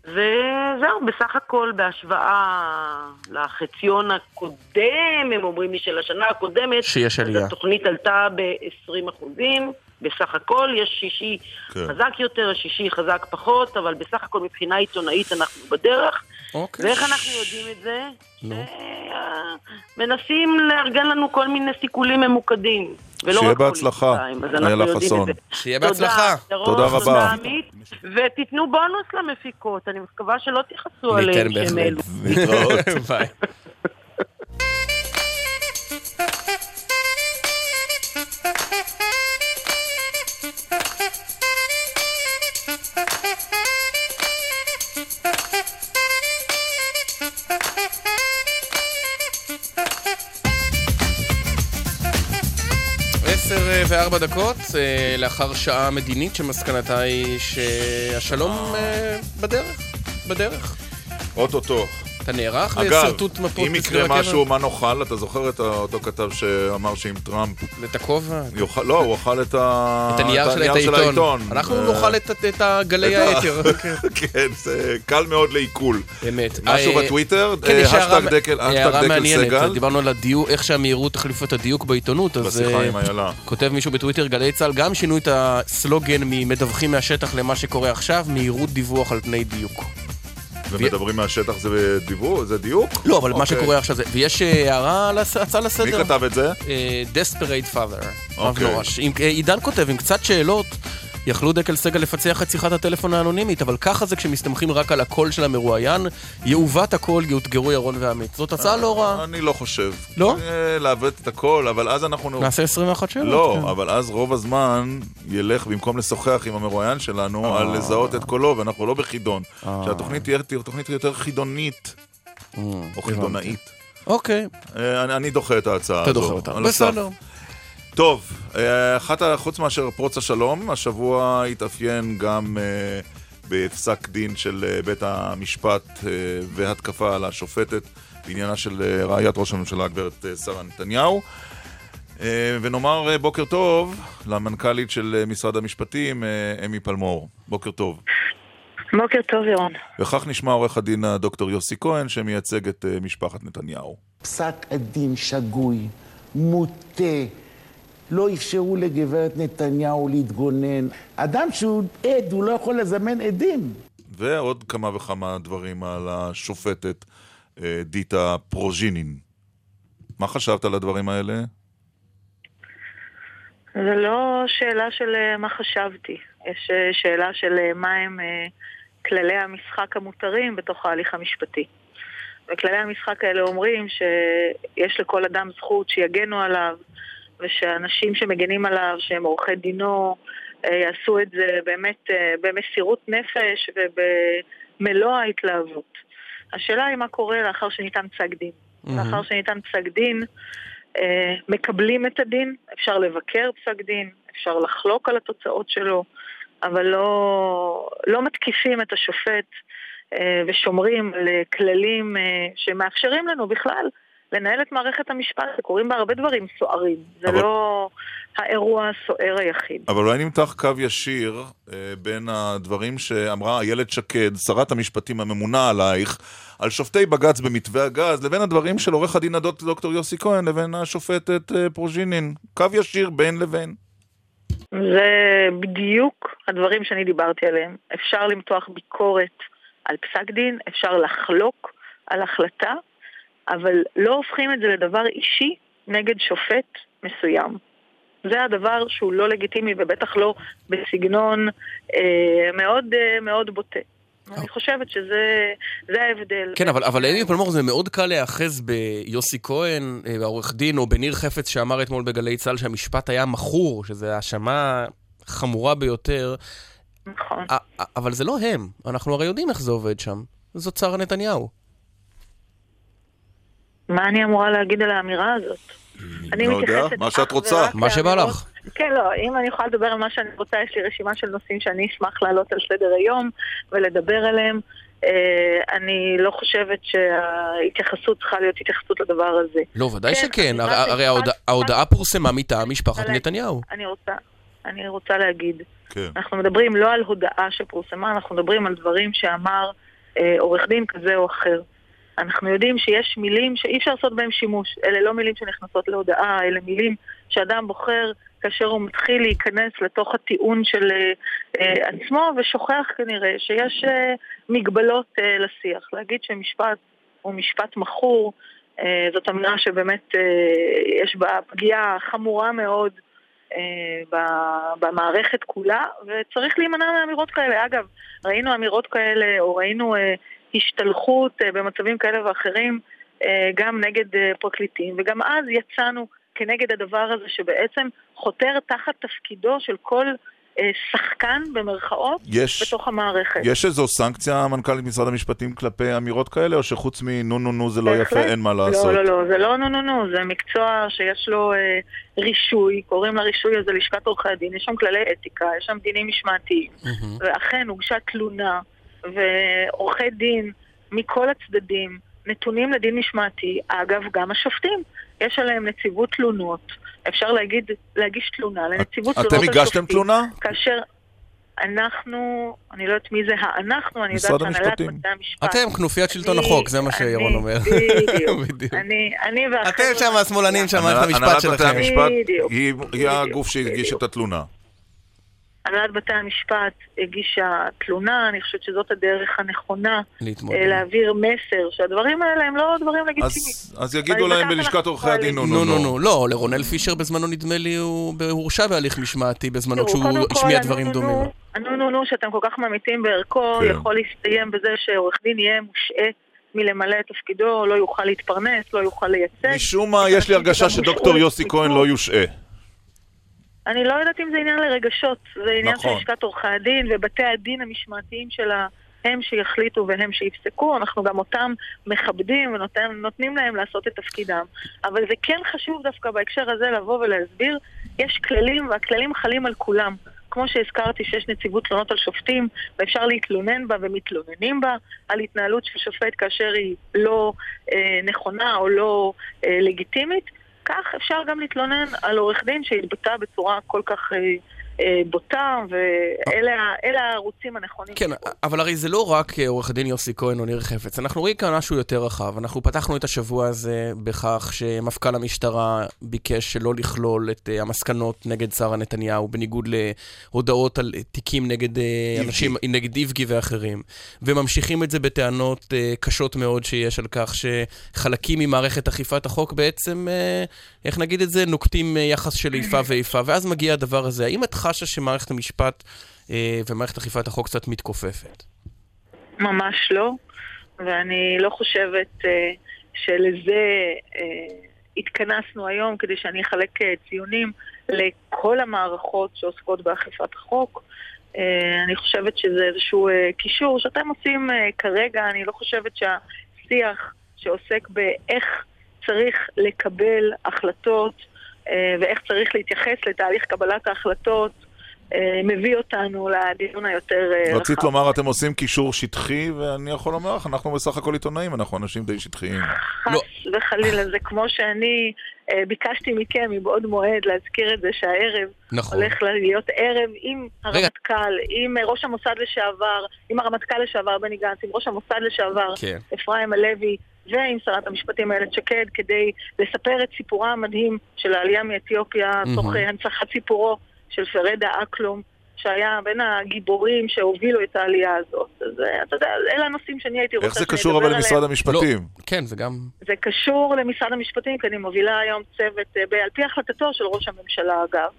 וזהו, בסך הכל בהשוואה לחציון הקודם, הם אומרים לי של השנה הקודמת, שיש עלייה. אז התוכנית עלתה ב-20 אחוזים. בסך הכל יש שישי כן. חזק יותר, שישי חזק פחות, אבל בסך הכל מבחינה עיתונאית אנחנו בדרך. אוקיי. ואיך אנחנו יודעים את זה? נו. מנסים לארגן לנו כל מיני סיכולים ממוקדים. ולא שיהיה בהצלחה, איילה חסון. שיהיה תודה, בהצלחה. תודה רבה. תודה עמית, ותיתנו בונוס למפיקות, אני מקווה שלא תכעסו עליהם ניתן שהם בהחלט. אלו. ביי. עשר אה, וארבע דקות, אה, לאחר שעה מדינית שמסקנתה היא שהשלום אה, בדרך, בדרך. אוטוטו. אתה נערך אגב, לשרטוט מפות אם בשדה יקרה? משהו, מה נאכל? אתה זוכר את אותו כתב שאמר שעם טראמפ... את הכובע? לא, הוא אכל את הנייר של העיתון. אנחנו אה, נאכל את- ה- האתר. כן, זה קל מאוד לעיכול. אמת. משהו אה, בטוויטר? כן, אה, יש הערה- השטג דקל- מעניינת. סגל? דיברנו על הדיוק, איך שהמהירות תחליף את הדיוק בעיתונות, אז... בשיחה עם איילה. כותב מישהו בטוויטר, גלי צה"ל גם שינו את הסלוגן ממדווחים מהשטח למה שקורה עכשיו, מהירות דיווח על פני דיוק. ומדברים מהשטח זה דיבור? זה דיוק? לא, אבל מה אוקיי. שקורה עכשיו זה... ויש אה, הערה, לס- הצעה לסדר. מי כתב את זה? אה, Desperate Father. אוקיי. אה, עידן כותב, עם קצת שאלות, יכלו דקל סגל לפצח את שיחת הטלפון האנונימית, אבל ככה זה כשמסתמכים רק על הקול של המרואיין, יעוות הקול, יאותגרו ירון ועמית. זאת הצעה לא רעה. אני לא חושב. לא? אה, לעוות את הכל, אבל אז אנחנו... נעשה 21 שאלות. לא, כן. אבל אז רוב הזמן ילך, במקום לשוחח עם המרואיין שלנו, אה. על לזהות את קולו, ואנחנו לא בחידון. שהתוכנית תהיה תוכנית יותר חידונית, או חידונאית. אוקיי. אה, אני- דוחה את ההצעה אתה הזו. דוחה אותה. הסף. בסדר. טוב, אה, אחת, חוץ מאשר פרוץ השלום, השבוע התאפיין גם אה, בפסק דין של אה, בית המשפט והתקפה על השופטת בעניינה של רעיית ראש הממשלה, הגברת שרה נתניהו. ונאמר בוקר טוב למנכ"לית של משרד המשפטים, אמי פלמור. בוקר טוב. בוקר טוב, ירון. וכך נשמע עורך הדין הדוקטור יוסי כהן, שמייצג את משפחת נתניהו. פסק הדין שגוי, מוטה, לא אפשרו לגברת נתניהו להתגונן. אדם שהוא עד, הוא לא יכול לזמן עדים. ועוד כמה וכמה דברים על השופטת אה, דיטה פרוז'ינין. מה חשבת על הדברים האלה? זה לא שאלה של אה, מה חשבתי, יש אה, שאלה של מה הם כללי המשחק המותרים בתוך ההליך המשפטי. וכללי המשחק האלה אומרים שיש לכל אדם זכות שיגנו עליו, ושאנשים שמגנים עליו, שהם עורכי דינו, אה, יעשו את זה באמת אה, במסירות נפש ובמלוא ההתלהבות. השאלה היא מה קורה לאחר שניתן פסק דין. לאחר שניתן פסק דין, אה, מקבלים את הדין, אפשר לבקר פסק דין, אפשר לחלוק על התוצאות שלו, אבל לא, לא מתקיפים את השופט ושומרים על כללים אה, שמאפשרים לנו בכלל לנהל את מערכת המשפט, וקורים בה הרבה דברים סוערים. זה אבל- לא האירוע הסוער היחיד. אבל אולי נמתח קו ישיר אה, בין הדברים שאמרה איילת שקד, שרת המשפטים הממונה עלייך, על שופטי בג"ץ במתווה הגז, לבין הדברים של עורך הדין הדוק- דוקטור יוסי כהן, לבין השופטת אה, פרוז'ינין. קו ישיר בין לבין. זה בדיוק הדברים שאני דיברתי עליהם. אפשר למתוח ביקורת על פסק דין, אפשר לחלוק על החלטה, אבל לא הופכים את זה לדבר אישי נגד שופט מסוים. זה הדבר שהוא לא לגיטימי ובטח לא בסגנון אה, מאוד אה, מאוד בוטה. אני חושבת שזה זה ההבדל. כן, אבל, אבל אמי פלמור זה מאוד קל להיאחז ביוסי כהן, אה, העורך דין, או בניר חפץ שאמר אתמול בגלי צה"ל שהמשפט היה מכור, שזו האשמה חמורה ביותר. נכון. אבל זה לא הם, אנחנו הרי יודעים איך זה עובד שם. זאת שרה נתניהו. מה אני אמורה להגיד על האמירה הזאת? אני לא יודע, מה שאת רוצה. מה שבא לך. כן, לא, אם אני יכולה לדבר על מה שאני רוצה, יש לי רשימה של נושאים שאני אשמח להעלות על סדר היום ולדבר עליהם. אה, אני לא חושבת שההתייחסות צריכה להיות התייחסות לדבר הזה. לא, ודאי כן, שכן, הרי, רק- הרי ההודעה פורסמה מטעם משפחת נתניהו. אני רוצה, אני רוצה להגיד, כן. אנחנו מדברים לא על הודעה שפורסמה, אנחנו מדברים על דברים שאמר אה, עורך דין כזה או אחר. אנחנו יודעים שיש מילים שאי אפשר לעשות בהם שימוש. אלה לא מילים שנכנסות להודעה, אלה מילים שאדם בוחר כאשר הוא מתחיל להיכנס לתוך הטיעון של אה, אה, עצמו, ושוכח כנראה שיש אה, מגבלות אה, לשיח. להגיד שמשפט הוא משפט מכור, אה, זאת אמירה שבאמת אה, יש בה פגיעה חמורה מאוד אה, במערכת כולה, וצריך להימנע מאמירות כאלה. אגב, ראינו אמירות כאלה, או ראינו אה, השתלחות אה, במצבים כאלה ואחרים, אה, גם נגד אה, פרקליטים, וגם אז יצאנו כנגד הדבר הזה שבעצם חותר תחת תפקידו של כל שחקן, במרכאות, יש- בתוך המערכת. יש איזו סנקציה, מנכ"לית משרד המשפטים, כלפי אמירות כאלה, או שחוץ מנו נו נו זה לא בהחלט. יפה, אין מה לעשות? לא, לא, לא, זה לא נו נו נו, זה מקצוע שיש לו אה, רישוי, קוראים לרישוי הזה לשכת עורכי הדין, יש שם כללי אתיקה, יש שם דינים משמעתיים, ואכן הוגשה תלונה, ועורכי דין מכל הצדדים נתונים לדין משמעתי, אגב, גם השופטים, יש עליהם נציבות תלונות, אפשר להגיד, להגיש תלונה לנציבות אתם תלונות על הגשתם שופטים. תלונה? כאשר אנחנו, אני לא יודעת מי זה האנחנו, אני יודעת שהנהלת. בתי המשפט. אתם כנופיית שלטון אני- החוק, זה מה שירון אומר. בדיוק. אני, אני והחבר'ה... אתם שם השמאלנים של מערכת הנהלת המשפט בתי שלכם. המשפט בדיוק, היא- היא הגוף שהגיש את התלונה. הנהלת בתי המשפט הגישה תלונה, אני חושבת שזאת הדרך הנכונה להתמודד. אה, להעביר מסר שהדברים האלה הם לא דברים לגיטימיים. אז- אז יגידו להם בלשכת עורכי הדין, נו נו נו נו, לא, לרונל פישר בזמנו נדמה לי הוא הורשע בהליך משמעתי בזמנו כשהוא השמיע דברים דומים. הנו-נו-נו שאתם כל כך ממיתים בערכו, כן. יכול להסתיים בזה שעורך דין יהיה מושעה מלמלא את תפקידו, לא יוכל להתפרנס, לא יוכל לייצג. משום מה, יש לי הרגשה שדוקטור יוסי כהן לא יושעה. אני לא יודעת אם זה עניין לרגשות, זה עניין נכון. של לשכת עורכי הדין ובתי הדין המשמעתיים שלה, הם שיחליטו והם שיפסקו, אנחנו גם אותם מכבדים ונותנים להם לעשות את תפקידם. אבל זה כן חשוב דווקא בהקשר הזה לבוא ולהסביר, יש כללים והכללים חלים על כולם. כמו שהזכרתי שיש נציבות תלונות על שופטים ואפשר להתלונן בה ומתלוננים בה על התנהלות של שופט כאשר היא לא אה, נכונה או לא אה, לגיטימית, כך אפשר גם להתלונן על עורך דין שהתבטא בצורה כל כך אה, בוטה, ואלה הערוצים הנכונים. כן, אבל הרי זה לא רק אה, עורך הדין יוסי כהן או ניר חפץ, אנחנו רואים כאן משהו יותר רחב. אנחנו פתחנו את השבוע הזה בכך שמפכ"ל המשטרה ביקש שלא לכלול את אה, המסקנות נגד שרה נתניהו, בניגוד להודעות על אה, תיקים נגד אה, אנשים, נגד איבגי ואחרים. וממשיכים את זה בטענות אה, קשות מאוד שיש על כך שחלקים ממערכת אכיפת החוק בעצם, אה, איך נגיד את זה, נוקטים אה, יחס של איפה ואיפה, ואז מגיע הדבר הזה. האם את חשה שמערכת המשפט אה, ומערכת אכיפת החוק קצת מתכופפת? ממש לא, ואני לא חושבת אה, שלזה אה, התכנסנו היום כדי שאני אחלק אה, ציונים לכל המערכות שעוסקות באכיפת החוק. אה, אני חושבת שזה איזשהו אה, קישור שאתם עושים אה, כרגע, אני לא חושבת שהשיח שעוסק באיך צריך לקבל החלטות ואיך צריך להתייחס לתהליך קבלת ההחלטות אה, מביא אותנו לדיון היותר אה, רחב. רצית לומר, אתם עושים קישור שטחי, ואני יכול לומר לך, אנחנו בסך הכל עיתונאים, אנחנו אנשים די שטחיים. חס וחלילה, זה כמו שאני אה, ביקשתי מכם מבעוד מועד להזכיר את זה שהערב נכון. הולך להיות ערב עם. הרמטכ"ל, עם אה, ראש המוסד לשעבר, עם הרמטכ"ל לשעבר בני גנץ, עם ראש המוסד לשעבר כן. אפרים הלוי ועם שרת המשפטים איילת שקד כדי לספר את סיפורה המדהים של העלייה מאתיופיה, מהמם. תוך אה, הנצחת סיפורו של פרדה אקלום. שהיה בין הגיבורים שהובילו את העלייה הזאת. אז אה, אתה יודע, אלה הנושאים שאני הייתי רוצה איך זה קשור אבל עליהם. למשרד המשפטים? לא, כן, זה גם... זה קשור למשרד המשפטים, כי אני מובילה היום צוות, אה, ב- על פי החלטתו של ראש הממשלה אגב.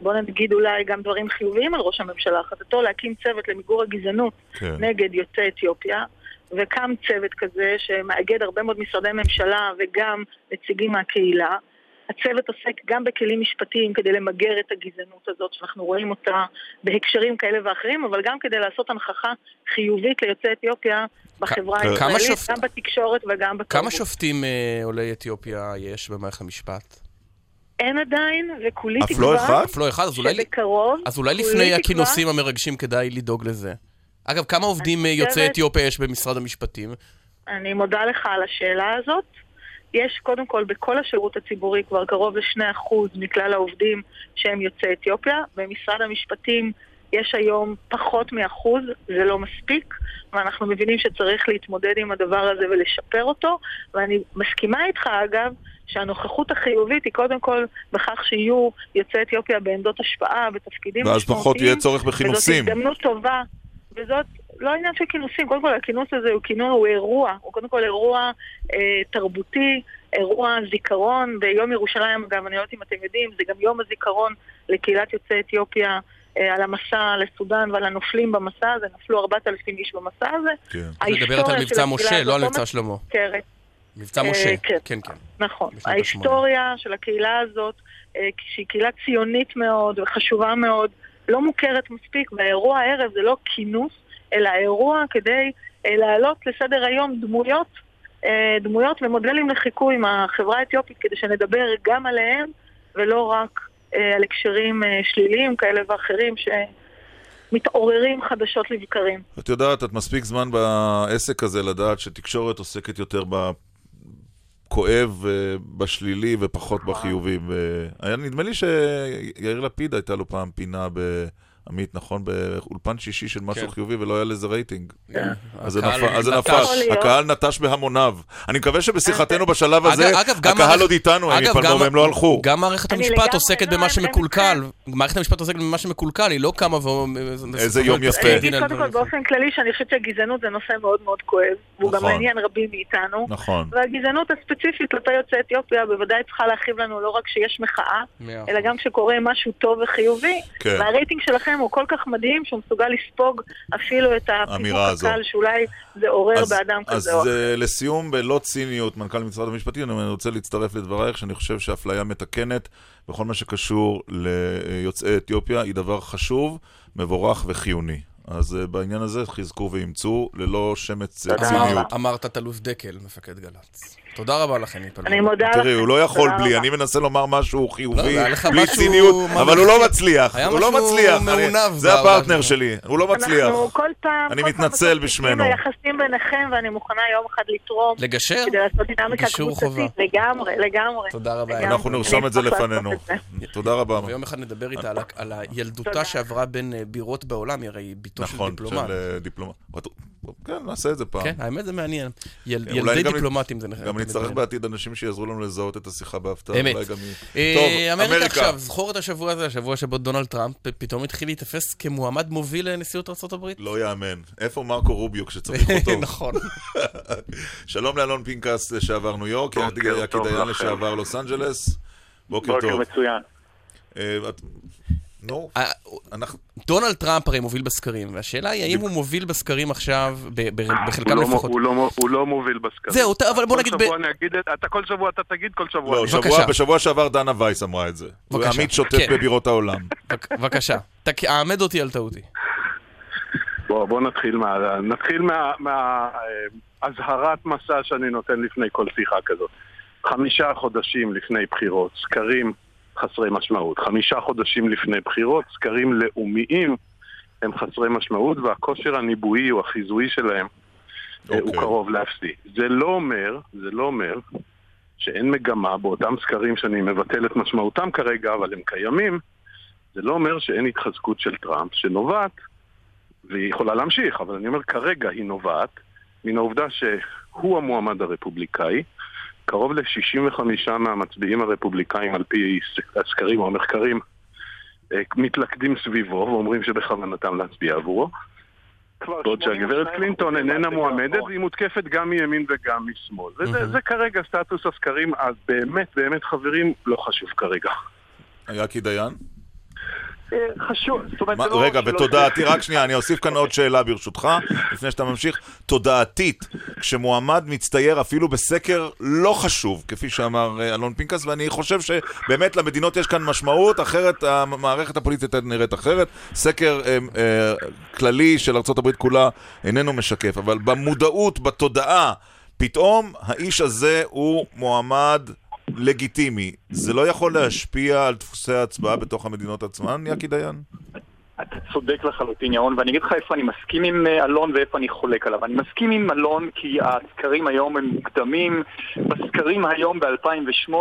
בוא נגיד אולי גם דברים חיוביים על ראש הממשלה, החלטתו להקים צוות למיגור הגזענות כן. נגד יוצאי אתיופיה, וקם צוות כזה שמאגד הרבה מאוד משרדי ממשלה וגם נציגים מהקהילה. הצוות עוסק גם בכלים משפטיים כדי למגר את הגזענות הזאת, שאנחנו רואים אותה בהקשרים כאלה ואחרים, אבל גם כדי לעשות הנכחה חיובית ליוצאי אתיופיה בחברה כמה הישראלית, שופט- גם בתקשורת וגם בתרבות. כמה שופטים אה, עולי אתיופיה יש במערכת המשפט? אין עדיין, וכולי אף תקווה לא אחד? אף לא אחד, אז אולי- אז לפני הכינוסים המרגשים כדאי לדאוג לזה. אגב, כמה עובדים אה, יוצאי חושבת- אתיופיה יש במשרד המשפטים? אני מודה לך על השאלה הזאת. יש קודם כל בכל השירות הציבורי כבר קרוב ל-2% מכלל העובדים שהם יוצאי אתיופיה. במשרד המשפטים יש היום פחות מאחוז, זה לא מספיק, ואנחנו מבינים שצריך להתמודד עם הדבר הזה ולשפר אותו, ואני מסכימה איתך אגב, שהנוכחות החיובית היא קודם כל בכך שיהיו יוצאי אתיופיה בעמדות השפעה, בתפקידים ואז משמעותיים. פחות יהיה צורך בכינוסים. וזאת הזדמנות טובה, וזאת לא עניין של כינוסים, קודם כל הכינוס הזה הוא כינוס, הוא אירוע, הוא קודם כל אירוע אה, תרבותי, אירוע זיכרון, ביום ירושלים, אגב, אני לא יודעת אם אתם יודעים, זה גם יום הזיכרון לקהילת יוצאי אתיופיה. אה, על המסע לסודאן ועל הנופלים במסע הזה, נפלו 4,000 איש במסע הזה. כן. את מדברת על מבצע משה, לא על מבצע שלמה. מוזכרת. מבצע אה, משה, כן. כן, כן. נכון. ההיסטוריה של הקהילה הזאת, אה, שהיא קהילה ציונית מאוד וחשובה מאוד, לא מוכרת מספיק, והאירוע הערב זה לא כינוס, אלא אירוע כדי אה, להעלות לסדר היום דמויות, אה, דמויות ומודלים לחיקוי מהחברה האתיופית, כדי שנדבר גם עליהם, ולא רק אה, על הקשרים שליליים כאלה ואחרים שמתעוררים חדשות לבקרים. את יודעת, את מספיק זמן בעסק הזה לדעת שתקשורת עוסקת יותר אה, בשלילי ופחות בחיובי. ו- היה נדמה לי שיאיר לפיד הייתה לו פעם פינה בעמית, נכון? באולפן שישי של משהו כן. חיובי ולא היה לזה רייטינג. כן. אז זה נפל, להיות. הקהל נטש בהמוניו. אני מקווה שבשיחתנו בשלב הזה, אגב, אגב, גם הקהל עוד איתנו, הם גם- והם לא הלכו. גם מערכת המשפט עוסקת לא, במה שמקולקל. מערכת המשפט עוסקת במה שמקולקל, היא לא קמה ו... איזה יום יפה. אני אגיד קודם כל באופן כללי שאני חושבת שהגזענות זה נושא מאוד מאוד כואב, והוא גם נכון. מעניין רבים מאיתנו. נכון. והגזענות הספציפית כלפי יוצאי אתיופיה בוודאי צריכה להכאיב לנו לא רק כשיש מחאה, אלא גם כשקורה משהו טוב וחיובי. כן. והרייטינג שלכם הוא כל כך מדהים שהוא מסוגל לספוג אפילו את הזו. הקל שאולי זה עורר אז- באדם אז כזה או אחר. אה, לסיום, בלא ציניות, מנכ"ל משרד המשפטים, אני רוצה להצטרף לדברייך, שאני חושב שאפליה מתקנת בכל מה שקשור ליוצאי אתיופיה היא דבר חשוב, מבורך וחיוני. אז אה, בעניין הזה חזקו ואימצו, ללא שמץ ציניות. אמר- אמרת תת-אלוף דקל, מפקד גל"צ. תודה רבה לכם, פלמור. אני מודה לכם. תראי, הוא לא יכול בלי. אני מנסה לומר משהו חיובי, לא, לך בלי ציניות, אבל הוא לא. מצליח, הוא לא מצליח. זה הפרטנר שלי, הוא לא מצליח. אנחנו כל פעם, אני מתנצל בשמנו. ביחסים ביניכם, ואני מוכנה יום אחד לתרום. לגשר? כדי לעשות דינמיקה גישור חובה. קבוצתית. לגמרי, לגמרי. תודה רבה. אנחנו נרשום את זה לפנינו. תודה רבה. ויום אחד נדבר איתה על ילדותה. שעברה בין אה, בירות בעולם, היא הרי בתו של נכון, דיפלומט. של אה, דיפלומט. כן, נעשה את זה פעם. כן, האמת זה מעניין. יל- כן, ילדי דיפלומטים זה נחמד. גם נצטרך. בעתיד אנשים שיעזרו לנו לזהות את השיחה בהפתעה. אמת. אולי גם אה, טוב, אמריקה עכשיו, תזכור את השבוע הזה, השבוע שבו דונלד טראמפ פתאום התחיל להתאפס כמועמד מוביל לנשיאות ארה"ב. לא יאמן. איפה מרקו רוביו כשצריך אותו? נכון. שלום לאלון פנקס לשעבר ניו יורק, יחד בוקר דיין. לשעבר לוס אנג'לס. בוקר בוקר טוב. מצוין. אה, נו, אה, אנחנו... דונלד טראמפ הרי מוביל בסקרים, והשאלה היא האם הוא מוביל בסקרים עכשיו, בחלקם הוא לא מ- לפחות. הוא לא הוא לא מוביל בסקרים. זהו, אבל בוא נגיד ב- כל שבוע אתה כל שבוע אתה תגיד, כל שבוע. לא, בשבוע שעבר דנה וייס אמרה את זה. בבקשה. עמית שוטט כן. בבירות העולם. בק- בבקשה, העמד אותי על טעותי. בוא, בוא נתחיל מה... נתחיל מהאזהרת מסע שאני נותן לפני כל שיחה כזאת. חמישה חודשים לפני בחירות, סקרים חסרי משמעות. חמישה חודשים לפני בחירות, סקרים לאומיים הם חסרי משמעות, והכושר הניבואי או החיזוי שלהם אה, הוא אוקיי. קרוב לאפסי. זה לא אומר, זה לא אומר שאין מגמה באותם סקרים שאני מבטל את משמעותם כרגע, אבל הם קיימים, זה לא אומר שאין התחזקות של טראמפ שנובעת, והיא יכולה להמשיך, אבל אני אומר כרגע היא נובעת מן העובדה שהוא המועמד הרפובליקאי, קרוב ל-65 מהמצביעים הרפובליקאים על פי הסקרים או המחקרים אה, מתלכדים סביבו ואומרים שבכוונתם להצביע עבורו. בעוד שהגברת קלינטון איננה מועמדת והיא מותקפת גם מימין וגם משמאל. וזה זה כרגע סטטוס הסקרים, אז באמת באמת חברים, לא חשוב כרגע. יקי דיין? חשוב, זאת אומרת, זה לא... רגע, בתודעתי, רק שנייה, אני אוסיף כאן עוד שאלה ברשותך, לפני שאתה ממשיך. תודעתית, כשמועמד מצטייר אפילו בסקר לא חשוב, כפי שאמר אה, אלון פינקס, ואני חושב שבאמת למדינות יש כאן משמעות, אחרת המערכת הפוליטית נראית אחרת. סקר אה, אה, כללי של ארה"ב כולה איננו משקף, אבל במודעות, בתודעה, פתאום האיש הזה הוא מועמד לגיטימי. זה לא יכול להשפיע על דפוסי ההצבעה בתוך המדינות עצמן, יקי דיין? אתה צודק לחלוטין, ירון, ואני אגיד לך איפה אני מסכים עם אה, אלון ואיפה אני חולק עליו. אני מסכים עם אלון כי הסקרים היום הם מוקדמים. בסקרים היום ב-2008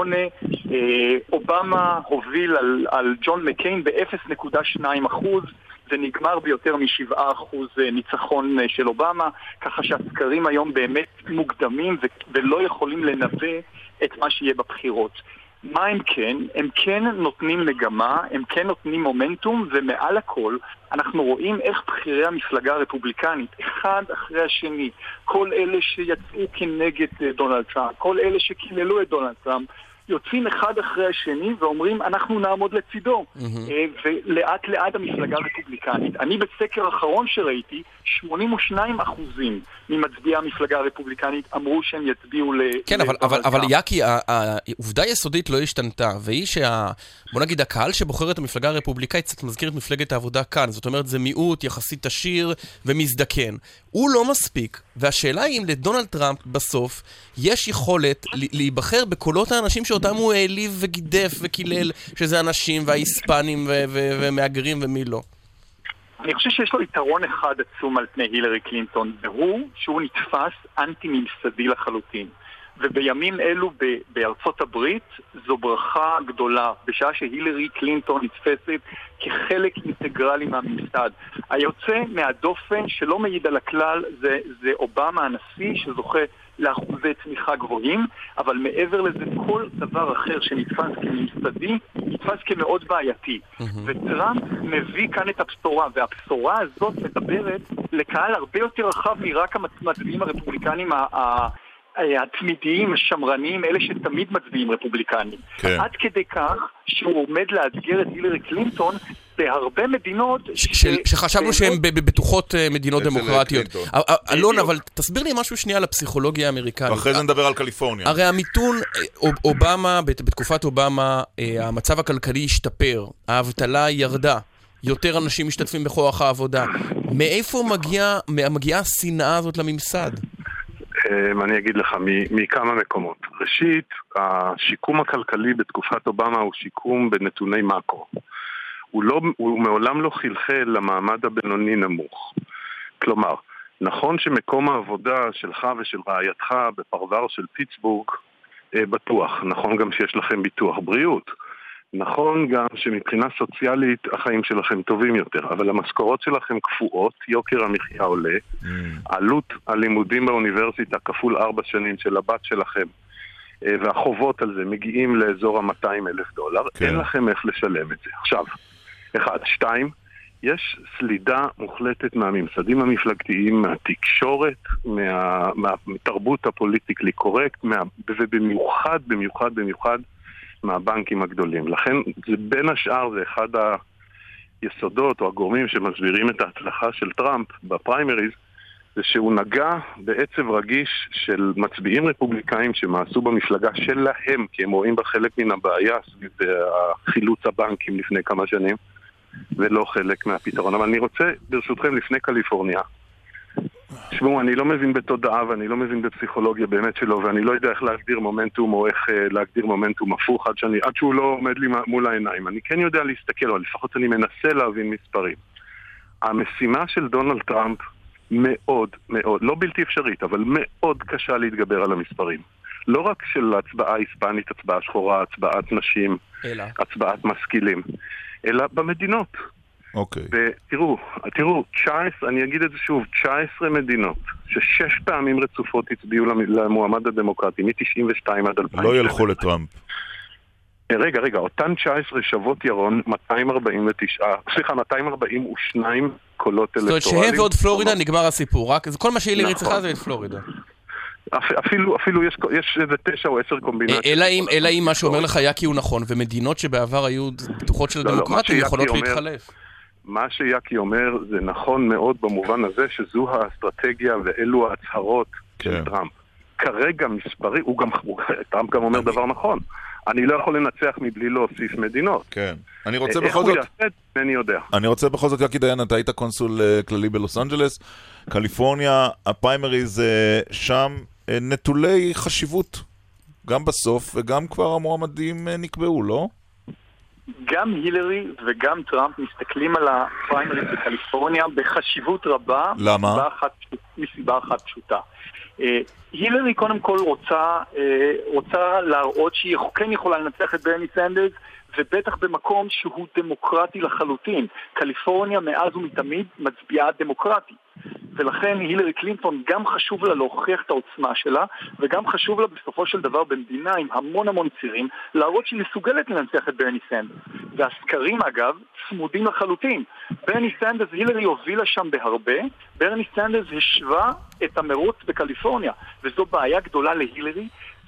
אה, אובמה הוביל על, על ג'ון מקיין ב-0.2 אחוז. זה נגמר ביותר מ-7% ניצחון אה, של אובמה, ככה שהסקרים היום באמת מוקדמים ולא יכולים לנבא את מה שיהיה בבחירות. מה הם כן? הם כן נותנים מגמה, הם כן נותנים מומנטום, ומעל הכל אנחנו רואים איך בכירי המפלגה הרפובליקנית, אחד אחרי השני, כל אלה שיצאו כנגד אה, דונלד טראמפ, כל אלה שקיללו את דונלד טראמפ, יוצאים אחד אחרי השני ואומרים אנחנו נעמוד לצידו. אה, ולאט לאט המפלגה הרפובליקנית. אני בסקר האחרון שראיתי, 82 אחוזים ממצביעי המפלגה הרפובליקנית אמרו שהם יצביעו ל... כן, אבל, אבל, אבל יאקי, העובדה היסודית לא השתנתה, והיא שה... בוא נגיד, הקהל שבוחר את המפלגה הרפובליקאית קצת מזכיר את מפלגת העבודה כאן. זאת אומרת, זה מיעוט יחסית עשיר ומזדקן. הוא לא מספיק, והשאלה היא אם לדונלד טראמפ בסוף יש יכולת להיבחר בקולות האנשים שאותם הוא העליב וגידף וקילל, שזה הנשים וההיספנים ומהגרים ומי לא. אני חושב שיש לו יתרון אחד עצום על פני הילרי קלינטון, והוא שהוא נתפס אנטי-ממסדי לחלוטין. ובימים אלו ב- בארצות הברית זו ברכה גדולה, בשעה שהילרי קלינטון נתפסת כחלק אינטגרלי מהממסד. היוצא מהדופן שלא מעיד על הכלל זה, זה אובמה הנשיא שזוכה לאחוזי צמיחה גבוהים, אבל מעבר לזה כל דבר אחר שנתפס כממסדי נתפס כמאוד בעייתי. וטראמפ מביא כאן את הבשורה, והבשורה הזאת מדברת לקהל הרבה יותר רחב מרק המצביעים הרפובליקנים ה- ה- התמידיים, השמרניים, אלה שתמיד מצביעים רפובליקנים. כן. עד כדי כך שהוא עומד לאתגר את הילרי קלינטון בהרבה מדינות... שחשבנו שהן ב- ב- בטוחות אה, מדינות דמוקרטיות. אלון. אבל תסביר לי משהו שנייה על הפסיכולוגיה האמריקנית. ואחרי זה נדבר על קליפורניה. הרי המיתון, אה, אוב- אובמה, בת- בתקופת אובמה, אה, המצב הכלכלי השתפר, האבטלה ירדה, יותר אנשים משתתפים בכוח העבודה. מאיפה מגיע, מגיעה השנאה הזאת לממסד? אמ, אני אגיד לך, מ- מכמה מקומות. ראשית, השיקום הכלכלי בתקופת אובמה הוא שיקום בנתוני מאקרו. הוא, לא, הוא מעולם לא חלחל למעמד הבינוני נמוך. כלומר, נכון שמקום העבודה שלך ושל רעייתך בפרבר של פיטסבורג אה, בטוח, נכון גם שיש לכם ביטוח בריאות. נכון גם שמבחינה סוציאלית החיים שלכם טובים יותר, אבל המשכורות שלכם קפואות, יוקר המחיה עולה, עלות הלימודים באוניברסיטה כפול ארבע שנים של הבת שלכם אה, והחובות על זה מגיעים לאזור ה-200 אלף דולר, כן. אין לכם איך לשלם את זה. עכשיו, אחד. שתיים, יש סלידה מוחלטת מהממסדים המפלגתיים, מהתקשורת, מה, מהתרבות הפוליטיקלי קורקט, מה, ובמיוחד, במיוחד, במיוחד מהבנקים הגדולים. לכן, זה בין השאר, זה אחד היסודות או הגורמים שמסבירים את ההצלחה של טראמפ בפריימריז, זה שהוא נגע בעצב רגיש של מצביעים רפובליקאים שמעשו במפלגה שלהם, כי הם רואים בה חלק מן הבעיה סביב אה, חילוץ הבנקים לפני כמה שנים, ולא חלק מהפתרון. אבל אני רוצה, ברשותכם, לפני קליפורניה. תשמעו, אני לא מבין בתודעה ואני לא מבין בפסיכולוגיה באמת שלא, ואני לא יודע איך להגדיר מומנטום או איך אה, להגדיר מומנטום הפוך עד, שאני, עד שהוא לא עומד לי מול העיניים. אני כן יודע להסתכל, או לפחות אני מנסה להבין מספרים. המשימה של דונלד טראמפ מאוד מאוד, לא בלתי אפשרית, אבל מאוד קשה להתגבר על המספרים. לא רק של הצבעה היספנית, הצבעה שחורה, הצבעת נשים, אלא. הצבעת משכילים, אלא במדינות. אוקיי. ותראו, תראו, 19, אני אגיד את זה שוב, 19 מדינות ששש פעמים רצופות הצביעו למ- למועמד הדמוקרטי, מ-92 עד 2000. לא ילכו לטראמפ. רגע, רגע, אותן 19 שוות ירון, 249, סליחה, 242 קולות זאת אומרת אלקטורליים. שהם ועוד פלורידה נגמר הסיפור, רק זה כל מה שהילרי נכון. צריכה זה את פלורידה. אפ- אפילו, אפילו יש, יש איזה תשע או עשר קומבינציות. אלא אם, אלא אם מה שאומר לך יאקי הוא נכון, ומדינות שבעבר היו בטוחות של לא, לא, שיאקי יכולות אומר- להתחלף. מה שיאקי אומר זה נכון מאוד במובן הזה שזו האסטרטגיה ואלו ההצהרות כן. של טראמפ. כרגע מספרי, הוא גם, הוא- טראמפ גם אומר דבר נכון. אני לא יכול לנצח מבלי להוסיף מדינות. כן. אני רוצה איך בכל הוא זאת... יעשה את זה, אינני יודע. אני רוצה בכל זאת, יאקי דיין, אתה היית קונסול אה, כללי בלוס אנג'לס, קליפורניה, הפריימריז אה, שם אה, נטולי חשיבות, גם בסוף וגם כבר המועמדים אה, נקבעו, לא? גם הילרי וגם טראמפ מסתכלים על הפריימריז בקליפורניה בחשיבות רבה. למה? מסיבה אחת, מסיבה אחת פשוטה. אה, הילרי קודם כל רוצה, אה, רוצה להראות שהיא כן יכולה לנצח את ברני סנדרס ובטח במקום שהוא דמוקרטי לחלוטין. קליפורניה מאז ומתמיד מצביעה דמוקרטית. ולכן הילרי קלינטון גם חשוב לה להוכיח את העוצמה שלה וגם חשוב לה בסופו של דבר במדינה עם המון המון צירים להראות שהיא מסוגלת לנצח את ברני סנדרס. והסקרים אגב צמודים לחלוטין. ברני סנדרס, הילרי הובילה שם בהרבה, ברני סנדרס השווה את המרוץ בקליפורניה וזו בעיה גדולה להילרי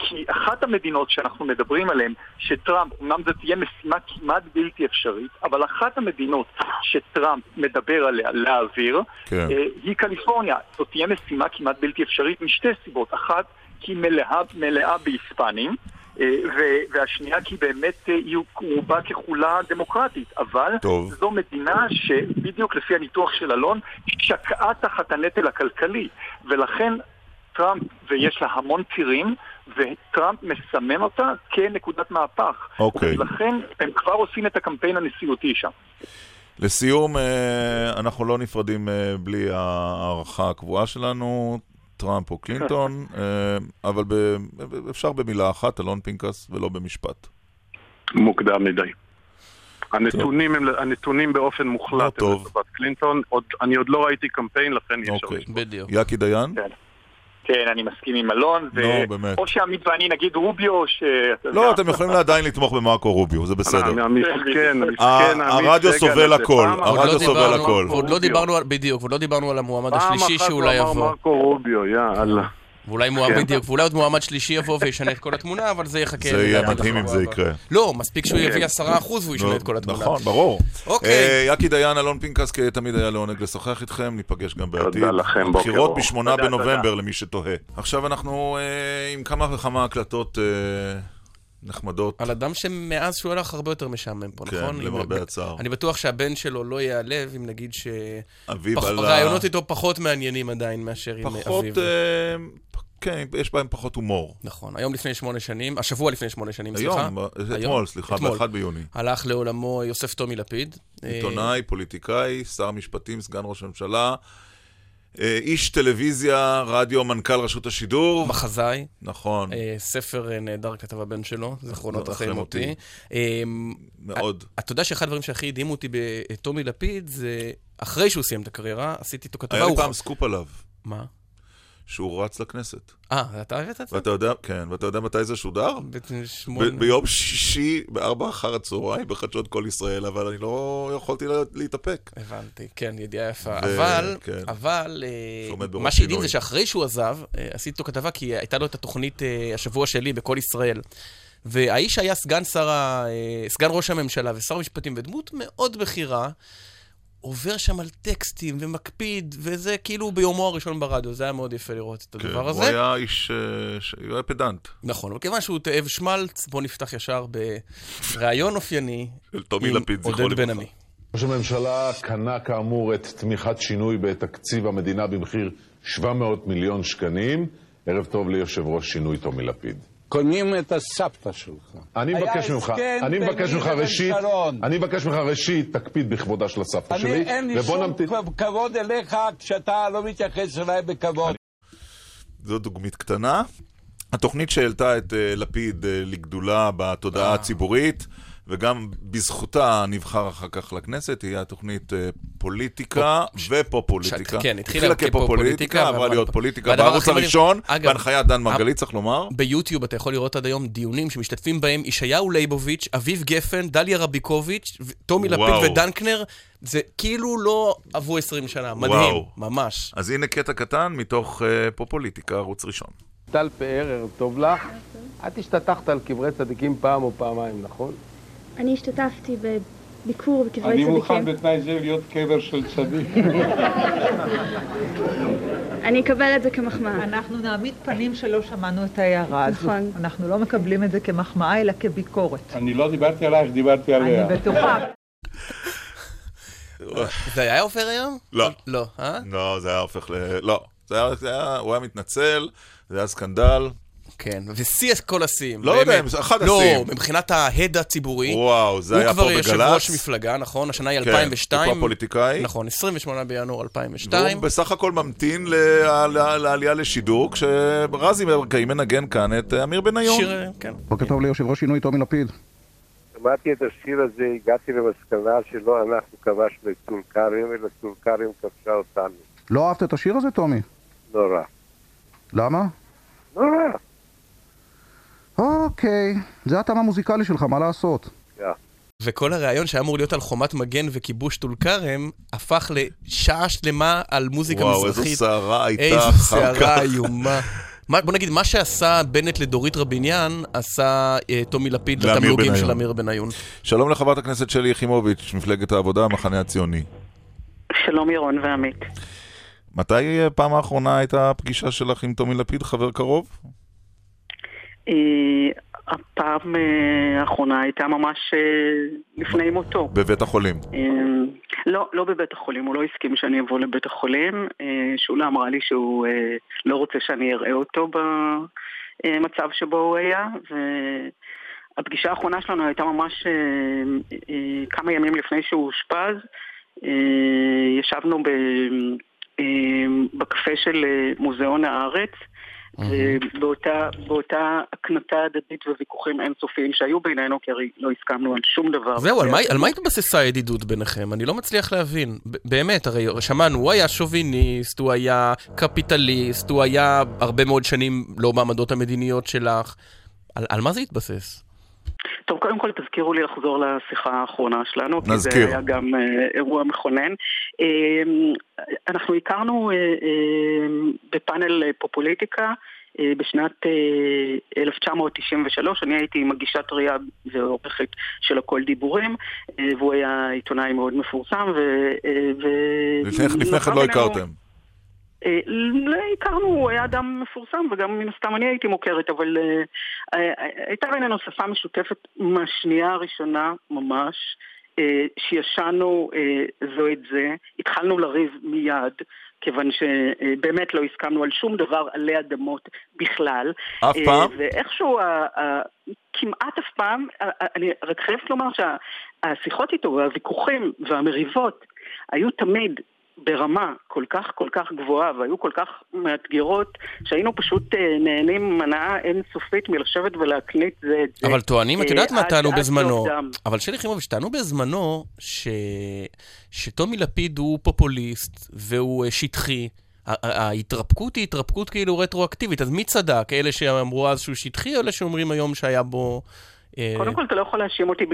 כי אחת המדינות שאנחנו מדברים עליהן, שטראמפ, אמנם זו תהיה משימה כמעט בלתי אפשרית, אבל אחת המדינות שטראמפ מדבר עליה להעביר, כן. אה, היא קליפורניה. זאת תהיה משימה כמעט בלתי אפשרית משתי סיבות. אחת, כי היא מלאה, מלאה בהיספנים. אה, והשנייה כי באמת אה, היא רובה ככולה דמוקרטית, אבל טוב. זו מדינה שבדיוק לפי הניתוח של אלון שקעה תחת הנטל הכלכלי ולכן טראמפ, ויש לה המון צירים, וטראמפ מסמן אותה כנקודת מהפך. אוקיי. ולכן הם כבר עושים את הקמפיין הנשיאותי שם. לסיום, אה, אנחנו לא נפרדים אה, בלי ההערכה הקבועה שלנו, טראמפ או קלינטון, אה, אבל ב- אפשר במילה אחת, אלון פנקס, ולא במשפט. מוקדם מדי. הנתונים, הם, הנתונים באופן מוחלט הם טוב. לטובת קלינטון, עוד, אני עוד לא ראיתי קמפיין, לכן אי אפשר אוקיי. בדיוק. יאקי דיין? כן, אני מסכים עם אלון, ו... נו, באמת. או שעמית ואני נגיד רוביו, או ש... לא, אתם יכולים עדיין לתמוך במרקו רוביו, זה בסדר. המסכן, המסכן, ה- עמית הרדיו סובל הכל, פעם עוד הרדיו סובל הכל. עוד לא דיברנו בדיוק, ועוד לא דיברנו על המועמד פעם השלישי אחת שאולי הוא אמר יבוא. מרקו רוביו, יאללה. ואולי מועמד, כן. בדיוק, ואולי עוד מועמד שלישי יבוא וישנה את כל התמונה, אבל זה יחכה. זה יהיה מדהים אם זה. יקרה. לא, מספיק שהוא כן. יביא 10% והוא ישנה את כל התמונה. נכון, ברור. אוקיי. אה, יאקי דיין, אלון פנקס, כתמיד היה לעונג לשוחח איתכם, ניפגש גם בעתיד. לכם, בוקר בחירות אור. בשמונה תודה, בנובמבר תודה. למי שתוהה. עכשיו אנחנו אה, עם כמה וכמה הקלטות אה, נחמדות. על אדם שמאז שהוא הלך הרבה יותר משעמם פה, כן, נכון? למרבה אם- הצער. אני בטוח שהבן שלו לא ייעלב אם נגיד אביו על ה- שהרעיונות איתו פחות מעניינים עדיין מאשר עם פחות, אביו. אה, כן, יש בהם פחות הומור. נכון, היום לפני שמונה שנים, השבוע לפני שמונה שנים, היום, סליחה. ב- היום? אתמול, סליחה, אתמול. ב-1 ביוני. הלך לעולמו יוסף טומי לפיד. אה, עיתונאי, פוליטיקאי, שר משפטים, סגן ראש הממשלה, אה, איש טלוויזיה, רדיו, מנכ"ל רשות השידור. מחזאי. נכון. אה, ספר אה, נהדר כתב הבן שלו, זיכרונות רחם רחם אותי. אותי. אה, מאוד. אתה יודע שאחד הדברים שהכי הדהימו אותי בטומי לפיד, זה אחרי שהוא סיים את הקריירה, עשיתי איתו כתבה. היה לי פעם סקופ עליו. מה? שהוא רץ לכנסת. אה, אתה הבאת את זה? ואתה יודע, כן, ואתה יודע מתי זה שודר? ב- ביום שישי, בארבע אחר הצהריים, בחדשות כל ישראל, אבל אני לא יכולתי לה- להתאפק. הבנתי, כן, ידיעה יפה. ו- אבל, כן. אבל, אה, מה שהדהים שינוי. זה שאחרי שהוא עזב, אה, עשיתי איתו כתבה, כי הייתה לו את התוכנית אה, השבוע שלי בכל ישראל. והאיש היה סגן שר סגן ראש הממשלה ושר המשפטים, ודמות מאוד בכירה, עובר שם על טקסטים ומקפיד, וזה כאילו ביומו הראשון ברדיו, זה היה מאוד יפה לראות את כן, הדבר הוא הזה. היה איש, אה, ש- הוא היה פדנט. נכון, אבל כיוון שהוא תאב שמלץ, בואו נפתח ישר בריאיון אופייני עם לפיד, עודד בן. עמי. ראש הממשלה קנה כאמור את תמיכת שינוי בתקציב המדינה במחיר 700 מיליון שקלים. ערב טוב ליושב ראש שינוי טומי לפיד. קונים את הסבתא שלך. אני מבקש ממך, אני מבקש ממך ראשית. אני מבקש ממך ראשית, תקפיד בכבודה של הסבתא אני, שלי, אין לי ובוא שום. כבוד אליך כשאתה לא מתייחס אליי בכבוד. זו דוגמית קטנה. התוכנית שהעלתה את אה, לפיד אה, לגדולה בתודעה הציבורית, וגם בזכותה נבחר אחר כך לכנסת, היא התוכנית אה, פוליטיקה ופופוליטיקה. כן, התחילה כפופוליטיקה, עברה אבל- להיות פוליטיקה בערוץ הראשון, בהנחיית דן מרגלית, ה- צריך לומר. ביוטיוב אתה יכול לראות עד היום דיונים שמשתתפים בהם ישעיהו ליבוביץ', אביב גפן, דליה רביקוביץ', טומי לפיד. ודנקנר. זה כאילו לא עברו 20 שנה, מדהים, וואו. ממש. אז הנה קטע קטן מתוך אה, פופוליטיקה, ערוץ ראשון. טל פאר, ערב טוב לך. את השתטחת על קברי צדיקים פעם או פעמיים, נכון? אני השתתפתי בביקור בקברי אני צדיקים. מוכן בתנאי זה להיות קבר של צדיק. אני אקבל את זה כמחמאה. אנחנו נעמיד פנים שלא שמענו את ההערה הזו. נכון. אנחנו לא מקבלים את זה כמחמאה, אלא כביקורת. אני לא דיברתי עלייך, דיברתי עליה. אני בטוחה. זה היה עופר היום? לא. לא, אה? לא, זה היה הופך ל... לא. זה היה, זה היה, הוא היה מתנצל, זה היה סקנדל. כן, ושיא כל השיאים. לא באמת. יודע, אחד לא, השיאים. מבחינת ההד הציבורי. וואו, זה היה פה הוא כבר יושב בגל"צ. ראש מפלגה, נכון? השנה היא כן, 2002. הוא כבר פוליטיקאי. נכון, 28 בינואר 2002. והוא בסך הכל ממתין ל- ל- לעלייה לשידור, כשרזי ברקאי מנגן כאן את אה, אמיר בניון. שיר, כן. בוקר טוב ליושב ראש שינוי טומי לפיד. שמעתי את השיר הזה, הגעתי למסקנה שלא אנחנו כבשנו את טול כרם, אלא טול כרם כבשה אותנו. לא אהבת את השיר הזה, טומי? נורא. למה? נורא. אוקיי, זה הטעם המוזיקלי שלך, מה לעשות? וכל הריאיון שהיה אמור להיות על חומת מגן וכיבוש טול כרם, הפך לשעה שלמה על מוזיקה וואו, מזרחית. איזו סערה הייתה איזו אחר כך. סערה איומה. מה- בוא נגיד, מה שעשה בנט לדורית רביניאן, עשה אה, טומי לפיד לתמלוגים. של אמיר בניון. שלום לחברת הכנסת שלי יחימוביץ', מפלגת העבודה, המחנה הציוני. שלום ירון ועמית. מתי אה, פעם האחרונה הייתה הפגישה שלך עם טומי לפיד, חבר קרוב? אה, הפעם אה, האחרונה הייתה ממש אה, לפני מותו. בבית החולים. לא, לא בבית החולים, הוא לא הסכים שאני אבוא לבית החולים. שולה אמרה לי שהוא לא רוצה שאני אראה אותו במצב שבו הוא היה, והפגישה האחרונה שלנו הייתה ממש כמה ימים לפני שהוא אושפז. ישבנו ב, בקפה של מוזיאון הארץ. ובאותה באותה הקנטה הדדית וויכוחים אינסופיים שהיו בינינו, כי הרי לא הסכמנו על שום דבר. זהו, על מה- על מה התבססה הידידות ביניכם? אני לא מצליח להבין. באמת, הרי שמענו, הוא היה שוביניסט, הוא היה קפיטליסט, הוא היה הרבה מאוד שנים לא בעמדות המדיניות שלך. על על מה זה התבסס? טוב, קודם כל תזכירו לי לחזור לשיחה האחרונה שלנו, כי נזכיר. זה היה גם אה, אירוע מכונן. אה, אנחנו הכרנו אה, אה, בפאנל פופוליטיקה אה, בשנת אה, 1993, אני הייתי מגישת ראייה ועורכת של הכל דיבורים, והוא היה עיתונאי מאוד מפורסם, ו... לפני כן לא הכרתם. אה, לא הכרנו, הוא היה אדם מפורסם, וגם מן הסתם אני הייתי מוכרת, אבל אה, אה, הייתה בינינו שפה משותפת מהשנייה הראשונה ממש, שישנו זו את זה, התחלנו לריב מיד. כיוון שבאמת לא הסכמנו על שום דבר עלי אדמות בכלל. אף פעם? ואיכשהו, כמעט אף פעם, אני רק חייבת לומר שהשיחות איתו והוויכוחים והמריבות היו תמיד ברמה כל כך כל כך גבוהה והיו כל כך מאתגרות שהיינו פשוט אה, נהנים הנאה אינסופית מלשבת ולהקליט זה את זה. אבל טוענים, את אה, יודעת מה טענו בזמנו? אבל שלי יחימוביץ', טענו בזמנו ש... שטומי לפיד הוא פופוליסט והוא אה, שטחי. ההתרפקות היא התרפקות כאילו רטרואקטיבית, אז מי צדק? אלה שאמרו אז שהוא שטחי, או אלה שאומרים היום שהיה בו... אה, קודם כל, אתה לא יכול להאשים אותי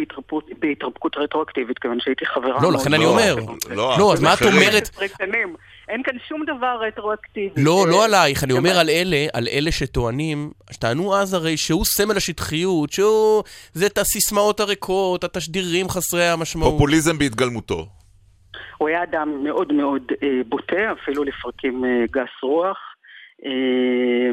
בהתרפקות, רטרואקטיבית, כיוון שהייתי חברה לא, לכן אני אומר. בקואליציה. לא, לא, אז מה את אומרת? 15 שנים. אין כאן שום דבר רטרואקטיבי. לא, לא עלייך, אני אומר על אלה, על אלה שטוענים, שטענו אז הרי שהוא סמל השטחיות, שהוא... זה את הסיסמאות הריקות, התשדירים חסרי המשמעות. פופוליזם בהתגלמותו. הוא היה אדם מאוד מאוד אה, בוטה, אפילו לפרקים אה, גס רוח. אה,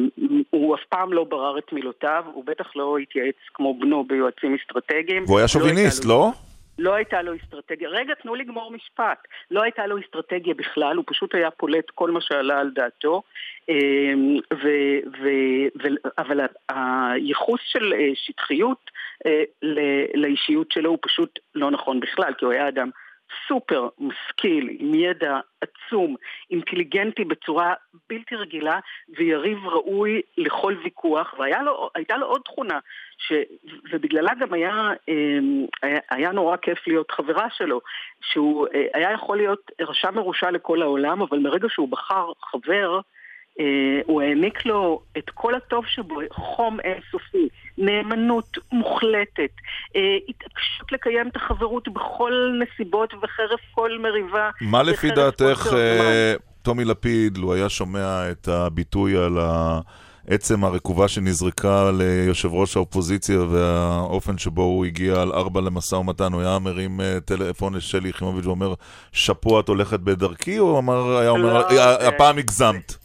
הוא אף פעם לא ברר את מילותיו, הוא בטח לא התייעץ כמו בנו ביועצים אסטרטגיים. והוא היה לא שוביניסט, לא? לא הייתה לו אסטרטגיה. רגע, תנו לגמור משפט. לא הייתה לו אסטרטגיה בכלל, הוא פשוט היה פולט כל מה שעלה על דעתו. אמ, ו, ו, ו, אבל הייחוס של אה, שטחיות אה, לאישיות שלו הוא פשוט לא נכון בכלל, כי הוא היה אדם סופר משכיל, עם ידע עצום, אינטליגנטי בצורה בלתי רגילה, ויריב ראוי לכל ויכוח, והייתה לו עוד תכונה, ש, ובגללה גם אמ, היה, היה נורא כיף להיות חברה שלו, שהוא אה, היה יכול להיות רשע מרושע לכל העולם, אבל מרגע שהוא בחר חבר, הוא העניק לו את כל הטוב שבו, חום אינסופי, נאמנות מוחלטת, אה, התעקשות לקיים את החברות בכל נסיבות וחרף כל מריבה. מה לפי דעתך. אה, טומי לפיד, לו היה שומע את הביטוי על העצם הרקובה שנזרקה ליושב ראש האופוזיציה והאופן שבו הוא הגיע על ארבע למשא ומתן, הוא היה מרים אה, טלפון לשלי יחימוביץ' ואומר, שאפו את הולכת בדרכי, או אמר, היה אומר, לא, "אה, הפעם הגזמת?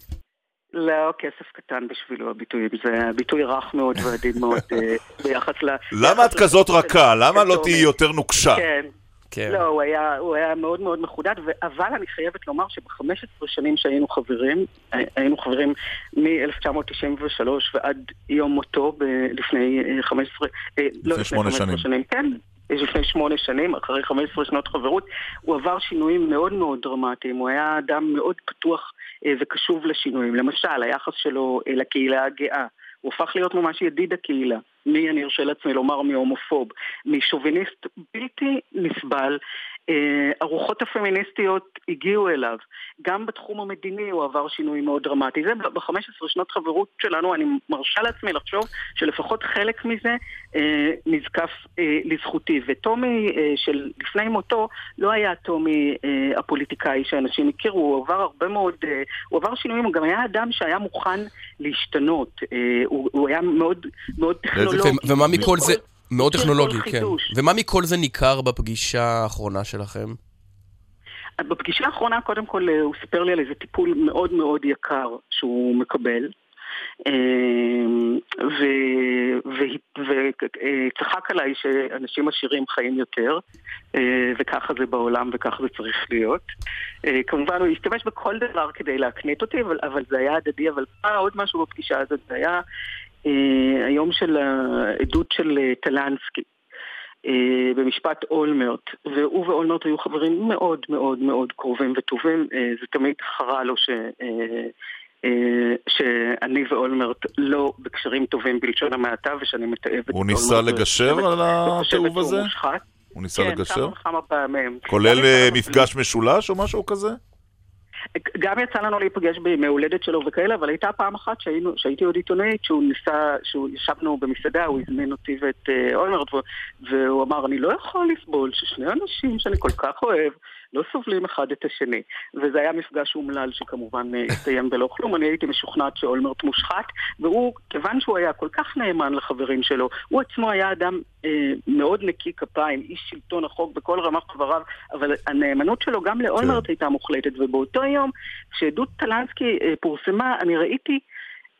לא, כסף קטן בשבילו הביטוי, זה ביטוי רך מאוד ועדין מאוד אה, ביחס ל... למה את כזאת רכה? למה לא תהיי. יותר נוקשה? כן. כן. לא, הוא היה, הוא היה מאוד מאוד מחודד, ו- אבל אני חייבת לומר שב-15 שנים שהיינו חברים, היינו חברים מ-1993 ועד יום מותו ב- לפני אה, 15, אה, לא לפני שמונה 15 שנים. שנים, כן. לפני שמונה שנים, אחרי 15 שנות חברות, הוא עבר שינויים מאוד מאוד דרמטיים. הוא היה אדם מאוד פתוח וקשוב לשינויים. למשל, היחס שלו אה, לקהילה הגאה. הוא הפך להיות ממש ידיד הקהילה. מי, אני ארשה לעצמי לומר, מהומופוב. משוביניסט בלתי נסבל. אה, הרוחות הפמיניסטיות הגיעו אליו. גם בתחום המדיני הוא עבר שינוי מאוד דרמטי. זה ב-15 שנות חברות שלנו, אני מרשה לעצמי לחשוב שלפחות חלק מזה אה, נזקף אה, לזכותי. וטומי של לפני מותו לא היה טומי הפוליטיקאי שאנשים הכירו, הוא עבר הרבה מאוד, הוא עבר שינויים, הוא גם היה אדם שהיה מוכן להשתנות. הוא, היה מאוד, מאוד טכנולוגי. ומה מכל זה... מאוד טכנולוגי, כן. חידוש. ומה מכל זה ניכר בפגישה האחרונה שלכם? בפגישה האחרונה, קודם כל, אה, הוא סיפר לי על איזה טיפול מאוד מאוד יקר שהוא מקבל. אה, וצחק עליי שאנשים עשירים חיים יותר, אה, וככה זה בעולם וככה זה צריך להיות. כמובן הוא השתמש בכל דבר כדי להקנית אותי, אבל, אבל זה היה הדדי, אבל עוד משהו בפגישה הזאת, זה היה היום של העדות של אה, טלנסקי. אה, במשפט אולמרט, והוא ואולמרט היו חברים מאוד מאוד מאוד קרובים וטובים, אה, זה תמיד חרה לו ש... אה, אה, שאני ואולמרט לא בקשרים טובים בלשון המעטה ושאני מתעבת את הוא ניסה לגשר על התיעוב הזה? הוא ניסה כן, לגשר? כמה וכמה פעמים. כולל אה, מפגש משולש או משהו כזה? גם יצא לנו להיפגש בימי הולדת שלו וכאלה, אבל הייתה פעם אחת שהיינו, שהייתי עוד עיתונאית, שהוא ניסה, שהוא ישבנו במסעדה, הוא הזמין אותי ואת אה, אולמרט, והוא אמר, אני לא יכול לסבול ששני אנשים שאני כל כך אוהב, לא סובלים אחד את השני. וזה היה מפגש אומלל שכמובן אה, הסתיים בלא כלום. אני הייתי משוכנעת שאולמרט מושחת, והוא, כיוון שהוא היה כל כך נאמן לחברים שלו, הוא עצמו היה אדם אה, מאוד נקי כפיים, איש שלטון החוק בכל רמ"ח חבריו, אבל הנאמנות שלו גם לאולמרט הייתה מוחלטת, ובאותו יום, כשעדות טלנסקי אה, פורסמה, אני ראיתי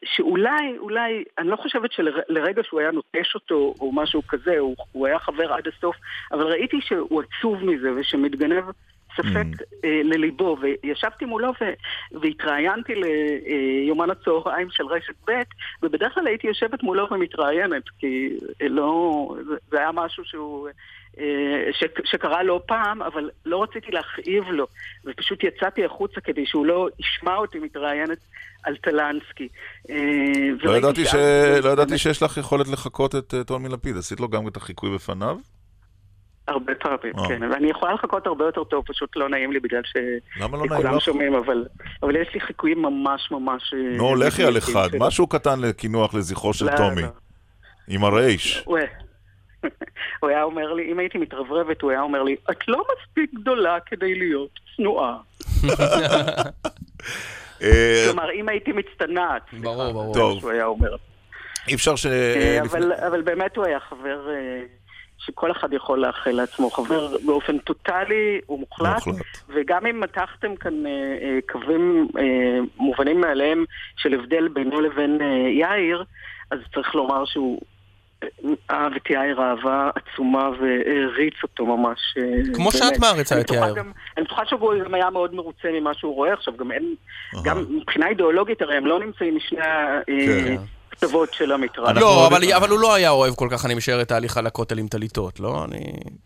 שאולי, אולי, אני לא חושבת שלרגע שהוא היה נוטש אותו או משהו כזה, הוא, הוא היה חבר עד הסוף, אבל ראיתי שהוא עצוב מזה ושמתגנב ספק אה, לליבו, וישבתי מולו ו- והתראיינתי ליומן הצהריים של רשת ב', ובדרך כלל הייתי יושבת מולו ומתראיינת, כי אה, לא, זה, היה משהו שהוא... אה, ש- שקרה לא פעם, אבל לא רציתי להכאיב לו, ופשוט יצאתי החוצה כדי שהוא לא ישמע אותי מתראיינת על טלנסקי. אה, לא ידעתי ש- לא ידעתי שיש לך יכולת לחקות את אה, טומי לפיד, עשית לו גם את החיקוי בפניו? הרבה פעמים, אה. כן. ואני יכולה לחכות הרבה יותר טוב, פשוט לא נעים לי בגלל לא שכולם לך? שומעים, אבל אבל יש לי חיקויים ממש ממש... אה, נו, לכי על מדויקים אחד, שלו. משהו קטן לקינוח לזכרו של לא, טומי. לא. עם הרייש. הוא היה אומר לי, אם הייתי מתרברבת, הוא היה אומר לי, את לא מספיק גדולה כדי להיות צנועה. אה, כלומר, אם הייתי מצטנעת. ברור, ברור. טוב. שהוא היה אומר. אי אפשר ש... אה, אבל, אבל באמת הוא היה חבר שכל אחד יכול לאחל לעצמו. חבר באופן טוטאלי ומוחלט. מוחלט. וגם אם מתחתם כאן אה, אה, קווים אה, מובנים מאליהם של הבדל בינו לבין אה, יאיר, אז צריך לומר שהוא אה, אהב את יאיר אהבה עצומה והעריץ אותו ממש. אה, כמו באמת. שאת מעריצה את יאיר. גם- אני בטוחה שהוא גם היה מאוד מרוצה ממה שהוא רואה עכשיו, גם אין, גם מבחינה אידיאולוגית הרי הם לא נמצאים משני כן. הקצוות של המתרס. לא, אבל, אבל הוא לא היה אוהב כל כך, אני משער, את ההליכה לכותל עם טליתות, לא? אני...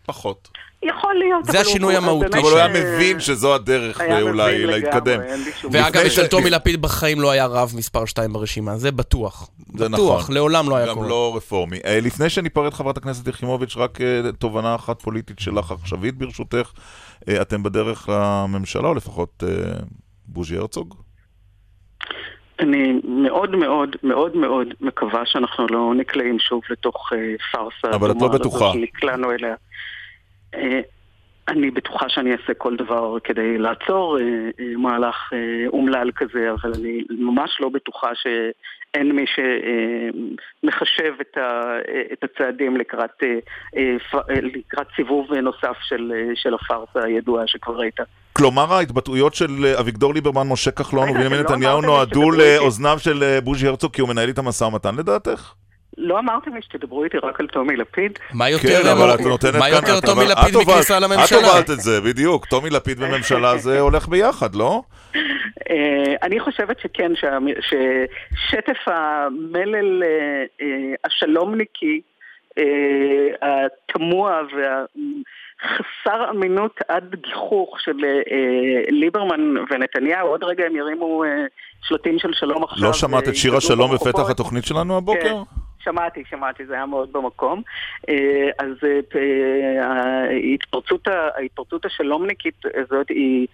פחות. יכול להיות, זה השינוי המהותי. אבל הוא היה אה, מבין שזו הדרך היה אולי להתקדם. ואגב, לפני אצל ש- טומי לפיד בחיים לא היה רב מספר 2 ברשימה, זה בטוח. זה בטוח, נכון. לעולם לא היה גם קורה. לא רפורמי. אה, לפני שניפרד, חברת הכנסת יחימוביץ', רק אה, תובנה אחת פוליטית שלך עכשווית ברשותך. אה, אתם בדרך לממשלה, או לפחות אה, בוז'י הרצוג? אני מאוד מאוד מאוד מאוד מקווה שאנחנו לא נקלעים שוב לתוך אה, פארסה. אבל את לא בטוחה. לזאת שנקלענו אליה. אה, אני בטוחה שאני אעשה כל דבר כדי לעצור אה, מהלך אומלל כזה, אבל אני ממש לא בטוחה שאין מי שמחשב את, הצעדים לקראת, לקראת סיבוב נוסף של, של הפארסה הידועה שכבר הייתה. כלומר, ההתבטאויות של אה, אביגדור ליברמן, משה כחלון ובנימין לא נתניהו נועדו. לאוזניו של אה, בוז'י הרצוג כי הוא מנהל איתם משא ומתן לדעתך? לא אמרתם לי שתדברו איתי רק על טומי לפיד? מה יותר, כן, אבל את נותנת כאן... מה יותר את- טומי לפיד את מכניסה את לממשלה? הובלת את זה, בדיוק. טומי לפיד וממשלה זה הולך ביחד, לא? אה, אני חושבת שכן, ששטף המלל השלומניקי, התמוה והחסר אמינות עד גיחוך של אה, ליברמן ונתניהו, עוד רגע הם ירימו אה, שלטים של שלום עכשיו. לא שמעת את שיר ויגדלו השלום ברחובות. בפתח התוכנית שלנו הבוקר? כן, שמעתי, שמעתי, זה היה מאוד במקום. אה, אז אה, אה, ההתפרצות, ההתפרצות השלומניקית הזאת היא,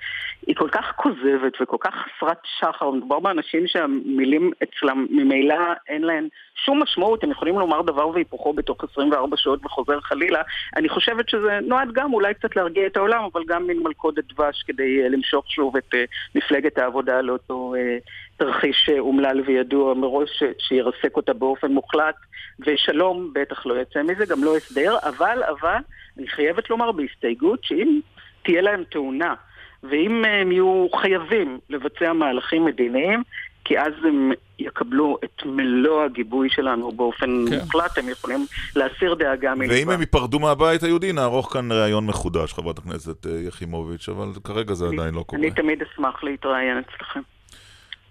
היא כל כך כוזבת וכל כך חסרת שחר. מדובר באנשים שהמילים אצלם ממילא אין להן שום משמעות, הם יכולים לומר דבר והיפוכו בתוך 24 שעות וחוזר חלילה. אני חושבת שזה נועד גם אולי קצת להרגיע את העולם, אבל גם מין מלכודת דבש כדי אה, למשוך שוב את אה, מפלגת העבודה לאותו אה, תרחיש אומלל וידוע מראש שירסק אותה באופן מוחלט, ושלום בטח לא יצא מזה, גם לא הסדר, אבל, אבל, אני חייבת לומר בהסתייגות שאם תהיה להם תאונה, ואם הם יהיו חייבים לבצע מהלכים מדיניים, כי אז הם יקבלו את מלוא הגיבוי שלנו באופן כן. מוחלט, הם יכולים להסיר דאגה מלבם. ואם הם ייפרדו מהבית היהודי, נערוך כאן ראיון מחודש, חברת הכנסת אה, יחימוביץ', אבל כרגע זה עדיין לא קורה. אני תמיד אשמח להתראיין אצלכם.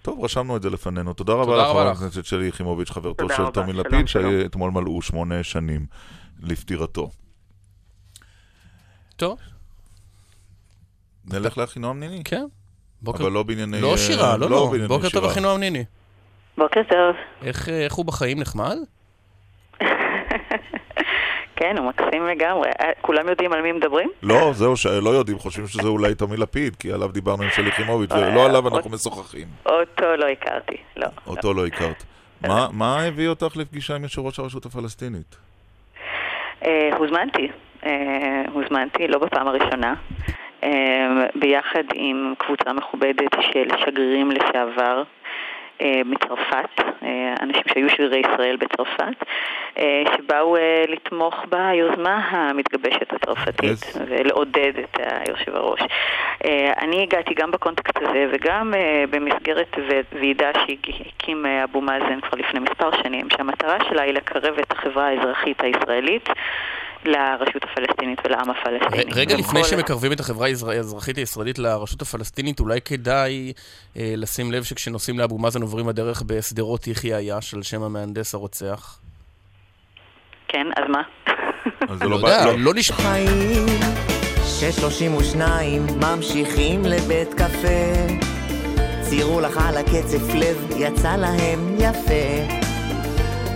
טוב, רשמנו את זה לפנינו. תודה רבה תודה לך, חברת. הכנסת שלי יחימוביץ', חברתו תודה של. טומי לפיד. שאתמול מלאו שמונה שנים לפטירתו. טוב. נלך לאחינועם ניני? כן. בוקר- אבל לא בענייני... לא שירה, לא, לא. בענייני בוקר טוב, שירה. אחינועם ניני. בוקר טוב. איך אה, איך הוא בחיים נחמד? כן, הוא מקסים לגמרי. אה, כולם יודעים על מי מדברים? לא, זהו, שלא יודעים, חושבים שזה אולי טומי לפיד, כי עליו דיברנו עם שלי יחימוביץ', ולא עליו אנחנו משוחחים. אותו לא הכרתי, לא. אותו לא הכרת. מה- מה הביא אותך לפגישה עם יושב ראש הרשות הפלסטינית? אה, הוזמנתי. אה, הוזמנתי, לא בפעם הראשונה. אה, ביחד עם קבוצה מכובדת של שגרירים לשעבר אה, מצרפת, אה, אנשים שהיו שגרירי ישראל בצרפת, אה, שבאו לתמוך ביוזמה המתגבשת הצרפתית ולעודד את היושב הראש. אני הגעתי גם בקונטקסט הזה וגם במסגרת ועידה שהקים אבו מאזן כבר לפני מספר שנים, שהמטרה שלה היא לקרב את החברה האזרחית הישראלית לרשות הפלסטינית ולעם הפלסטיני. רגע לפני וכל- שמקרבים את החברה האזר- האזרחית הישראלית לרשות הפלסטינית, אולי כדאי אה, לשים לב שכשנוסעים לאבו מאזן עוברים הדרך בשדרות יחיא עיאש על שם המהנדס הרוצח. כן, אז מה? אז זה לא לא יודע, בא- לא נשמע... חיים, 632 ממשיכים לבית קפה ציירו לך על הקצף לב, יצא להם יפה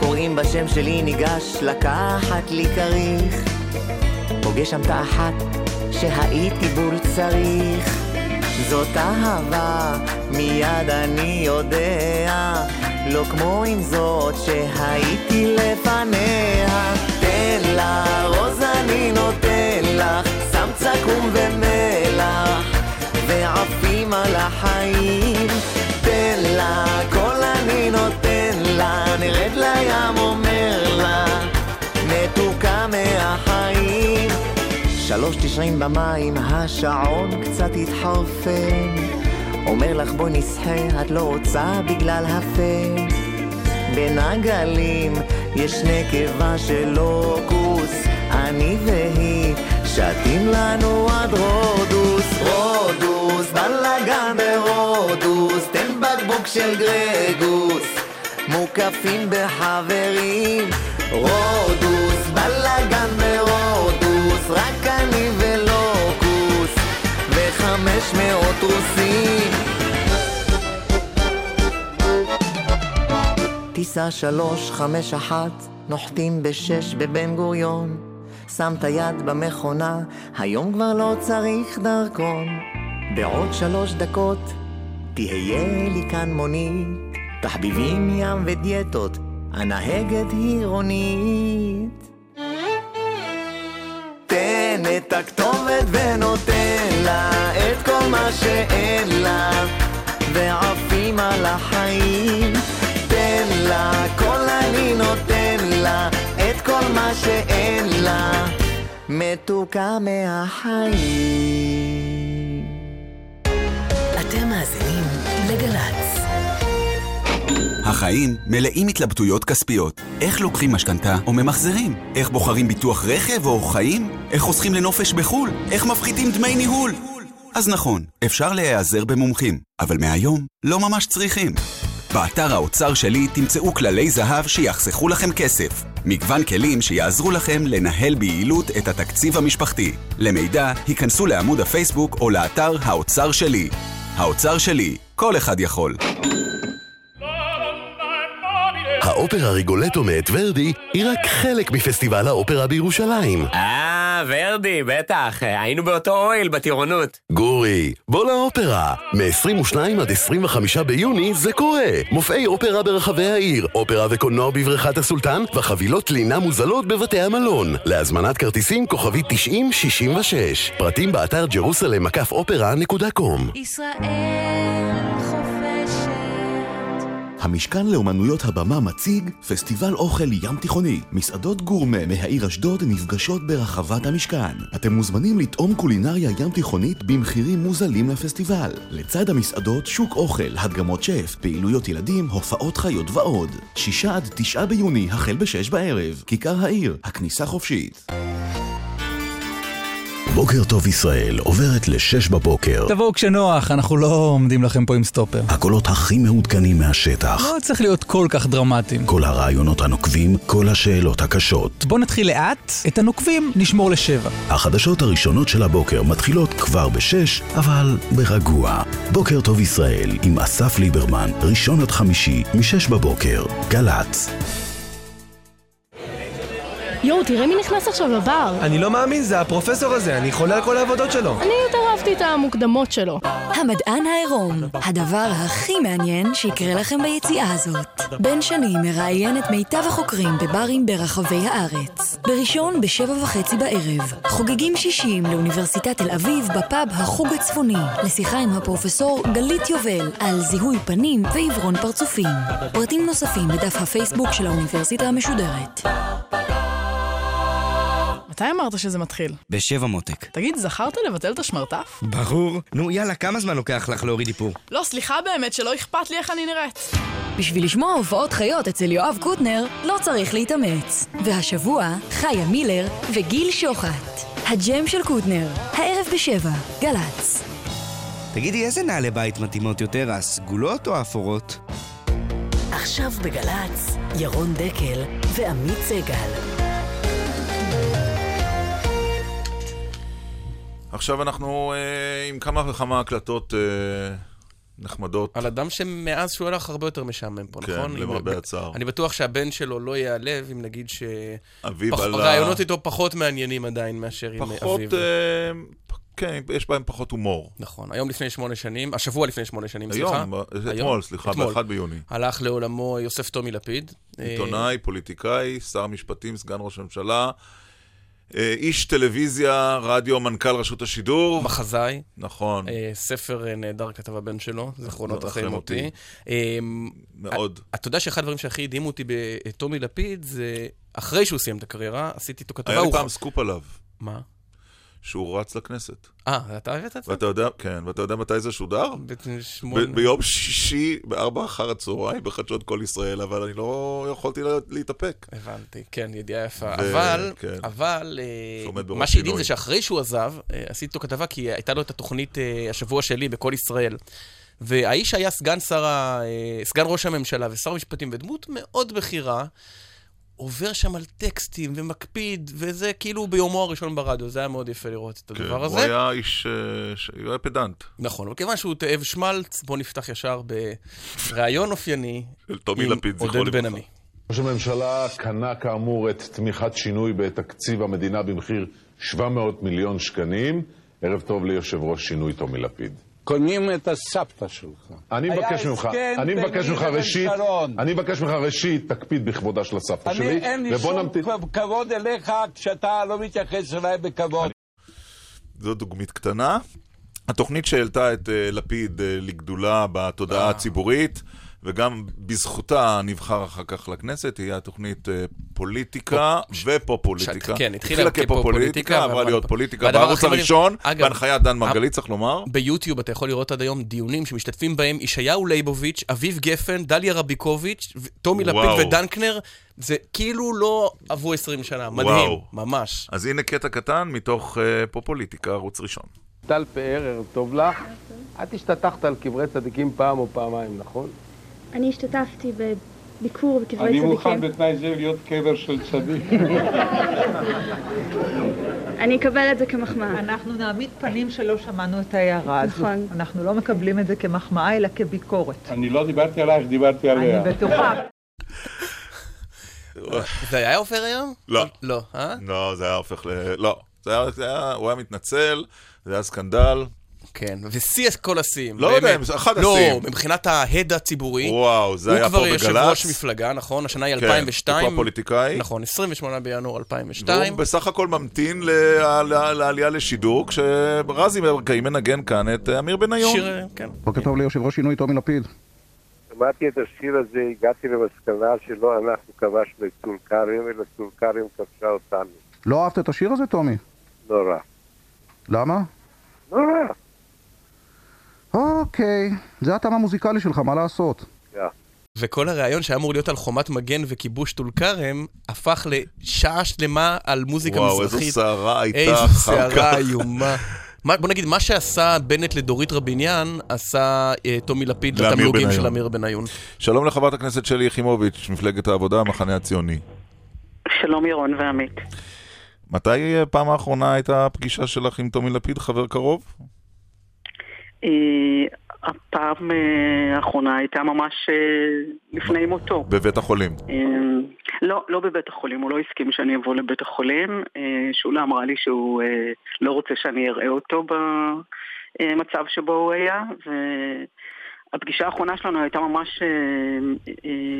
קוראים בשם שלי, ניגש לקחת לי כריך. פוגש שם את האחת שהייתי בול צריך. זאת אהבה, מיד אני יודע. לא כמו עם זאת שהייתי לפניה. תן לה, רוז אני נותן לך שם צקום ומלח ועפים על החיים. תן לה, כל אני נותן שלוש תשעים במים, השעון קצת התחרפן. אומר לך בואי נסחה, את לא רוצה בגלל הפן בין הגלים יש נקבה של לוקוס אני והיא שתים לנו עד רודוס. רודוס, בלאגן ברודוס. תן בקבוק של גרגוס. מוקפים בחברים. רודוס, בלאגן ברודוס. רק 500 רוסים. טיסה 351 נוחתים בשש בבן גוריון. שמת יד במכונה, היום כבר לא צריך דרכון. בעוד שלוש דקות תהיה לי כאן מונית. תחביבים ים ודיאטות, הנהגת היא רונית תן את הכתובת ונותן מה שאין לה, ועפים על החיים. תן לה, כל אני נותן לה, את כל מה שאין לה, מתוקה מהחיים. אתם מאזינים לגל"צ. החיים מלאים התלבטויות כספיות. איך לוקחים משכנתה או ממחזרים? איך בוחרים ביטוח רכב או חיים? איך חוסכים לנופש בחו"ל? איך מפחיתים דמי ניהול? אז נכון, אפשר להיעזר במומחים, אבל מהיום לא ממש צריכים. באתר האוצר שלי תמצאו כללי זהב שיחסכו לכם כסף. מגוון כלים שיעזרו לכם לנהל ביעילות את התקציב המשפחתי. למידע, היכנסו לעמוד הפייסבוק או לאתר האוצר שלי. האוצר שלי, כל אחד יכול. האופרה ריגולטו מאת ורדי היא רק חלק מפסטיבל האופרה בירושלים. אה, ורדי, בטח, היינו באותו אוהל בטירונות. גורי, בוא לאופרה. מ-22 עד 25 ביוני זה קורה. מופעי אופרה ברחבי העיר, אופרה וקולנוע בבריכת הסולטן, וחבילות לינה מוזלות בבתי המלון. להזמנת כרטיסים כוכבי 9066. פרטים באתר ג'רוסלם מקף אופרה.קום. ישראל. המשכן לאומנויות הבמה מציג פסטיבל אוכל ים תיכוני. מסעדות גורמה מהעיר אשדוד נפגשות ברחבת המשכן. אתם מוזמנים לטעום קולינריה ים תיכונית במחירים מוזלים לפסטיבל. לצד המסעדות, שוק אוכל, הדגמות שף, פעילויות ילדים, הופעות חיות ועוד. שישה עד תשעה ביוני, החל בשש בערב. כיכר העיר, הכניסה חופשית. בוקר טוב ישראל עוברת ל-6 בבוקר. תבואו כשנוח, אנחנו לא עומדים לכם פה עם סטופר. הקולות הכי מעודכנים מהשטח. לא צריך להיות כל כך דרמטיים. כל הרעיונות הנוקבים, כל השאלות הקשות. בואו נתחיל לאט, את הנוקבים נשמור לשבע. החדשות הראשונות של הבוקר מתחילות כבר ב-6, אבל ברגוע. בוקר טוב ישראל עם אסף ליברמן, ראשון עד חמישי, מ-6 בבוקר. גל"צ. יואו, תראה מי נכנס עכשיו לבר. אני לא מאמין, זה הפרופסור הזה, אני חולה על כל העבודות שלו. אני יותר אהבתי את המוקדמות שלו. המדען העירום, הדבר הכי מעניין שיקרה לכם ביציאה הזאת. בן שני מראיין את מיטב החוקרים בברים ברחבי הארץ. בראשון בשבע וחצי בערב, חוגגים שישים לאוניברסיטת תל אביב בפאב החוג הצפוני, לשיחה עם הפרופסור גלית יובל על זיהוי פנים ועיוורון פרצופים. פרטים נוספים בדף הפייסבוק של האוניברסיטה המשודרת. מתי אמרת שזה מתחיל? בשבע מותק. תגיד, זכרת לבטל את השמרטף? ברור. נו, יאללה, כמה זמן לוקח לך להוריד איפור? לא, סליחה באמת, שלא אכפת לי איך אני נראית. בשביל לשמוע הופעות חיות אצל יואב קוטנר, לא צריך להתאמץ. והשבוע, חיה מילר וגיל שוחט. הג'ם של קוטנר, הערב בשבע, גל"צ. תגידי, איזה נעלי בית מתאימות יותר, הסגולות או האפורות? עכשיו בגל"צ, ירון דקל ועמית סגל. עכשיו אנחנו אה, עם כמה וכמה הקלטות אה, נחמדות. על אדם שמאז שהוא הלך הרבה יותר משעמם פה, כן, נכון? למרבה אם- הצער. אני בטוח שהבן שלו לא ייעלב אם נגיד אביו על ה- שהרעיונות איתו פחות מעניינים עדיין מאשר עם פחות, אביו. אה, כן, יש בהם פחות הומור. נכון, היום לפני שמונה שנים, השבוע לפני שמונה שנים, היום, סליחה. היום, אתמול, סליחה, אתמול. ב-1 ביוני. הלך לעולמו יוסף טומי לפיד. אה, עיתונאי, פוליטיקאי, שר המשפטים, סגן ראש הממשלה, אה, איש טלוויזיה, רדיו, מנכ"ל רשות השידור. מחזאי. נכון. אה, ספר אה, נהדר כתב הבן שלו, זיכרונות מותי. מותי. אה, מאוד. אתה יודע שאחד הדברים שהכי הדהימו אותי בטומי לפיד, זה אחרי שהוא סיים את הקריירה, עשיתי איתו כתבה. היה לי פעם סקופ עליו. מה? שהוא רץ לכנסת. אה, אתה הבאת את זה? ואתה יודע, כן, ואתה יודע מתי זה שודר? ב- ביום שישי, בארבע אחר הצהריים, בחדשות כל ישראל, אבל אני לא יכולתי לה- להתאפק. הבנתי, כן, ידיעה יפה. ו- אבל, כן. אבל, אה, מה שהדהים. זה שאחרי שהוא עזב, אה, עשיתי איתו כתבה, כי הייתה לו את התוכנית אה, השבוע שלי בכל ישראל. והאיש היה סגן שר סגן ראש הממשלה ושר המשפטים, ודמות מאוד בכירה, עובר שם על טקסטים ומקפיד, וזה כאילו ביומו הראשון ברדיו, זה היה מאוד יפה לראות את כן, הדבר הוא הזה. היה איש, אה, ש- הוא היה פדנט. נכון, אבל כיוון שהוא תאב שמלץ, בואו נפתח ישר בריאיון אופייני של טומי עם לפיד, זכרו עודד בן לברכה. עמי. ראש הממשלה קנה כאמור את תמיכת שינוי בתקציב המדינה במחיר 700 מיליון שקלים. ערב טוב ליושב ראש שינוי טומי לפיד. קונים את הסבתא שלך. אני מבקש ממך, אני מבקש ממך ראשית. אני מבקש ממך ראשית, תקפיד בכבודה של הסבתא אני, שלי, אין לי שום. כבוד אליך כשאתה לא מתייחס אליי בכבוד. זו דוגמית קטנה. התוכנית שהעלתה את אה, לפיד אה, לגדולה בתודעה הציבורית, וגם בזכותה נבחר אחר כך לכנסת, היא התוכנית אה, פוליטיקה ופופוליטיקה. כן, התחילה כפופוליטיקה, עברה אבל- להיות פוליטיקה, בערוץ הראשון, בהנחיית דן מרגלית, צריך לומר. ביוטיוב אתה יכול לראות עד היום דיונים שמשתתפים בהם ישעיהו ליבוביץ', אביב גפן, דליה רביקוביץ', טומי לפיד. ודנקנר. זה כאילו לא עברו 20 שנה, מדהים, וואו. ממש. אז הנה קטע קטן מתוך אה, פופוליטיקה, ערוץ ראשון. טל פאר, ערב טוב לך. את השתטחת על קברי צדיקים פעם או פעמיים, נכון? אני השתתפתי בביקור בקברי אני צדיקים. מוכן בתנאי זה להיות קבר של צדיק. אני אקבל את זה כמחמאה. אנחנו נעמיד פנים שלא שמענו את ההערה הזו. נכון. אנחנו לא מקבלים את זה כמחמאה, אלא כביקורת. אני לא דיברתי עלייך, דיברתי עליה. אני בטוחה. זה היה עופר היום? לא. לא, אה? לא, זה היה הופך ל... לא. זה היה, הוא היה מתנצל, זה היה סקנדל. כן, ושיא כל השיאים. לא באמת. יודע, אחד לא, השיאים. מבחינת ההד הציבורי. וואו, זה היה פה הוא כבר יושב בגל"צ. ראש מפלגה, נכון? השנה היא כן, 2002. הוא כבר פוליטיקאי. נכון, 28 בינואר 2002. והוא בסך הכל ממתין ל- ל- לעלייה לשידור, כשרזי ברקאי מנגן כאן את אה, אמיר בניון. שיר, כן. בוקר טוב ליושב ראש שינוי טומי לפיד. שמעתי את השיר הזה, הגעתי למסקנה שלא אנחנו כבשנו את טול כרם, אלא טול כרם כבשה אותנו. לא אהבת את השיר הזה, טומי? נורא. למה? נורא. אוקיי, זה הטעם המוזיקלי שלך, מה לעשות? וכל הריאיון שהיה אמור להיות על חומת מגן וכיבוש טול כרם, הפך לשעה שלמה על מוזיקה וואו, מזרחית. איזו סערה הייתה איזו אחר כך. סערה איומה. מה- בוא נגיד, מה שעשה בנט לדורית רביניאן, עשה אה, טומי לפיד לתמלוגים. של אמיר בניון. שלום לחברת הכנסת שלי יחימוביץ', מפלגת העבודה, המחנה הציוני. שלום ירון ועמית. מתי אה, פעם האחרונה הייתה הפגישה שלך עם טומי לפיד, חבר קרוב? אה, הפעם אה, האחרונה הייתה ממש אה, לפני מותו. בבית החולים. לא, לא בבית החולים, הוא לא הסכים שאני אבוא לבית החולים. שולה אמרה לי שהוא לא רוצה שאני אראה אותו במצב שבו הוא היה, והפגישה האחרונה שלנו הייתה ממש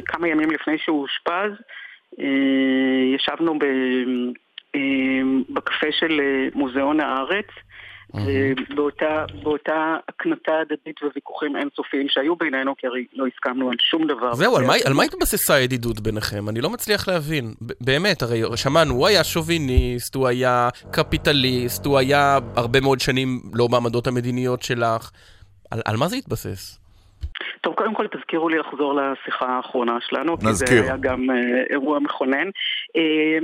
כמה ימים לפני שהוא אושפז. ישבנו בקפה של מוזיאון הארץ. ובאותה באותה הקנטה הדדית וויכוחים אינסופיים שהיו בינינו, כי הרי לא הסכמנו על שום דבר. זהו, על מה- על מה התבססה הידידות ביניכם? אני לא מצליח להבין. באמת, הרי שמענו, הוא היה שוביניסט, הוא היה קפיטליסט, הוא היה הרבה מאוד שנים לא בעמדות המדיניות שלך. על על מה זה התבסס? טוב, קודם כל תזכירו לי לחזור לשיחה האחרונה שלנו, כי נזכיר. זה היה גם אה, אירוע מכונן. אה,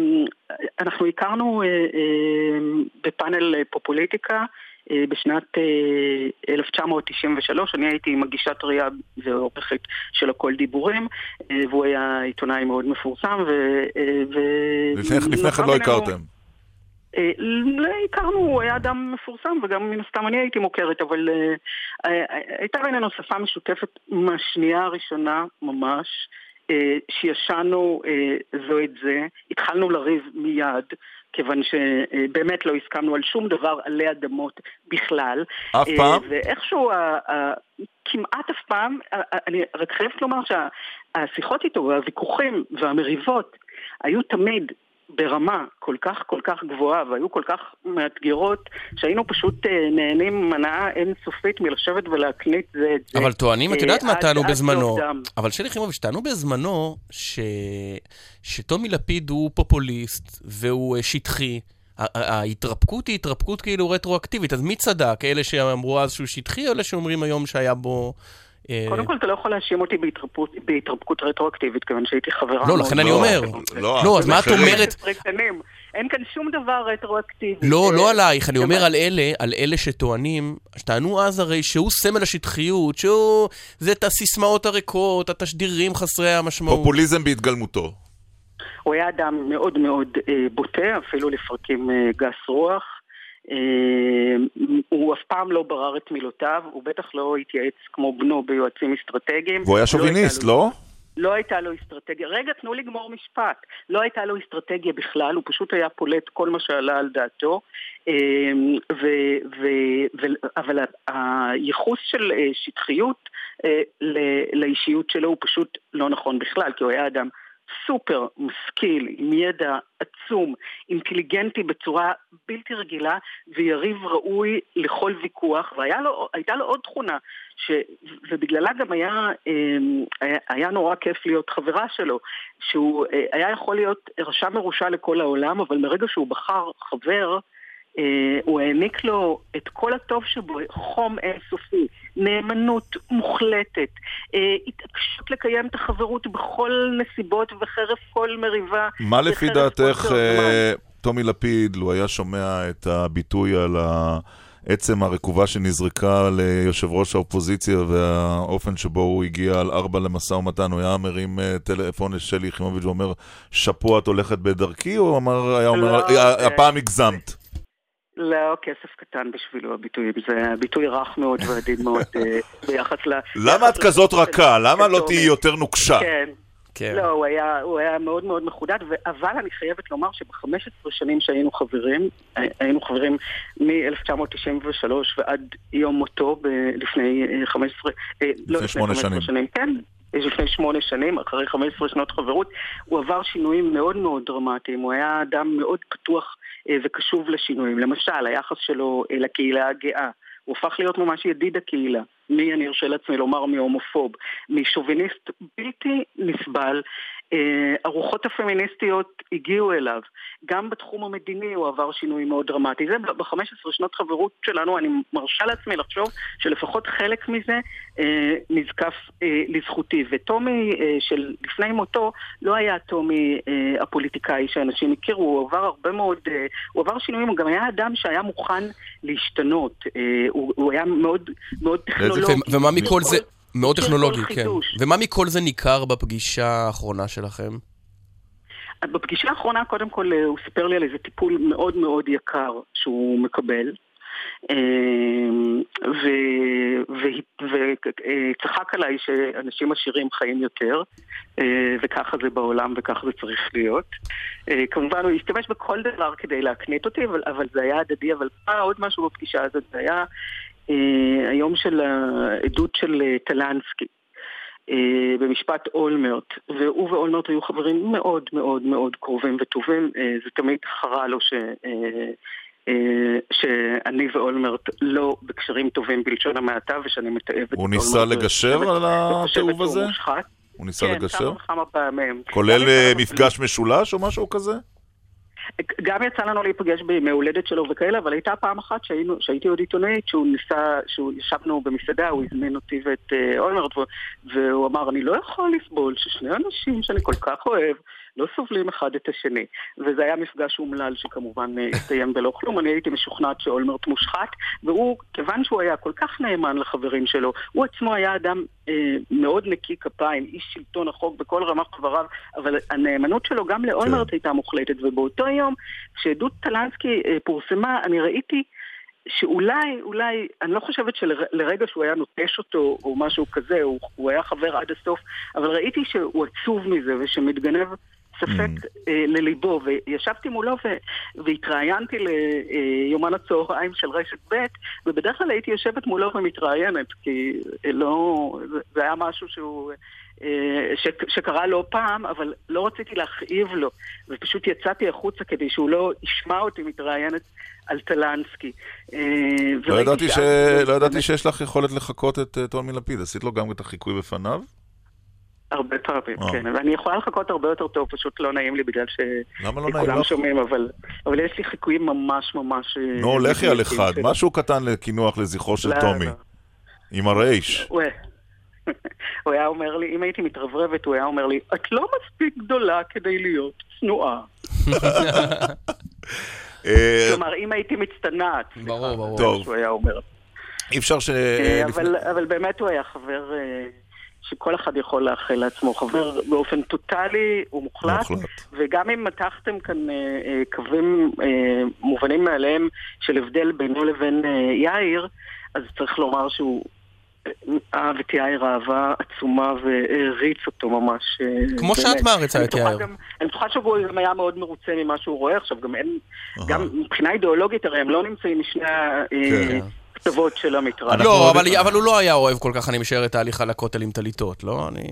אנחנו הכרנו אה, אה, בפאנל אה, פופוליטיקה אה, בשנת אה, 1993, אני הייתי מגישת ראייה ועורכת של הכל דיבורים, אה, והוא היה עיתונאי מאוד מפורסם, ו... אה, ו- לפני כן לא בינינו- הכרתם. אה, הכרנו, הוא היה אדם מפורסם וגם מן הסתם אני הייתי מוכרת, אבל אה, אה, הייתה בינינו שפה משותפת מהשנייה הראשונה ממש, שישנו זו את זה, התחלנו לריב מיד, כיוון שבאמת לא הסכמנו על שום דבר עלי אדמות בכלל. אף פעם? ואיכשהו, כמעט אף פעם, אני רק חייבת לומר שהשיחות איתו והוויכוחים והמריבות היו תמיד ברמה כל כך כל כך גבוהה והיו כל כך מאתגרות שהיינו פשוט אה, נהנים מנאה אינסופית מלשבת ולהקליט זה את זה. אבל טוענים, את אה, יודעת מה עד- טענו בזמנו? דם. אבל שלי יחימוביץ', טענו בזמנו ש... שטומי לפיד הוא פופוליסט והוא אה, שטחי. ההתרפקות היא התרפקות כאילו רטרואקטיבית, אז מי צדק? אלה שאמרו אז שהוא שטחי, או אלה שאומרים היום שהיה בו... אה, קודם כל אתה לא יכול להאשים אותי בהתרפקות, רטרואקטיבית כיוון שהייתי חברה. לא, לכן אני מאוד אומר. לא, לא, אז מה את אומרת? 15 שנים. אין כאן שום דבר רטרואקטיבי. לא, אה, לא עלייך, אני אומר על אלה, על אלה שטוענים, שטענו אז הרי שהוא סמל השטחיות, שהוא... זה את הסיסמאות הריקות, התשדירים חסרי המשמעות. פופוליזם בהתגלמותו. הוא היה אדם מאוד מאוד אה, בוטה, אפילו לפרקים אה, גס רוח. אה, הוא אף פעם לא ברר את מילותיו, הוא בטח לא התייעץ כמו בנו ביועצים אסטרטגיים. והוא היה לא שוביניסט, לו- לא? לא הייתה לו אסטרטגיה. רגע, תנו לגמור משפט. לא הייתה לו אסטרטגיה בכלל, הוא פשוט היה פולט כל מה שעלה על דעתו. אה, ו, ו, ו, אבל הייחוס של אה, שטחיות לאישיות שלו הוא פשוט לא נכון בכלל, כי הוא היה אדם סופר משכיל, עם ידע עצום, אינטליגנטי בצורה בלתי רגילה, ויריב ראוי לכל ויכוח, והייתה לו עוד תכונה, ש, ובגללה גם אמ, היה, היה נורא כיף להיות חברה שלו, שהוא אה, היה יכול להיות רשע מרושע לכל העולם, אבל מרגע שהוא בחר חבר, הוא העניק לו את כל הטוב שבו, חום אינסופי, נאמנות מוחלטת, אה, התעקשות לקיים את החברות בכל נסיבות וחרף כל מריבה. מה לפי דעתך, אה, טומי לפיד, לו היה שומע את הביטוי על עצם הרקובה שנזרקה ליושב ראש האופוזיציה והאופן שבו הוא הגיע על ארבע למשא ומתן, הוא היה מרים אה, טלפון לשלי יחימוביץ' ואומר, שאפו את הולכת בדרכי, או אמר, היה אומר, לא, "אה, הפעם הגזמת? לא, כסף קטן בשבילו הביטוי, זה ביטוי רך מאוד ועדין מאוד אה, ביחס ל... למה את כזאת רכה? למה לא. תהיי יותר נוקשה? כן. כן. לא, הוא היה, הוא היה מאוד מאוד מחודד, ו- אבל אני חייבת לומר שב-15 שנים שהיינו חברים, הי- היינו חברים מ-1993 ועד יום מותו ב- לפני אה, 15, אה, לא לפני שמונה 15 שנים. שנים, כן, לפני שמונה שנים, אחרי 15 שנות חברות, הוא עבר שינויים מאוד מאוד דרמטיים, הוא היה אדם מאוד פתוח אה, וקשוב לשינויים. למשל, היחס שלו אה, לקהילה הגאה. הוא הפך להיות ממש ידיד הקהילה. מי, אני ארשה לעצמי לומר, מהומופוב, משוביניסט בלתי נסבל. אה, הרוחות הפמיניסטיות הגיעו אליו. גם בתחום המדיני הוא עבר שינוי מאוד דרמטי. זה ב-15 שנות חברות שלנו, אני מרשה לעצמי לחשוב שלפחות חלק מזה אה, נזקף אה, לזכותי. וטומי אה, של לפני מותו לא היה טומי אה, הפוליטיקאי שאנשים הכירו, הוא עבר הרבה מאוד, אה, הוא עבר שינויים, הוא גם היה אדם שהיה מוכן להשתנות. אה, הוא, הוא היה מאוד, מאוד טכנולוגי. ומה מכל זה... מאוד מכיר טכנולוגי, כן. חידוש. ומה מכל זה ניכר בפגישה האחרונה שלכם? בפגישה האחרונה, קודם כל, אה, הוא סיפר לי על איזה טיפול מאוד מאוד יקר שהוא מקבל. וצחק עליי שאנשים עשירים חיים יותר, אה, וככה זה בעולם וככה זה צריך להיות. אה, כמובן הוא השתמש בכל דבר כדי להקנית אותי, אבל, אבל זה היה הדדי, אבל אה, עוד משהו בפגישה הזאת, זה היה אה, היום של העדות של אה, טלנסקי. אה, במשפט אולמרט, והוא ואולמרט היו חברים מאוד מאוד מאוד קרובים וטובים, אה, זה תמיד חרה לו ש... אה, אה, שאני ואולמרט לא בקשרים טובים בלשון המעטה ושאני מתעבת את הוא אולמרט. ניסה לגשר וחושבת- על התיעוב הזה? הוא ניסה כן, לגשר? כמה וכמה פעמים. כולל אה, מפגש משולש או משהו כזה? גם יצא לנו להיפגש בימי הולדת שלו וכאלה, אבל הייתה פעם אחת שהיינו, שהייתי עוד עיתונאית, שהוא ניסה, שהוא ישבנו במסעדה, הוא הזמין אותי ואת אה, אולמרט, והוא- אמר, אני לא יכול לסבול ששני אנשים שאני כל כך אוהב, לא סובלים אחד את השני. וזה היה מפגש אומלל שכמובן אה, הסתיים בלא כלום. אני הייתי משוכנעת שאולמרט מושחת, והוא, כיוון שהוא היה כל כך נאמן לחברים שלו, הוא עצמו היה אדם אה, מאוד נקי כפיים, איש שלטון החוק בכל רמ"ח דבריו, אבל הנאמנות שלו גם לאולמרט כן. הייתה מוחלטת, ובאותו יום, כשעדות טלנסקי אה, פורסמה, אני ראיתי שאולי, אולי, אני לא חושבת שלרגע שהוא היה נוטש אותו או משהו כזה, הוא, הוא היה חבר עד הסוף, אבל ראיתי שהוא עצוב מזה ושמתגנב ספק אה, לליבו, וישבתי מולו ו- והתראיינתי ליומן הצהריים של רשת ב', ובדרך כלל הייתי יושבת מולו ומתראיינת, כי אה, לא, זה, היה משהו שהוא... אה, ש- שקרה לא פעם, אבל לא רציתי להכאיב לו, ופשוט יצאתי החוצה כדי שהוא לא ישמע אותי מתראיינת על טלנסקי. אה, לא וראיתי ידעתי ש- לא ידעתי שיש לך יכולת לחקות את אה, טומי לפיד, עשית לו גם את החיקוי בפניו? הרבה פעמים, אה. כן. ואני יכולה לחכות הרבה יותר טוב, פשוט לא נעים לי בגלל לא נעים כולם לך? שומעים, אבל, אבל יש לי חיקויים ממש ממש... אה, נו, לכי על אחד, של- משהו קטן לקינוח לזכרו של לא, טומי. לא. עם הרייש. הוא הוא היה אומר לי, אם הייתי מתרברבת, הוא היה אומר לי, את לא מספיק גדולה כדי להיות צנועה. אה, כלומר, אם הייתי מצטנעת. ברור, ברור. טוב. אי אפשר ש... אבל, אבל באמת הוא היה חבר שכל אחד יכול לאחל לעצמו. חבר באופן טוטאלי ומוחלט. מוחלט. וגם אם מתחתם כאן אה, אה, קווים אה, מובנים מאליהם של הבדל בינו לבין אה, יאיר, אז צריך לומר שהוא אה, אהב את יאיר אהבה עצומה והעריץ אותו ממש. אה, כמו שאת. מעריצה את יאיר. גם- אני בטוחה שהוא גם היה מאוד מרוצה ממה שהוא רואה עכשיו, גם אין, גם מבחינה אידיאולוגית הרי הם לא נמצאים משני ה-. הכתבות של המטרד. לא, אבל, אבל הוא לא היה אוהב כל כך, אני משער, את ההליכה לכותל עם טליתות, לא? אני...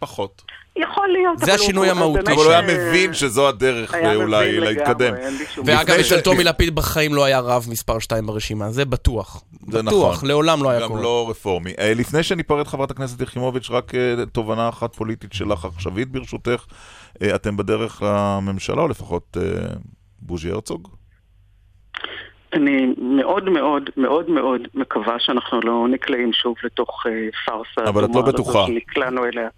פחות. יכול להיות, זה השינוי המהותי. אבל הוא היה מבין שזו הדרך אולי להתקדם. ואגב, לפני אצל ש- טומי לפיד בחיים לא היה רב מספר 2 ברשימה, זה בטוח. זה בטוח, נכון. לעולם לא היה גם קורה. לא רפורמי. אה, לפני שניפרד, חברת הכנסת יחימוביץ', רק אה, תובנה אחת פוליטית שלך עכשווית, ברשותך. אה, אתם בדרך לממשלה, או לפחות בוז'י הרצוג? אני מאוד מאוד מאוד מאוד מקווה שאנחנו לא נקלעים שוב לתוך אה, פארסה. אבל את לא בטוחה. שנקלענו אליה.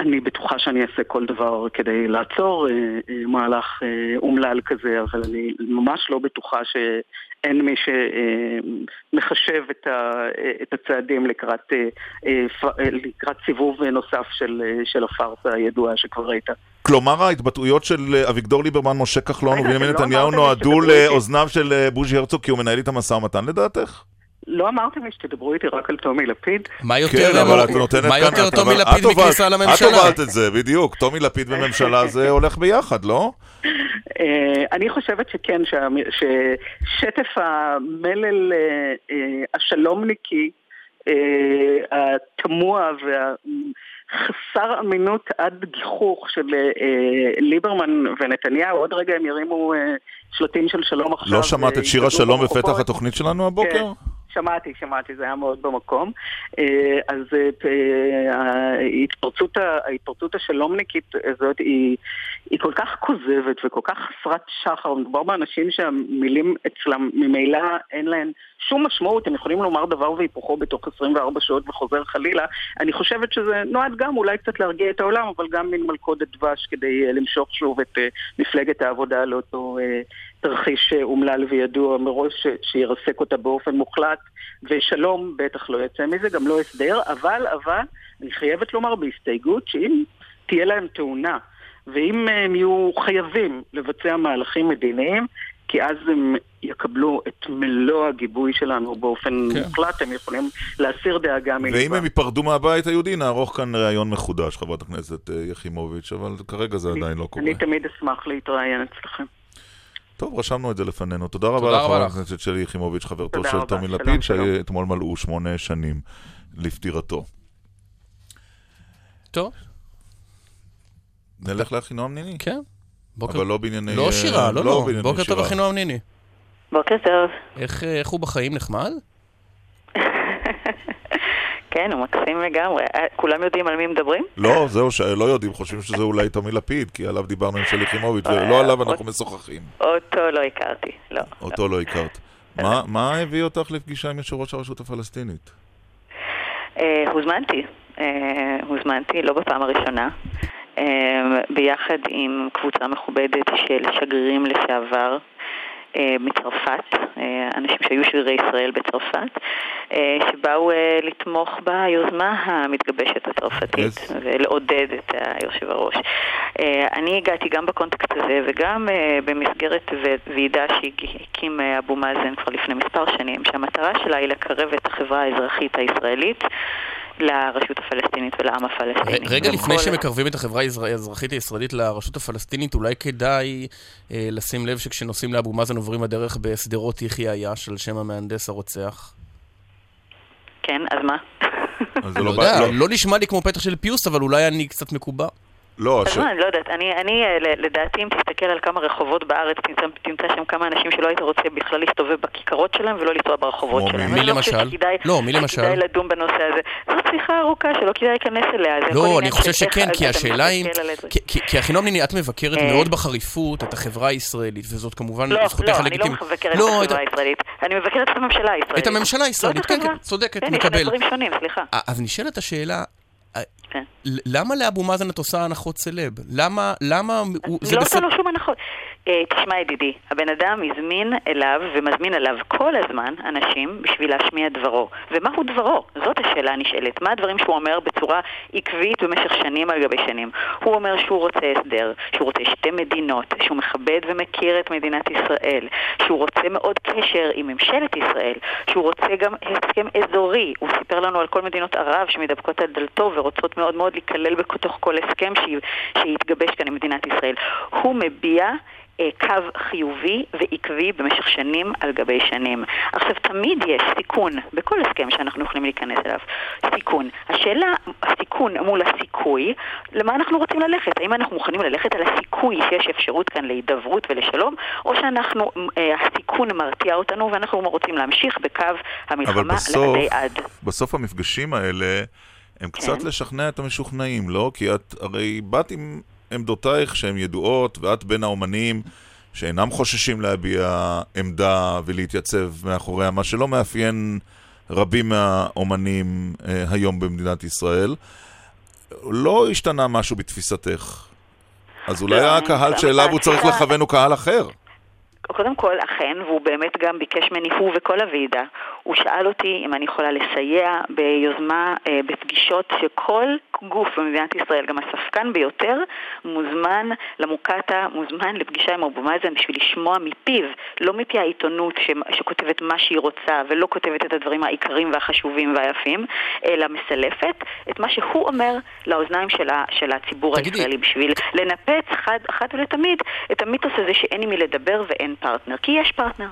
אני בטוחה שאני אעשה כל דבר כדי לעצור אה, אה, מהלך אה, אומלל כזה, אבל אני ממש לא בטוחה שאין מי שמחשב את, ה, את הצעדים לקראת, לקראת סיבוב נוסף של, של הפארסה הידועה שכבר הייתה. כלומר, ההתבטאויות של אביגדור ליברמן, משה כחלון ובנימין לא נתניהו נועדו. לאוזניו של בוז'י הרצוג כי הוא מנהל איתם משא ומתן לדעתך? לא אמרתם לי שתדברו איתי רק על טומי לפיד? מה יותר, כן, אבל את נותנת מה כאן... יותר טומי לפיד מכניסה לממשלה? את הובלת את זה, בדיוק. טומי לפיד וממשלה זה הולך ביחד, לא? אה, אני חושבת שכן, ששטף המלל אה, אה, השלומניקי, התמוה והחסר אמינות עד גיחוך של ליברמן ונתניהו, עוד רגע הם ירימו שלטים של שלום עכשיו. לא שמעת את שיר השלום. בפתח התוכנית שלנו הבוקר? שמעתי, שמעתי, זה היה מאוד במקום. אה, אז אה, אה, ההתפרצות, ההתפרצות השלומניקית הזאת היא, היא כל כך כוזבת וכל כך חסרת שחר. מדובר באנשים שהמילים אצלם ממילא אין להן שום משמעות, הם יכולים לומר דבר והיפוכו בתוך 24 שעות וחוזר חלילה. אני חושבת שזה נועד גם אולי קצת להרגיע את העולם, אבל גם מין מלכודת דבש כדי למשוך שוב את מפלגת העבודה לאותו אה, תרחיש אה, אומלל וידוע מראש ש- שירסק אותה באופן מוחלט, ושלום בטח לא יצא מזה, גם לא הסדר, אבל, אבל, אני חייבת לומר בהסתייגות שאם תהיה להם תאונה, ואם אה, הם יהיו חייבים לבצע מהלכים מדיניים, כי אז הם יקבלו את מלוא הגיבוי שלנו באופן כן. מוחלט, הם יכולים להסיר דאגה מלבם. ואם הם ייפרדו מהבית היהודי, נערוך כאן ראיון מחודש, חברת הכנסת אה, יחימוביץ', אבל כרגע זה עדיין לא קורה. אני תמיד אשמח להתראיין אצלכם. טוב, רשמנו את זה לפנינו. תודה רבה לך, חברת. הכנסת שלי יחימוביץ', חברתו של. טומי לפיד. שאתמול מלאו שמונה שנים לפטירתו. טוב. נלך לאחינועם ניני? כן. בוקר- אבל לא בענייני... לא שירה, לא, לא. בענייני בוקר טוב. אחינועם ניני. בוקר טוב. איך אה, איך הוא בחיים נחמד? כן, הוא מקסים לגמרי. אה, כולם יודעים על מי מדברים? לא, זהו, שלא יודעים, חושבים שזה אולי טומי לפיד, כי עליו דיברנו עם שלי יחימוביץ', ולא עליו אנחנו משוחחים. אותו לא הכרתי, לא. אותו לא הכרת. מה- מה הביא אותך לפגישה עם יושב ראש הרשות הפלסטינית? אה, הוזמנתי. אה, הוזמנתי, לא בפעם הראשונה. אה, ביחד עם קבוצה מכובדת של שגרירים לשעבר אה, מצרפת, אה, אנשים שהיו שגרירי ישראל בצרפת, אה, שבאו אה, לתמוך ביוזמה המתגבשת הצרפתית ולעודד את היושב הראש. אה, אני הגעתי גם בקונטקסט הזה וגם אה, במסגרת ועידה שהקים אה, אבו מאזן כבר לפני מספר שנים, שהמטרה שלה היא לקרב את החברה האזרחית הישראלית לרשות הפלסטינית ולעם הפלסטיני. רגע לפני וכל- שמקרבים את החברה האזר- האזרחית הישראלית לרשות הפלסטינית, אולי כדאי אה, לשים לב שכשנוסעים לאבו מאזן עוברים הדרך בשדרות יחיא עיאש על שם המהנדס הרוצח. כן, אז מה? אז לא יודע, לא נשמע לי כמו פתח של פיוס, אבל אולי אני קצת מקובע. לא, מה, אני לא יודעת, אני, אני אה, לדעתי אם תסתכל על כמה רחובות בארץ, תמצא, תמצא שם כמה אנשים שלא היית רוצה בכלל להסתובב בכיכרות שלהם ולא לנסוע ברחובות שלהם. מי לא למשל? שכדאי- לא, מי למשל? שכדאי לדון בנושא הזה. זאת שיחה ארוכה שלא כדאי להיכנס אליה. לא, אני חושב שכן, כי השאלה היא... כי- ניני, את מבקרת אה. מאוד בחריפות את החברה הישראלית, וזאת כמובן לא, זכותך לא, אני לא הלגיטימית. מבקרת את לא, החברה את- הישראלית. אני מבקרת את הממשלה הישראלית. את הממשלה הישראלית, לא כן, החברה. כן, צודקת, כן, יש מקבל. שני דברים שונים, סליחה. אה, אז נשאלת השאלה, אה, כן. למה לאבו מאזן את עושה הנחות סלב? למה, למה, הוא- זה לא עושה בסדר... לו שום הנחות. אה, תשמע ידידי, הבן אדם הזמין אליו ומזמין אליו כל הזמן אנשים בשביל להשמיע דברו. ומהו דברו? זאת השאלה הנשאלת. מה הדברים שהוא אומר בצורה עקבית במשך שנים על גבי שנים? הוא אומר שהוא רוצה הסדר, שהוא רוצה שתי מדינות, שהוא מכבד ומכיר את מדינת ישראל, שהוא רוצה מאוד קשר עם ממשלת ישראל, שהוא רוצה גם הסכם אזורי. הוא סיפר לנו על כל מדינות ערב שמדבקות על דלתו ורוצות מאוד מאוד להיכלל בתוך כל הסכם שי- שיתגבש כאן עם מדינת ישראל. הוא מביע אה, קו חיובי ועקבי במשך שנים על גבי שנים. עכשיו, תמיד יש סיכון בכל הסכם שאנחנו יכולים להיכנס אליו. סיכון. השאלה, הסיכון מול הסיכוי, למה אנחנו רוצים ללכת? האם אנחנו מוכנים ללכת על הסיכוי שיש אפשרות כאן להידברות ולשלום, או שאנחנו, אה, הסיכון מרתיע אותנו ואנחנו רוצים להמשיך בקו המלחמה אבל בסוף, לעדי עד. בסוף המפגשים האלה הם קצת כן. לשכנע את המשוכנעים, לא? כי את הרי באת עם עמדותייך שהן ידועות, ואת בין האומנים שאינם חוששים להביע עמדה ולהתייצב מאחוריה, מה שלא מאפיין רבים מהאומנים אה, היום במדינת ישראל. לא השתנה משהו בתפיסתך. אז אולי לא, הקהל שאליו הוא צריך לכוון הוא קהל אחר. קודם כל, אכן, והוא באמת גם ביקש ממני, הוא וכל הוועידה, הוא שאל אותי אם אני יכולה לסייע ביוזמה, אה, בפגישות שכל גוף במדינת ישראל, גם הספקן ביותר, מוזמן למוקטעה, מוזמן לפגישה עם אבו מאזן בשביל לשמוע מפיו, לא מפי העיתונות ש- שכותבת מה שהיא רוצה ולא כותבת את הדברים העיקריים והחשובים והיפים, אלא מסלפת את מה שהוא אומר לאוזניים של, ה- של הציבור תגידי- הישראלי בשביל לנפץ חד, אחת ולתמיד את המיתוס הזה שאין עם מי לדבר ואין פרטנר, כי יש פרטנר.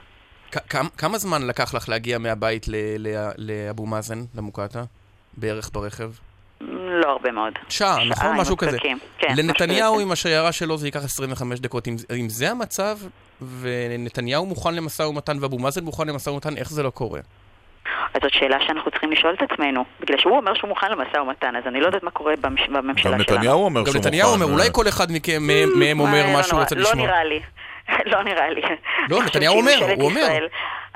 כ- כמה- כמה זמן לקח לך להגיע מהבית ל- ל- לאבו מאזן, למוקטעה? בערך ברכב? לא הרבה מאוד. שעה, נכון? משהו כזה. כן, לנתניהו משהו עם השיירה שלו זה ייקח 25 דקות. אם, אם זה המצב, ונתניהו מוכן למשא ומתן ואבו מאזן מוכן למשא ומתן, איך זה לא קורה? אז זאת שאלה שאנחנו צריכים לשאול את עצמנו. בגלל שהוא אומר שהוא מוכן למשא ומתן, אז אני לא יודעת מה קורה במש... בממשלה גם שלנו. נתניהו אומר גם שהוא נתניהו מוכן, אומר, אה, אולי כל אחד מכם, מהם מהם אומר אה, מה לא שהוא נורא, רוצה לא לשמוע. נראה לי. לא נראה לי. לא, נתניהו אומר, הוא אומר. ישראל-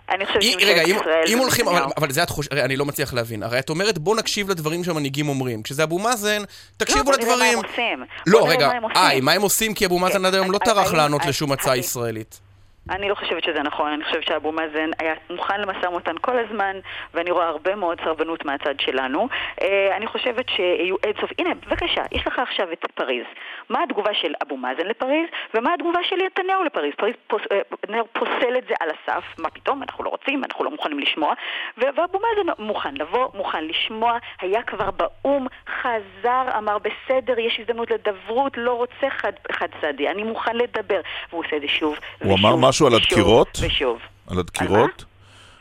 אני חושבת שממשלת רגע, אם, ישראל אם הולכים, אבל, אבל זה את חושבת, הרי אני לא מצליח להבין. הרי את אומרת, בוא נקשיב לדברים שהמנהיגים אומרים. כשזה אבו מאזן, תקשיבו לא, בוא נראה לדברים. מה הם עושים. לא, בוא נראה רגע, מה הם עושים. אה, מה הם עושים? כי אבו מאזן עד היום לא טרח לענות לשום הצעה ישראלית. אני לא חושבת שזה נכון, אני חושבת שאבו מאזן היה מוכן למשא ומתן כל הזמן, ואני רואה הרבה מאוד סרבנות מהצד שלנו. אה, אני חושבת שיהיו אינסוף... הנה, בבקשה, יש לך עכשיו את פריז. מה התגובה של אבו מאזן לפריז, ומה התגובה של נתניהו לפריז? פריז פוס, אה, פוסל את זה על הסף, מה פתאום, אנחנו לא רוצים, אנחנו לא מוכנים לשמוע, ואבו מאזן מוכן לבוא, מוכן לשמוע, היה כבר באו"ם, חזר, אמר בסדר, יש הזדמנות לדברות, לא רוצה חד, חד צדדי, אני מוכן לדבר, והוא עושה את זה שוב ושוב, משהו על הדקירות? ושוב. על הדקירות?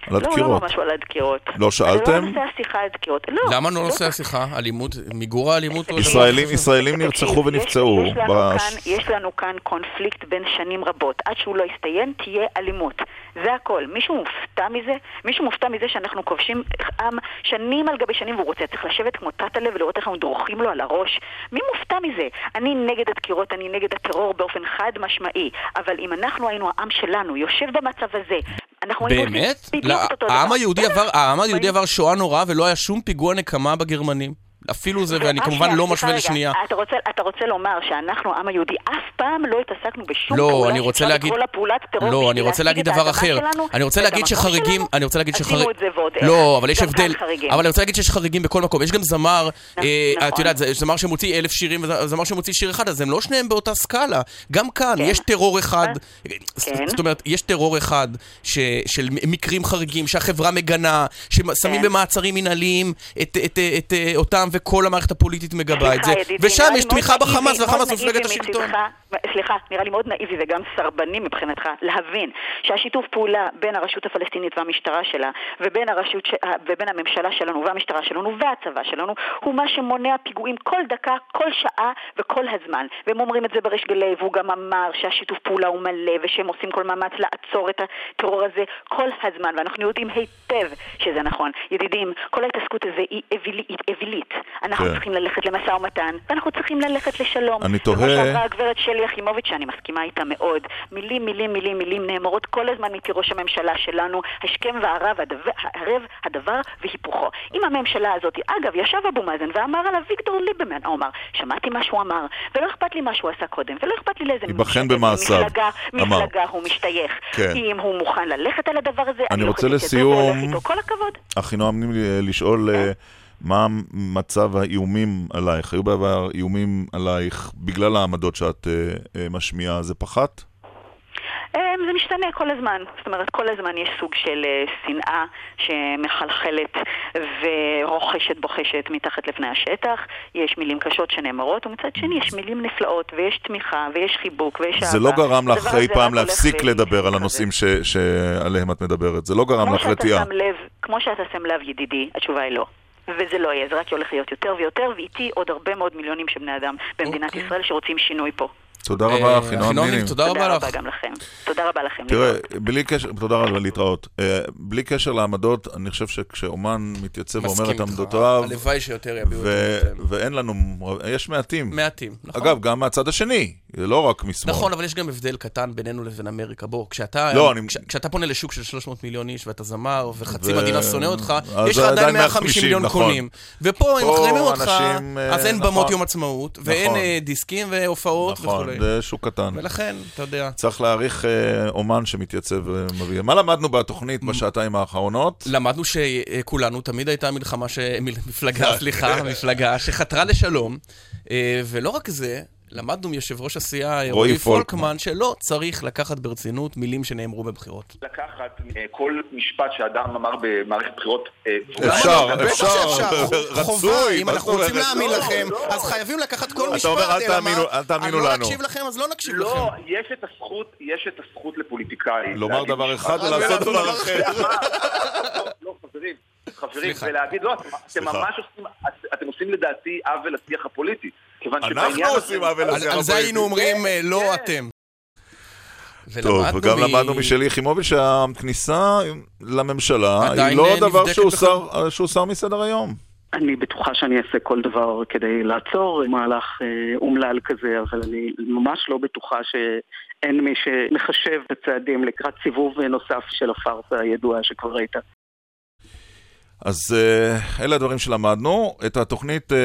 על לא, הוא לא הדקירות. אמר משהו על הדקירות. לא זה לא שאלתם? נושא השיחה על דקירות. לא. למה לא נושא השיחה? אלימות? מיגור האלימות? ישראלים. ישראלים נרצחו ונפצעו. יש לנו, בש- כאן, יש לנו כאן קונפליקט בין שנים רבות. עד שהוא לא יסתיים, תהיה אלימות. זה הכל. מישהו מופתע מזה? מישהו מופתע מזה שאנחנו כובשים עם שנים על גבי שנים והוא רוצה. צריך לשבת כמו תת-הלב ולראות איך אנחנו דורכים לו על הראש. מי מופתע מזה? אני נגד הדקירות, אני נגד הטרור באופן חד משמעי. אבל אם אנחנו היינו העם שלנו, יושב במצב הזה, אנחנו היינו באמת? לא, העם היהודי עבר שואה נוראה ולא היה שום פיגוע נקמה בגרמנים. אפילו זה, ואני אה, כמובן שנייה, לא משווה. לשנייה. אתה רוצה, אתה רוצה לומר שאנחנו, העם היהודי, אף פעם לא התעסקנו בשום לא, פעולה אני רוצה שאפשר להגיד- לקרוא לה פעולת טרור לא, אני רוצה להגיד דבר אחר. שלנו אני רוצה להגיד שחריגים? אני רוצה להגיד עשינו שחריגים... את זה ועוד איך. לא, אבל יש הבדל. אבל אני רוצה להגיד שיש חריגים בכל מקום. יש גם זמר, אה, נכון. את יודעת, זה זמר שמוציא אלף שירים וזמר שמוציא שיר אחד, אז הם לא שניהם באותה סקאלה. גם כאן, כן. יש טרור אחד, כן. זאת אומרת, יש טרור אחד של מקרים חריגים שהחברה מגנה, ששמים כן. במעצרים מנהליים את- אה, אותם וכל המערכת הפוליטית מגבה את זה. ושם יש תמיכה בחמאס, נאיבי מפלגת השלטון. סליחה, נראה לי מאוד נאיבי וגם סרבני מבחינתך להבין שהשיתוף פעולה בין הרשות הפלסטינית והמשטרה שלה ובין, הרשות ש... ובין הממשלה שלנו והמשטרה שלנו והצבא שלנו הוא מה שמונע פיגועים כל דקה, כל שעה וכל הזמן. והם אומרים את זה בריש גלי, והוא גם אמר שהשיתוף פעולה הוא מלא ושהם עושים כל מאמץ לעצור את הטרור הזה כל הזמן, ואנחנו יודעים היטב שזה נכון. ידידים, כל ההתעסקות הזו היא אווילית. היא אווילית. אנחנו כן. צריכים ללכת למשא ומתן, ואנחנו צריכים ללכת לשלום. אני תוהה- כמו שאמרה הגברת שלי יחימוביץ', שאני מסכימה איתה מאוד, מילים, מילים, מילים, מילים נאמרות כל הזמן מפי ראש הממשלה שלנו, השכם והערב, הדבר, הערב, הדבר והיפוכו. אם הממשלה הזאת, אגב, ישב אבו מאזן ואמר על אביגדור ליברמן, הוא אמר, שמעתי מה שהוא אמר, ולא אכפת לי מה שהוא עשה קודם, ולא אכפת לי לאיזה מפלגה. מפלגה הוא משתייך. כן. אם הוא מוכן ללכת על הדבר הזה, אני לא רוצה לסיום-. כל הכבוד. אחינועם, לי לשאול אה, מה מצב האיומים עלייך? היו בעבר איומים עלייך בגלל העמדות שאת אה, אה, משמיעה, זה פחת? אה, זה משתנה כל הזמן. זאת אומרת, כל הזמן יש סוג של אה, שנאה שמחלחלת ורוכשת בוחשת מתחת לפני השטח. יש מילים קשות שנאמרות, ומצד שני יש מילים נפלאות, ויש תמיכה, ויש חיבוק, ויש אהבה. זה לא גרם לך אי פעם להפסיק לדבר על הנושאים ש- שעליהם את מדברת. זה לא גרם לך רתיעה. כמו שאתה שם לב, ידידי, התשובה היא לא. וזה לא יהיה, זה רק הולך להיות יותר ויותר, ואיתי עוד הרבה מאוד מיליונים של בני אדם במדינת אוקיי. ישראל שרוצים שינוי פה. תודה רבה, אחינועם אחינועם תודה רבה לך. תודה רבה גם לכם. תודה רבה לכם. תראה, בלי קשר, תודה רבה להתראות. אה, בלי קשר לעמדות, אני חושב שכשאומן מתייצב ואומר מסכים את איתך. עמדותיו, הלוואי שיותר יביעו את עמדותיהם. ואין לנו, יש מעטים. מעטים, נכון. אגב, גם מהצד השני, זה לא רק משמאל. נכון, אבל יש גם הבדל קטן בינינו לבין אמריקה. בוא, כשאתה, לא, פונה לשוק של 300 מיליון איש ואתה זמר, וחצי מדינה שונא אותך, יש לך זה עדיין עדיין 150 מיליון נכון. קונים. ופה הם מחרימים אותך, אה, אז אין נכון. במות יום עצמאות, ואין נכון. אה, דיסקים והופעות נכון, זה שוק קטן. ולכן, אתה יודע. צריך להעריך אה, אומן שמתייצב ומביא. מה למדנו בתוכנית בשעתיים האחרונות? למדנו שכולנו, תמיד הייתה מלחמה, ש... מפלגה, סליחה, מפלגה שחתרה לשלום, אה, ולא רק זה, למדנו מיושב ראש הסיעה רועי פולקמן. פולקמן, שלא צריך לקחת ברצינות מילים שנאמרו בבחירות. לקחת אה, כל משפט שאדם אמר במערכת בחירות... אה, אפשר, אפשר, רצוי, אם אנחנו רוצים? להאמין לא, לכם, לא. אז חייבים לקחת כל אתה משפט, אומר, אל תאמינו-? אל תאמינו לא לנו. נקשיב לכם, אז לא נקשיב לכם. לא, יש את הזכות, יש את הזכות לפוליטיקאי. לומר דבר. אחד ולעשות לא, דבר לא, אחר. לא, לא, חברים, חברים. ולהגיד, לא, אתם-. ממש עושים, אתם עושים לדעתי עוול לשיח הפוליטי. אנחנו עושים עוול לשיח על זה היינו אומרים, אה, לא אתם. טוב, וגם מ- למדנו משלי יחימוביץ' שהכניסה לממשלה היא לא דבר שהוסר מסדר היום. אני בטוחה שאני אעשה כל דבר כדי לעצור מהלך אה, אומלל כזה, אבל אני ממש לא בטוחה שאין מי שמחשב את הצעדים לקראת סיבוב נוסף של הפארסה הידועה שכבר הייתה. אז אה, אלה הדברים שלמדנו. את התוכנית אה,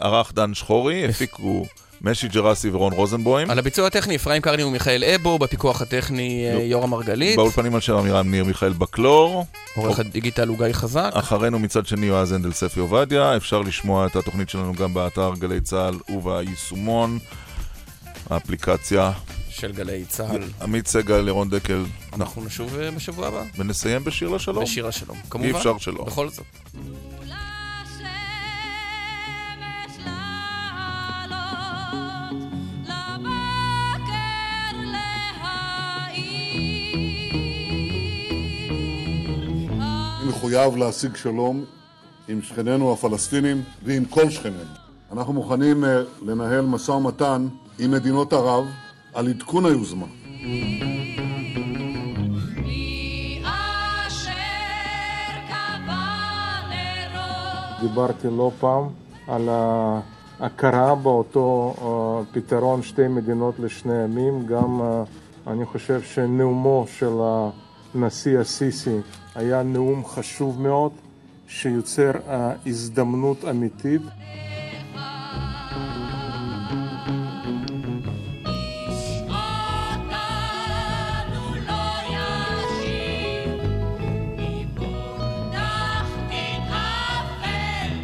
ערך דן שחורי, הפיקו משי ג'רסי ורון רוזנבוים. על הביצוע הטכני, אפרים קרני ומיכאל אבו, בפיקוח הטכני אה, יורם מרגלית, באולפנים על שם עמירם ניר מיכאל בקלור. עורך הדיגיטל הוא גיא חזק. אחרינו מצד שני יועז הנדל ספי עובדיה. אפשר לשמוע את התוכנית שלנו גם באתר גלי צה"ל וביישומון. האפליקציה. של גלי צה"ל. עמית סגל, לירון דקל. אנחנו נשוב אה, בשבוע הבא. ונסיים בשיר לשלום. בשיר השלום, כמובן. אי אפשר שלא. בכל זאת. מחויב להשיג שלום עם שכנינו הפלסטינים ועם כל שכנינו. אנחנו מוכנים אה, לנהל משא ומתן עם מדינות ערב על עדכון היוזמה. דיברתי לא פעם על ההכרה באותו אה, פתרון שתי מדינות לשני עמים. גם אה, אני חושב שנאומו של הנשיא א-סיסי היה נאום חשוב מאוד, שיוצר אה, הזדמנות אמיתית.